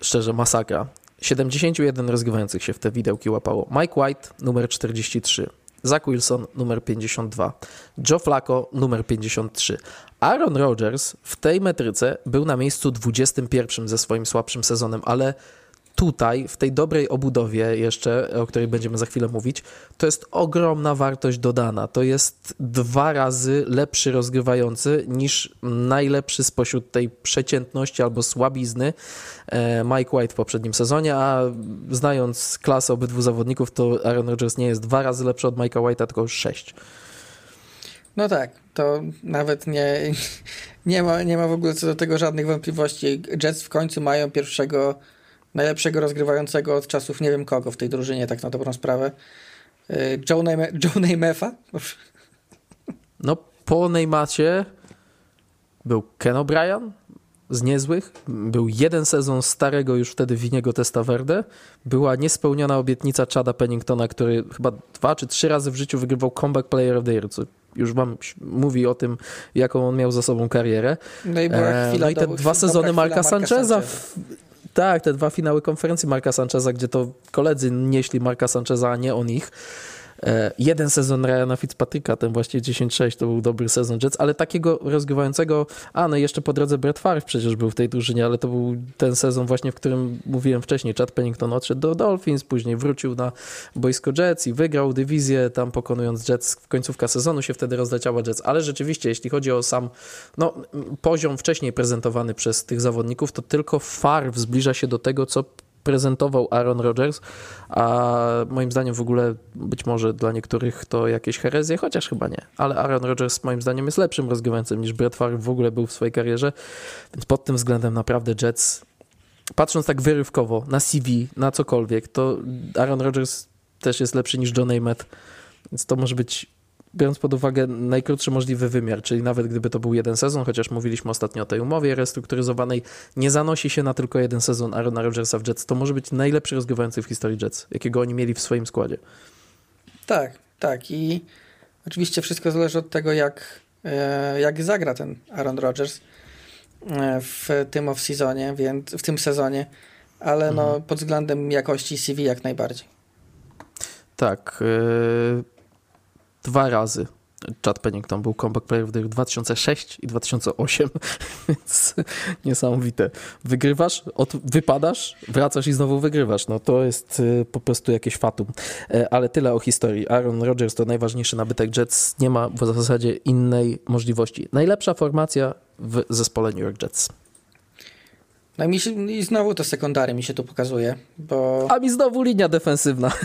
szczerze, masakra. 71 rozgrywających się w te widełki łapało. Mike White, numer 43. Zach Wilson, numer 52. Joe Flacco, numer 53. Aaron Rodgers w tej metryce był na miejscu 21 ze swoim słabszym sezonem, ale tutaj, w tej dobrej obudowie jeszcze, o której będziemy za chwilę mówić, to jest ogromna wartość dodana. To jest dwa razy lepszy rozgrywający niż najlepszy spośród tej przeciętności albo słabizny e, Mike White w poprzednim sezonie, a znając klasę obydwu zawodników, to Aaron Rodgers nie jest dwa razy lepszy od Mike'a White'a, tylko sześć. No tak, to nawet nie, nie, ma, nie ma w ogóle co do tego żadnych wątpliwości. Jets w końcu mają pierwszego najlepszego rozgrywającego od czasów nie wiem kogo w tej drużynie, tak na dobrą sprawę. Y, Joe, Namath'a? *laughs* *laughs* No, po Neymacie był Ken O'Brien z niezłych. Był jeden sezon starego już wtedy Winiego Testaverde. Była niespełniona obietnica Chada Penningtona, który chyba dwa czy trzy razy w życiu wygrywał Comeback Player of the Year, co już wam mówi o tym, jaką on miał za sobą karierę. No i, e, no i te dwa sezony Marka Sancheza w, tak, te dwa finały konferencji Marka Sancheza, gdzie to koledzy nieśli Marka Sancheza, a nie on ich. E, jeden sezon Ryana Fitzpatricka, ten właśnie 10-6, to był dobry sezon Jets, ale takiego rozgrywającego, a no jeszcze po drodze Brett Favre przecież był w tej drużynie, ale to był ten sezon właśnie, w którym mówiłem wcześniej, Chad Pennington odszedł do Dolphins, później wrócił na boisko Jets i wygrał dywizję, tam pokonując Jets, w końcówka sezonu się wtedy rozleciała Jets, ale rzeczywiście, jeśli chodzi o sam no, poziom wcześniej prezentowany przez tych zawodników, to tylko Favre zbliża się do tego, co prezentował Aaron Rodgers, a moim zdaniem w ogóle być może dla niektórych to jakieś herezje, chociaż chyba nie, ale Aaron Rodgers moim zdaniem jest lepszym rozgrywającym niż Brett Favre w ogóle był w swojej karierze, więc pod tym względem naprawdę Jets, patrząc tak wyrywkowo na CV, na cokolwiek, to Aaron Rodgers też jest lepszy niż John Namath, więc to może być biorąc pod uwagę najkrótszy możliwy wymiar, czyli nawet gdyby to był jeden sezon, chociaż mówiliśmy ostatnio o tej umowie restrukturyzowanej, nie zanosi się na tylko jeden sezon Arona Rodgersa w Jets, to może być najlepszy rozgrywający w historii Jets, jakiego oni mieli w swoim składzie. Tak, tak i oczywiście wszystko zależy od tego, jak, e, jak zagra ten Aaron Rodgers e, w tym off-seasonie, więc w tym sezonie, ale no, mhm. no pod względem jakości CV jak najbardziej. Tak. Yy dwa razy Chad Pennington był comeback player w 2006 i 2008, *laughs* więc niesamowite. Wygrywasz, od, wypadasz, wracasz i znowu wygrywasz. No to jest y, po prostu jakieś fatum. E, ale tyle o historii. Aaron Rodgers to najważniejszy nabytek Jets. Nie ma w zasadzie innej możliwości. Najlepsza formacja w zespole New York Jets. No i, mi się, i znowu to sekundary mi się tu pokazuje, bo... A mi znowu linia defensywna. *laughs*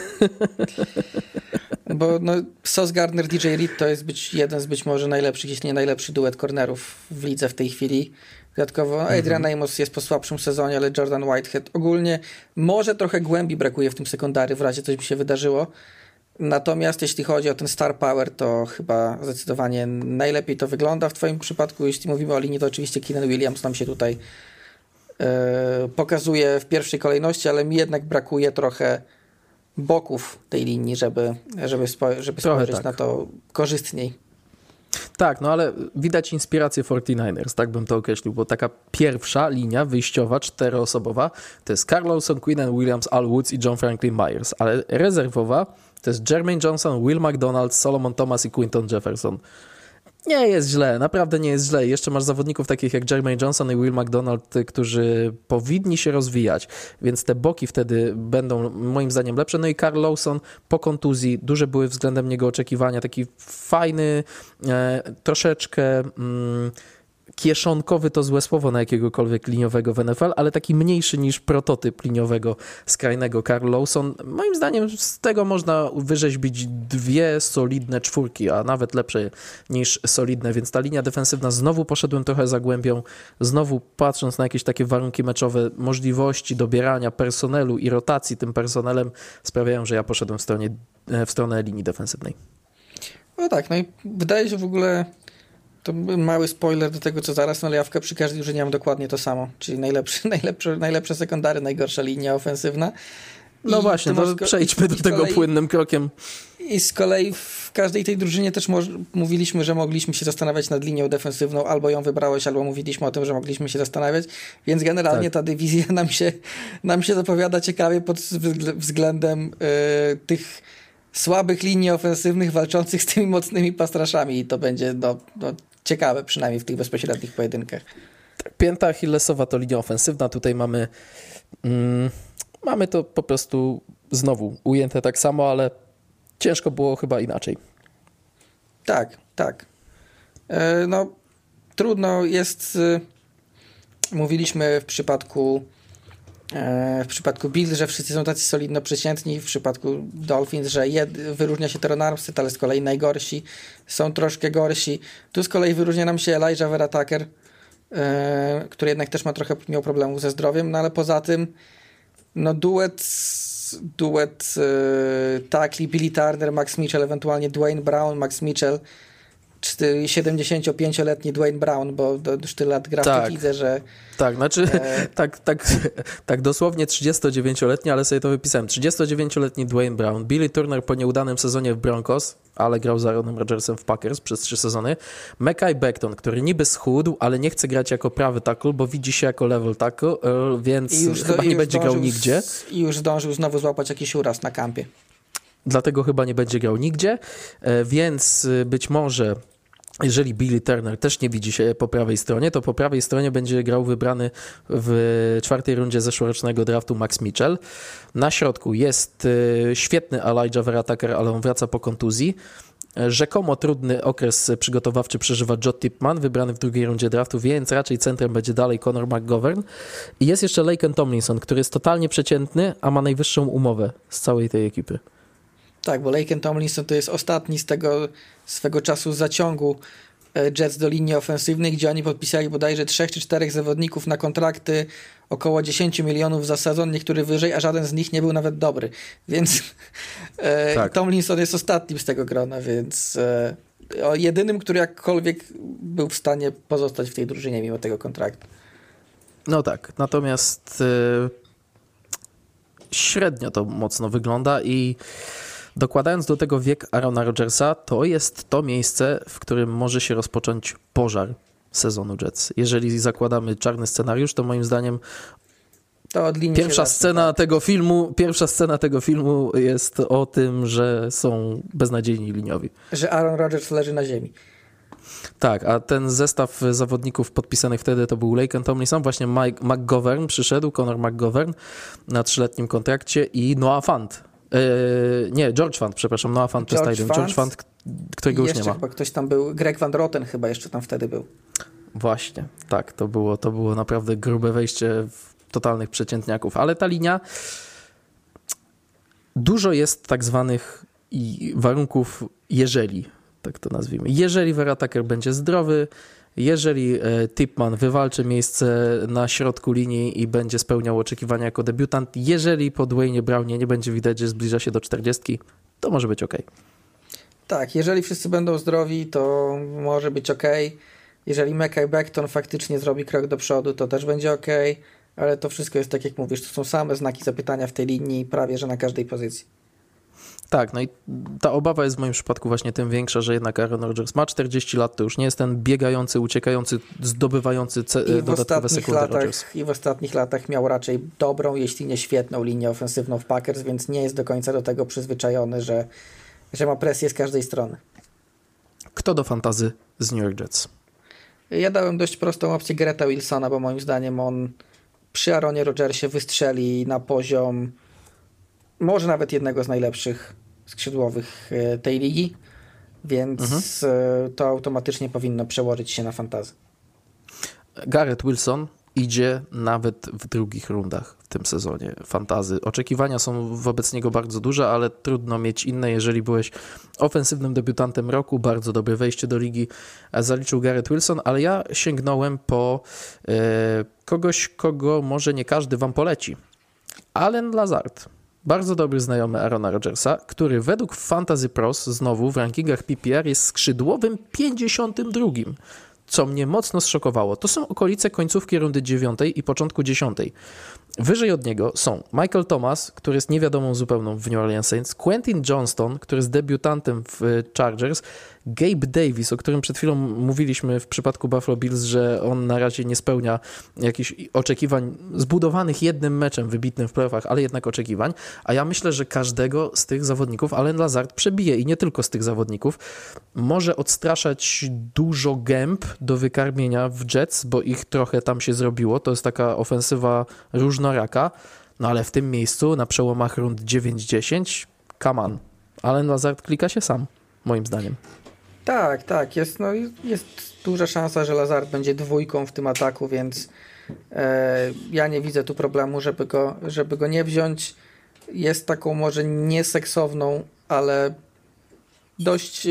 Bo no, Sos Gardner, DJ Reed to jest być jeden z być może najlepszych, jeśli nie najlepszy duet cornerów w lidze w tej chwili. Dodatkowo Adrian mhm. Amos jest po słabszym sezonie, ale Jordan Whitehead ogólnie może trochę głębi brakuje w tym sekundary, w razie coś by się wydarzyło. Natomiast jeśli chodzi o ten star power, to chyba zdecydowanie najlepiej to wygląda w twoim przypadku. Jeśli mówimy o linii, to oczywiście Keenan Williams nam się tutaj pokazuje w pierwszej kolejności, ale mi jednak brakuje trochę boków tej linii, żeby, żeby, spo, żeby spojrzeć tak. na to korzystniej. Tak, no ale widać inspirację 49ers, tak bym to określił, bo taka pierwsza linia wyjściowa, czteroosobowa, to jest Carlson, Quinn Williams, Al Woods i John Franklin Myers, ale rezerwowa to jest Jermaine Johnson, Will McDonald, Solomon Thomas i Quinton Jefferson nie jest źle, naprawdę nie jest źle. Jeszcze masz zawodników takich jak Jermaine Johnson i Will McDonald, którzy powinni się rozwijać, więc te boki wtedy będą moim zdaniem lepsze. No i Carl Lawson po kontuzji, duże były względem niego oczekiwania, taki fajny, e, troszeczkę... Mm, kieszonkowy to złe słowo na jakiegokolwiek liniowego w NFL, ale taki mniejszy niż prototyp liniowego skrajnego Carl Lawson. Moim zdaniem z tego można wyrzeźbić dwie solidne czwórki, a nawet lepsze niż solidne, więc ta linia defensywna znowu poszedłem trochę za głębią, znowu patrząc na jakieś takie warunki meczowe, możliwości dobierania personelu i rotacji tym personelem sprawiają, że ja poszedłem w, stronie, w stronę linii defensywnej. No tak, no i wydaje się w ogóle to mały spoiler do tego, co zaraz, no ale ja przy każdej drużynie mam dokładnie to samo, czyli najlepsze, *laughs* najlepsze, najlepsze sekundary, najgorsza linia ofensywna. No I właśnie, to przejdźmy do tego kolei, płynnym krokiem. I z kolei w każdej tej drużynie też mówiliśmy, że mogliśmy się zastanawiać nad linią defensywną, albo ją wybrałeś, albo mówiliśmy o tym, że mogliśmy się zastanawiać, więc generalnie tak. ta dywizja *laughs* nam się, nam się zapowiada ciekawie pod względem yy, tych słabych linii ofensywnych walczących z tymi mocnymi pastraszami i to będzie no, no, ciekawe, przynajmniej w tych bezpośrednich pojedynkach. Tak, pięta Achillesowa to linia ofensywna. Tutaj mamy, mm, mamy to po prostu znowu ujęte tak samo, ale ciężko było chyba inaczej. Tak, tak. E, no, trudno jest. Y, mówiliśmy w przypadku w przypadku Bills, że wszyscy są tacy solidno przeciętni, w przypadku Dolphins, że jed, wyróżnia się Teron Armstead, ale z kolei najgorsi są troszkę gorsi. Tu z kolei wyróżnia nam się Elijah Vera Tucker, e, który jednak też ma trochę miał problemów ze zdrowiem, no ale poza tym no duet duet e, Takli, Billy Turner, Max Mitchell, ewentualnie Dwayne Brown, Max Mitchell 75-letni Dwayne Brown, bo już tyle lat gra tak. widzę, że... Tak, znaczy e... *laughs* tak, tak, tak dosłownie 39-letni, ale sobie to wypisałem. 39-letni Dwayne Brown, Billy Turner po nieudanym sezonie w Broncos, ale grał z Aaronem Rodgersem w Packers przez trzy sezony. Mackay Beckton, który niby schudł, ale nie chce grać jako prawy tackle, bo widzi się jako level tackle, e, więc chyba nie będzie grał nigdzie. I już zdążył znowu złapać jakiś uraz na kampie. dlatego chyba nie będzie grał nigdzie, e, więc być może jeżeli Billy Turner też nie widzi się po prawej stronie, to po prawej stronie będzie grał wybrany w czwartej rundzie zeszłorocznego draftu Max Mitchell. Na środku jest świetny Elijah Vera ale on wraca po kontuzji. Rzekomo trudny okres przygotowawczy przeżywa Joe Tipman, wybrany w drugiej rundzie draftu, więc raczej centrem będzie dalej Conor McGovern. I jest jeszcze Laken Tomlinson, który jest totalnie przeciętny, a ma najwyższą umowę z całej tej ekipy. Tak, bo Laken Tomlinson to jest ostatni z tego swego czasu zaciągu e, Jets do linii ofensywnej, gdzie oni podpisali bodajże trzech czy czterech zawodników na kontrakty około 10 milionów za sezon, niektóry wyżej, a żaden z nich nie był nawet dobry. *laughs* Więc e, tak. Tomlinson jest ostatnim z tego grona, więc e, jedynym, który jakkolwiek był w stanie pozostać w tej drużynie mimo tego kontraktu. No tak, natomiast średnio to mocno wygląda i dokładając do tego wiek Arona Rodgersa, to jest to miejsce, w którym może się rozpocząć pożar sezonu Jets. Jeżeli zakładamy czarny scenariusz, to moim zdaniem pierwsza scena tak. tego filmu, pierwsza scena tego filmu jest o tym, że są beznadziejni liniowi. Że Aaron Rodgers leży na ziemi. Tak, a ten zestaw zawodników podpisanych wtedy to był Laken Tomlinson, właśnie Mike McGovern przyszedł, Conor McGovern na trzyletnim kontrakcie i Noah Fant. Yy, nie, George Fant, przepraszam, Noah Fant George Fant, George Fant, którego już nie ma. chyba ktoś tam był, Greg Van Roten chyba jeszcze tam wtedy był. Właśnie, tak, to było, to było naprawdę grube wejście w totalnych przeciętniaków, ale ta linia dużo jest tak zwanych warunków jeżeli, tak to nazwijmy. Jeżeli Vera Tucker będzie zdrowy, jeżeli e, Tipman wywalczy miejsce na środku linii i będzie spełniał oczekiwania jako debiutant, jeżeli po Dwayne Brownie nie będzie widać, że zbliża się do 40, to może być ok. Tak, jeżeli wszyscy będą zdrowi, to może być ok. Jeżeli Mekay Beckton faktycznie zrobi krok do przodu, to też będzie ok, ale to wszystko jest tak jak mówisz, to są same znaki zapytania w tej linii prawie, że na każdej pozycji. Tak, no i ta obawa jest w moim przypadku właśnie tym większa, że jednak Aaron Rodgers ma 40 lat, to już nie jest ten biegający, uciekający, zdobywający ce- dodatkowe sekundy latach, Rodgers. I w ostatnich latach miał raczej dobrą, jeśli nie świetną linię ofensywną w Packers, więc nie jest do końca do tego przyzwyczajony, że, że ma presję z każdej strony. Kto do fantazy z New York Jets? Ja dałem dość prostą opcję Greta Wilsona, bo moim zdaniem on przy Aaronie Rodgersie wystrzeli na poziom może nawet jednego z najlepszych skrzydłowych e, tej ligi, więc mhm. E, to automatycznie powinno przełożyć się na fantazję. Garrett Wilson idzie nawet w drugich rundach w tym sezonie fantazy. Oczekiwania są wobec niego bardzo duże, ale trudno mieć inne, jeżeli byłeś ofensywnym debiutantem roku, bardzo dobre wejście do ligi zaliczył Garrett Wilson, ale ja sięgnąłem po e, kogoś, kogo może nie każdy wam poleci. Allen Lazard. Bardzo dobry znajomy Arona Rodgersa, który według Fantasy Pros znowu w rankingach PPR jest skrzydłowym 52 co mnie mocno zszokowało, to są okolice końcówki rundy 9 i początku 10. Wyżej od niego są Michael Thomas, który jest niewiadomą zupełną w New Orleans Saints, Quentin Johnston, który jest debiutantem w Chargers, Gabe Davis, o którym przed chwilą mówiliśmy w przypadku Buffalo Bills, że on na razie nie spełnia jakichś oczekiwań zbudowanych jednym meczem wybitnym w playoffach, ale jednak oczekiwań, a ja myślę, że każdego z tych zawodników Allen Lazard przebije i nie tylko z tych zawodników. Może odstraszać dużo gęb do wykarmienia w Jets, bo ich trochę tam się zrobiło. To jest taka ofensywa różnoraka, no ale w tym miejscu na przełomach rund 9-10, come on. Allen Lazard klika się sam, moim zdaniem. Tak, tak. Jest, no, jest duża szansa, że Lazard będzie dwójką w tym ataku, więc e, ja nie widzę tu problemu, żeby go, żeby go nie wziąć. Jest taką może nieseksowną, ale dość e,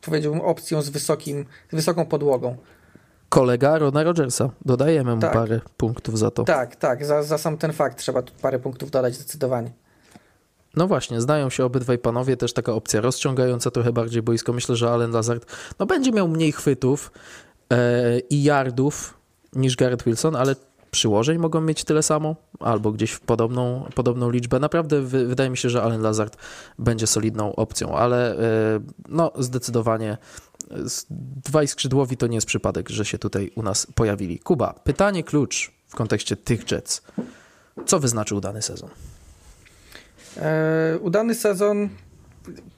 powiedziałbym opcją z, wysokim, z wysoką podłogą. Kolega Rona Rogersa. Dodajemy mu tak. parę punktów za to. Tak, tak. Za, za sam ten fakt trzeba tu parę punktów dodać zdecydowanie. No właśnie, znają się obydwaj panowie, też taka opcja rozciągająca trochę bardziej boisko. Myślę, że Allen Lazard no, będzie miał mniej chwytów e, i yardów niż Garrett Wilson, ale przyłożeń mogą mieć tyle samo, albo gdzieś w podobną, podobną liczbę. Naprawdę wydaje mi się, że Allen Lazard będzie solidną opcją, ale e, no zdecydowanie dwaj skrzydłowi to nie jest przypadek, że się tutaj u nas pojawili. Kuba, pytanie klucz w kontekście tych Jets. Co wyznaczył dany sezon? E, udany sezon.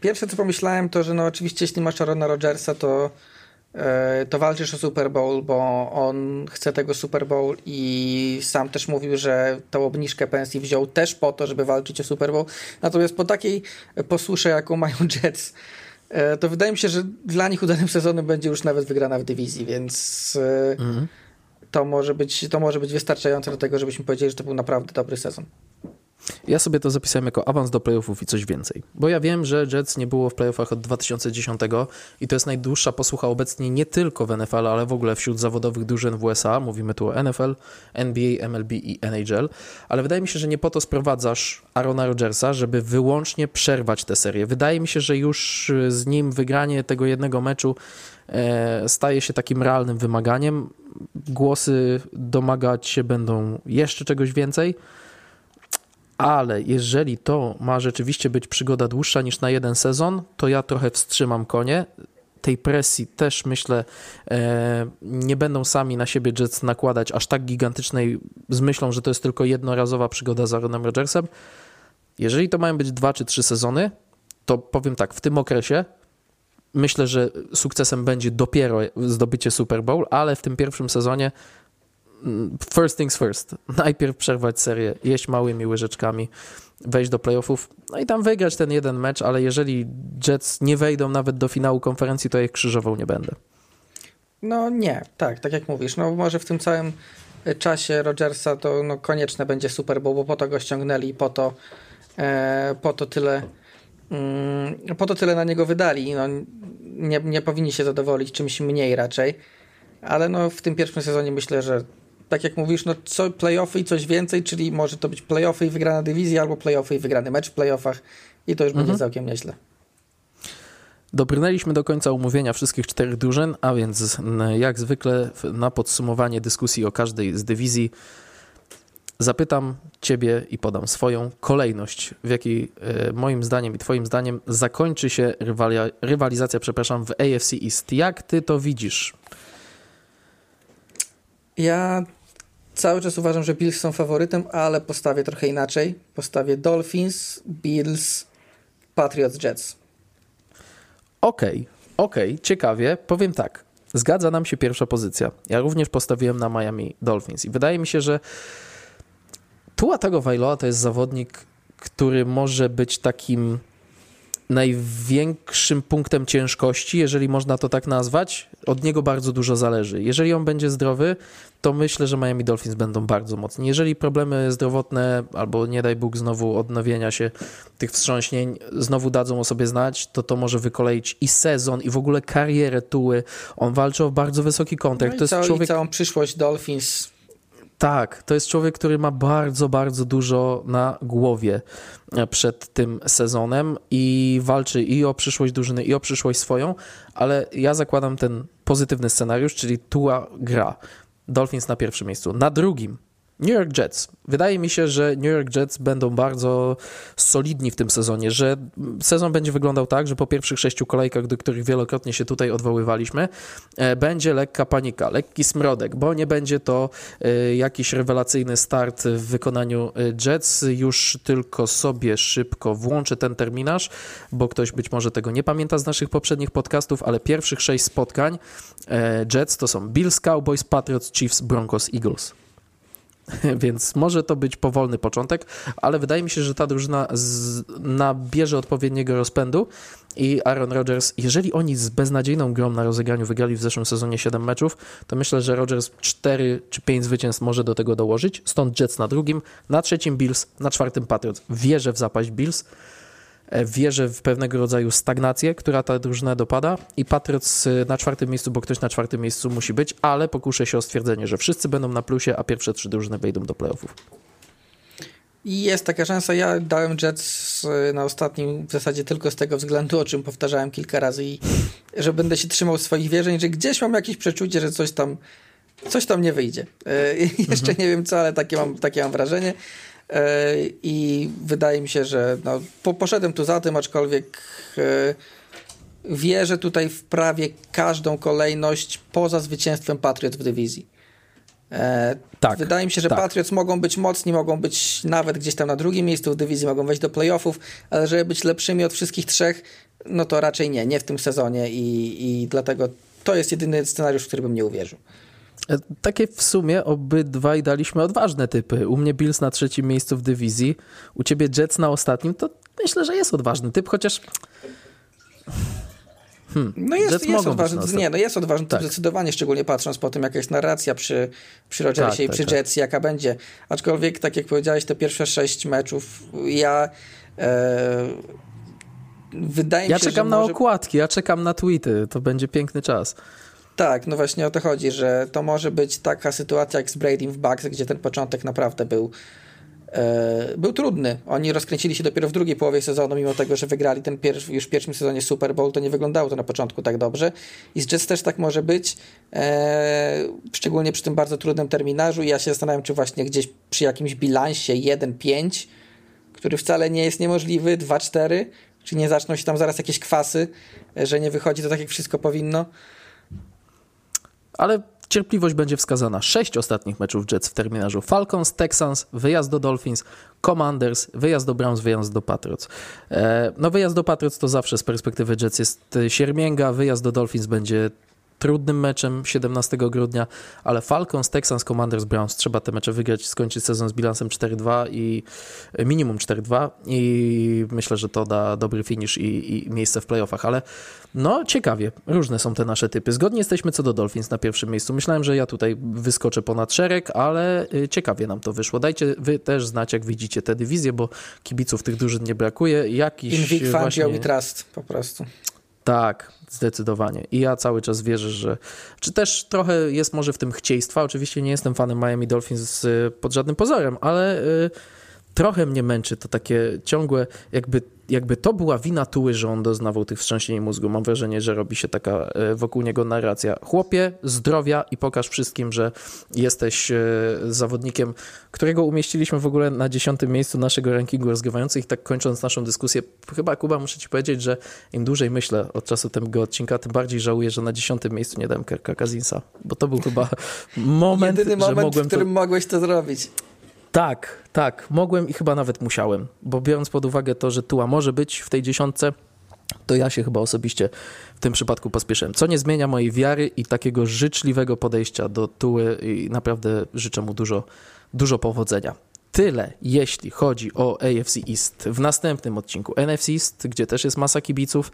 Pierwsze co pomyślałem to, że no oczywiście jeśli masz Arona Rodgersa, to e, to walczysz o Super Bowl, bo on chce tego Super Bowl i sam też mówił, że tą obniżkę pensji wziął też po to, żeby walczyć o Super Bowl. Natomiast po takiej posłusze, jaką mają Jets, e, to wydaje mi się, że dla nich udanym sezonem będzie już nawet wygrana w dywizji, więc mhm. to, może być, to może być wystarczające do tego, żebyśmy powiedzieli, że to był naprawdę dobry sezon. Ja sobie to zapisałem jako awans do playoffów i coś więcej. Bo ja wiem, że Jets nie było w playoffach od 2010 i to jest najdłuższa posłucha obecnie nie tylko w NFL, ale w ogóle wśród zawodowych drużyn w USA. Mówimy tu o NFL, NBA, MLB i NHL. Ale wydaje mi się, że nie po to sprowadzasz Arona Rodgersa, żeby wyłącznie przerwać tę serię. Wydaje mi się, że już z nim wygranie tego jednego meczu e, staje się takim realnym wymaganiem. Głosy domagać się będą jeszcze czegoś więcej ale jeżeli to ma rzeczywiście być przygoda dłuższa niż na jeden sezon, to ja trochę wstrzymam konie. Tej presji też myślę e, nie będą sami na siebie Jets nakładać aż tak gigantycznej z myślą, że to jest tylko jednorazowa przygoda z Aaronem Rodgersem. Jeżeli to mają być dwa czy trzy sezony, to powiem tak, w tym okresie myślę, że sukcesem będzie dopiero zdobycie Super Bowl, ale w tym pierwszym sezonie first things first. Najpierw przerwać serię, jeść małymi łyżeczkami, wejść do playoffów, no i tam wygrać ten jeden mecz, ale jeżeli Jets nie wejdą nawet do finału konferencji, to ich krzyżował nie będę. No nie, tak, tak jak mówisz. No może w tym całym czasie Rodgersa to no, konieczne będzie Super bo po to go ściągnęli i po to, e, po to tyle mm, po to tyle na niego wydali. No, nie, nie powinni się zadowolić czymś mniej raczej. Ale no, w tym pierwszym sezonie myślę, że tak jak mówisz, no co, playoffy i coś więcej, czyli może to być playoffy i wygrana dywizja, albo playoffy i wygrany mecz w playoffach i to już mhm. będzie całkiem nieźle. Dobrnęliśmy do końca umówienia wszystkich czterech drużyn, a więc jak zwykle na podsumowanie dyskusji o każdej z dywizji zapytam Ciebie i podam swoją kolejność, w jakiej e, moim zdaniem i Twoim zdaniem zakończy się rywalizacja, przepraszam, w AFC East. Jak Ty to widzisz? Ja Cały czas uważam, że Bills są faworytem, ale postawię trochę inaczej. Postawię Dolphins, Bills, Patriots, Jets. Okej, okay, okej, okay, ciekawie. Powiem tak. Zgadza nam się pierwsza pozycja. Ja również postawiłem na Miami Dolphins i wydaje mi się, że Tua Tagovailoa to jest zawodnik, który może być takim największym punktem ciężkości, jeżeli można to tak nazwać. Od niego bardzo dużo zależy. Jeżeli on będzie zdrowy, to myślę, że Miami Dolphins będą bardzo mocni. Jeżeli problemy zdrowotne albo nie daj Bóg znowu odnowienia się tych wstrząśnień znowu dadzą o sobie znać, to to może wykoleić i sezon i w ogóle karierę Tuły. On walczy o bardzo wysoki kontrakt. No to jest człowiek... całą przyszłość Dolphins tak, to jest człowiek, który ma bardzo, bardzo dużo na głowie e, przed tym sezonem i walczy i o przyszłość drużyny, i o przyszłość swoją, ale ja zakładam ten pozytywny scenariusz, czyli Tua gra. Dolphins na pierwszym miejscu. Na drugim New York Jets. Wydaje mi się, że New York Jets będą bardzo solidni w tym sezonie, że sezon będzie wyglądał tak, że po pierwszych sześciu kolejkach, do których wielokrotnie się tutaj odwoływaliśmy, e, będzie lekka panika, lekki smrodek, bo nie będzie to e, jakiś rewelacyjny start w wykonaniu e, Jets. Już tylko sobie szybko włączę ten terminarz, bo ktoś być może tego nie pamięta z naszych poprzednich podcastów, ale pierwszych sześć spotkań Jets to są Bills, Cowboys, Patriots, Chiefs, Broncos, Eagles. *laughs* Więc może to być powolny początek, ale wydaje mi się, że ta drużyna z, nabierze odpowiedniego rozpędu i Aaron Rodgers, jeżeli oni z beznadziejną grą na rozegraniu wygrali w zeszłym sezonie 7 meczów, to myślę, że Rodgers 4 czy 5 zwycięstw może do tego dołożyć. Stąd Jets na drugim, na trzecim Bills, na czwartym Patriots. Wierzę w zapaść Bills. E, wierzę w pewnego rodzaju stagnację, która ta drużyna dopada i Patriots e, na czwartym miejscu, bo ktoś na czwartym miejscu musi być, ale pokuszę się o stwierdzenie, że wszyscy będą na plusie, a pierwsze trzy drużyny wejdą do playoffów. I jest taka szansa. Ja dałem Jets e, na ostatnim w zasadzie tylko z tego względu, o czym powtarzałem kilka razy i że będę się trzymał swoich wierzeń, że gdzieś mam jakieś przeczucie, że coś tam coś tam nie wyjdzie. *laughs* jeszcze mhm. nie wiem co, ale takie mam, takie mam wrażenie. E, i wydaje mi się, że no, po, poszedłem tu za tym, aczkolwiek e, wierzę tutaj w prawie każdą kolejność poza zwycięstwem Patriot w dywizji. E, tak, Wydaje mi się, że tak. Patriots mogą być mocni, mogą być nawet gdzieś tam na drugim miejscu w dywizji, mogą wejść do playoffów, ale żeby być lepszymi od wszystkich trzech, no to raczej nie, nie w tym sezonie i, i dlatego to jest jedyny scenariusz, w który bym nie uwierzył. Takie w sumie obydwaj daliśmy odważne typy. U mnie Bills na trzecim miejscu w dywizji, u ciebie Jets na ostatnim, to myślę, że jest odważny typ, chociaż Hmm. No jest, jest odważny, nie, no jest odważny tak. zdecydowanie, szczególnie patrząc po tym, jaka jest narracja przy, przy Rodgersie tak, i tak, przy tak, Jets, jaka będzie. Aczkolwiek, tak jak powiedziałeś, te pierwsze sześć meczów, ja e, wydaje ja mi się, czekam na może... okładki, ja czekam na tweety, to będzie piękny czas. Tak, no właśnie o to chodzi, że to może być taka sytuacja jak z Brady w Bucks, gdzie ten początek naprawdę był E, był trudny. Oni rozkręcili się dopiero w drugiej połowie sezonu, mimo tego, że wygrali ten pierwszy, już w pierwszym sezonie Super Bowl, to nie wyglądało to na początku tak dobrze. I z Jets też tak może być, e, szczególnie przy tym bardzo trudnym terminarzu. I ja się zastanawiam, czy właśnie gdzieś przy jakimś bilansie 1-5, który wcale nie jest niemożliwy, 2-4, czy nie zaczną się tam zaraz jakieś kwasy, że nie wychodzi to tak, jak wszystko powinno. Ale Cierpliwość będzie wskazana. Sześć ostatnich meczów Jets w terminarzu. Falcons, Texans, wyjazd do Dolphins, Commanders, wyjazd do Browns, wyjazd do Patriots. E, no wyjazd do Patriots to zawsze z perspektywy Jets jest siermięga, wyjazd do Dolphins będzie trudnym meczem 17 grudnia, ale Falcons, Texans, Commanders, Browns trzeba te mecze wygrać, skończyć sezon z bilansem 4-2 i e, minimum 4-2 i myślę, że to da dobry finish i, i, miejsce w playoffach, ale no ciekawie, różne są te nasze typy. Zgodnie jesteśmy co do Dolphins na pierwszym miejscu. Myślałem, że ja tutaj wyskoczę ponad szereg, ale e, ciekawie nam to wyszło. Dajcie wy też znać, jak widzicie te dywizje, bo kibiców tych drużyn nie brakuje. Jakiś Invik, właśnie... i Trust po prostu. Tak, zdecydowanie. I ja cały czas wierzę, że. Czy też trochę jest może w tym chcieństwa. Oczywiście nie jestem fanem Miami Dolphins pod żadnym pozorem, ale. Yy trochę mnie męczy to takie ciągłe, jakby, jakby to była wina Tuły, że on doznawał tych wstrząsień mózgu. Mam wrażenie, że robi się taka e, wokół niego narracja. Chłopie, zdrowia i pokaż wszystkim, że jesteś e, zawodnikiem, którego umieściliśmy w ogóle na dziesiątym miejscu naszego rankingu rozgrywających. I tak kończąc naszą dyskusję, chyba Kuba, muszę ci powiedzieć, że im dłużej myślę od czasu tego odcinka, tym bardziej żałuję, że na dziesiątym miejscu nie dałem Kerka Kazinsa, bo to był chyba moment, Jedyny moment, że mogłem w którym to... mogłeś to zrobić. Tak, tak, mogłem i chyba nawet musiałem, bo biorąc pod uwagę to, że Tua może być w tej dziesiątce, to ja się chyba osobiście w tym przypadku pospieszyłem. Co nie zmienia mojej wiary i takiego życzliwego podejścia do Tuły i naprawdę życzę mu dużo, dużo powodzenia. Tyle, jeśli chodzi o AFC East. W następnym odcinku NFC East, gdzie też jest masa kibiców,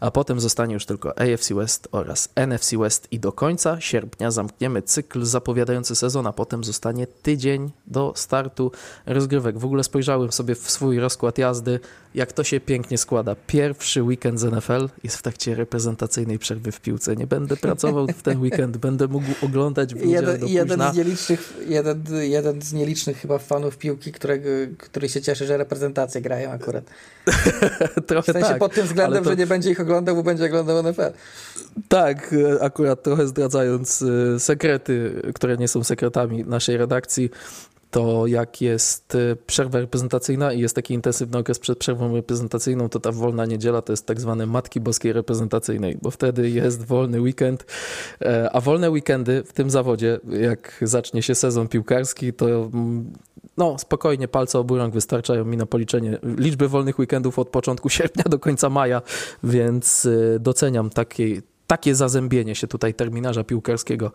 a potem zostanie już tylko AFC West oraz NFC West i do końca sierpnia zamkniemy cykl zapowiadający sezon, a potem zostanie tydzień do startu rozgrywek. W ogóle spojrzałem sobie w swój rozkład jazdy, jak to się pięknie składa. Pierwszy weekend z NFL jest w trakcie reprezentacyjnej przerwy w piłce. Nie będę pracował w ten weekend, będę mógł oglądać w jeden, do jeden z nielicznych, jeden, jeden z nielicznych chyba fanów piłki, którego, który się cieszy, że reprezentacje grają akurat. *laughs* Trochę w sensie tak, pod tym względem, to... że nie będzie ich oglądał, bo będzie oglądał NFL. Tak, akurat trochę zdradzając e, sekrety, które nie są sekretami naszej redakcji, to jak jest e, przerwa reprezentacyjna i jest taki intensywny okres przed przerwą reprezentacyjną, to ta wolna niedziela to jest tak zwane Matki Boskiej Reprezentacyjnej, bo wtedy jest wolny weekend, e, a wolne weekendy w tym zawodzie, jak zacznie się sezon piłkarski, to mm, no spokojnie, palce obu rąk wystarczają mi na policzenie liczby wolnych weekendów od początku *laughs* sierpnia do końca maja, więc e, doceniam takie, takie zazębienie się tutaj terminarza piłkarskiego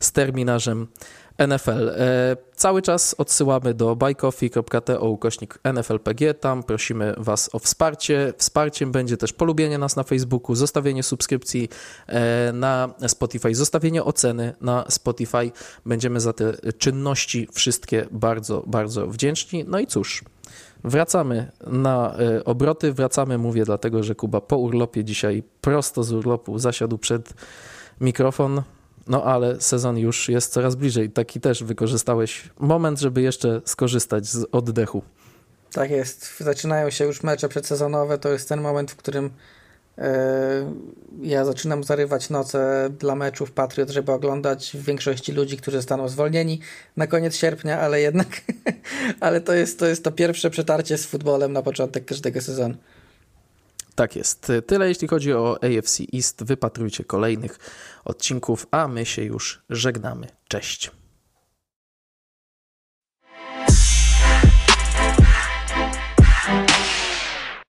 z terminarzem NFL. E, cały czas odsyłamy do buycoffee.to ukośnik NFLPG. Tam prosimy Was o wsparcie. Wsparciem będzie też polubienie nas na Facebooku, zostawienie subskrypcji e, na Spotify, zostawienie oceny na Spotify. Będziemy za te czynności wszystkie bardzo, bardzo wdzięczni. No i cóż, Wracamy na e, obroty, wracamy, mówię dlatego, że Kuba po urlopie dzisiaj prosto z urlopu zasiadł przed mikrofon. No ale sezon już jest coraz bliżej. Taki też wykorzystałeś moment, żeby jeszcze skorzystać z oddechu. Tak jest. Zaczynają się już mecze przedsezonowe. To jest ten moment, w którym e, ja zaczynam zarywać noce dla meczów Patriot, żeby oglądać większości ludzi, którzy zostaną zwolnieni na koniec sierpnia, ale jednak *laughs* ale to jest, to jest to pierwsze przetarcie z futbolem na początek każdego sezonu. Tak jest. Tyle jeśli chodzi o AFC East. Wypatrujcie kolejnych odcinków, a my się już żegnamy. Cześć.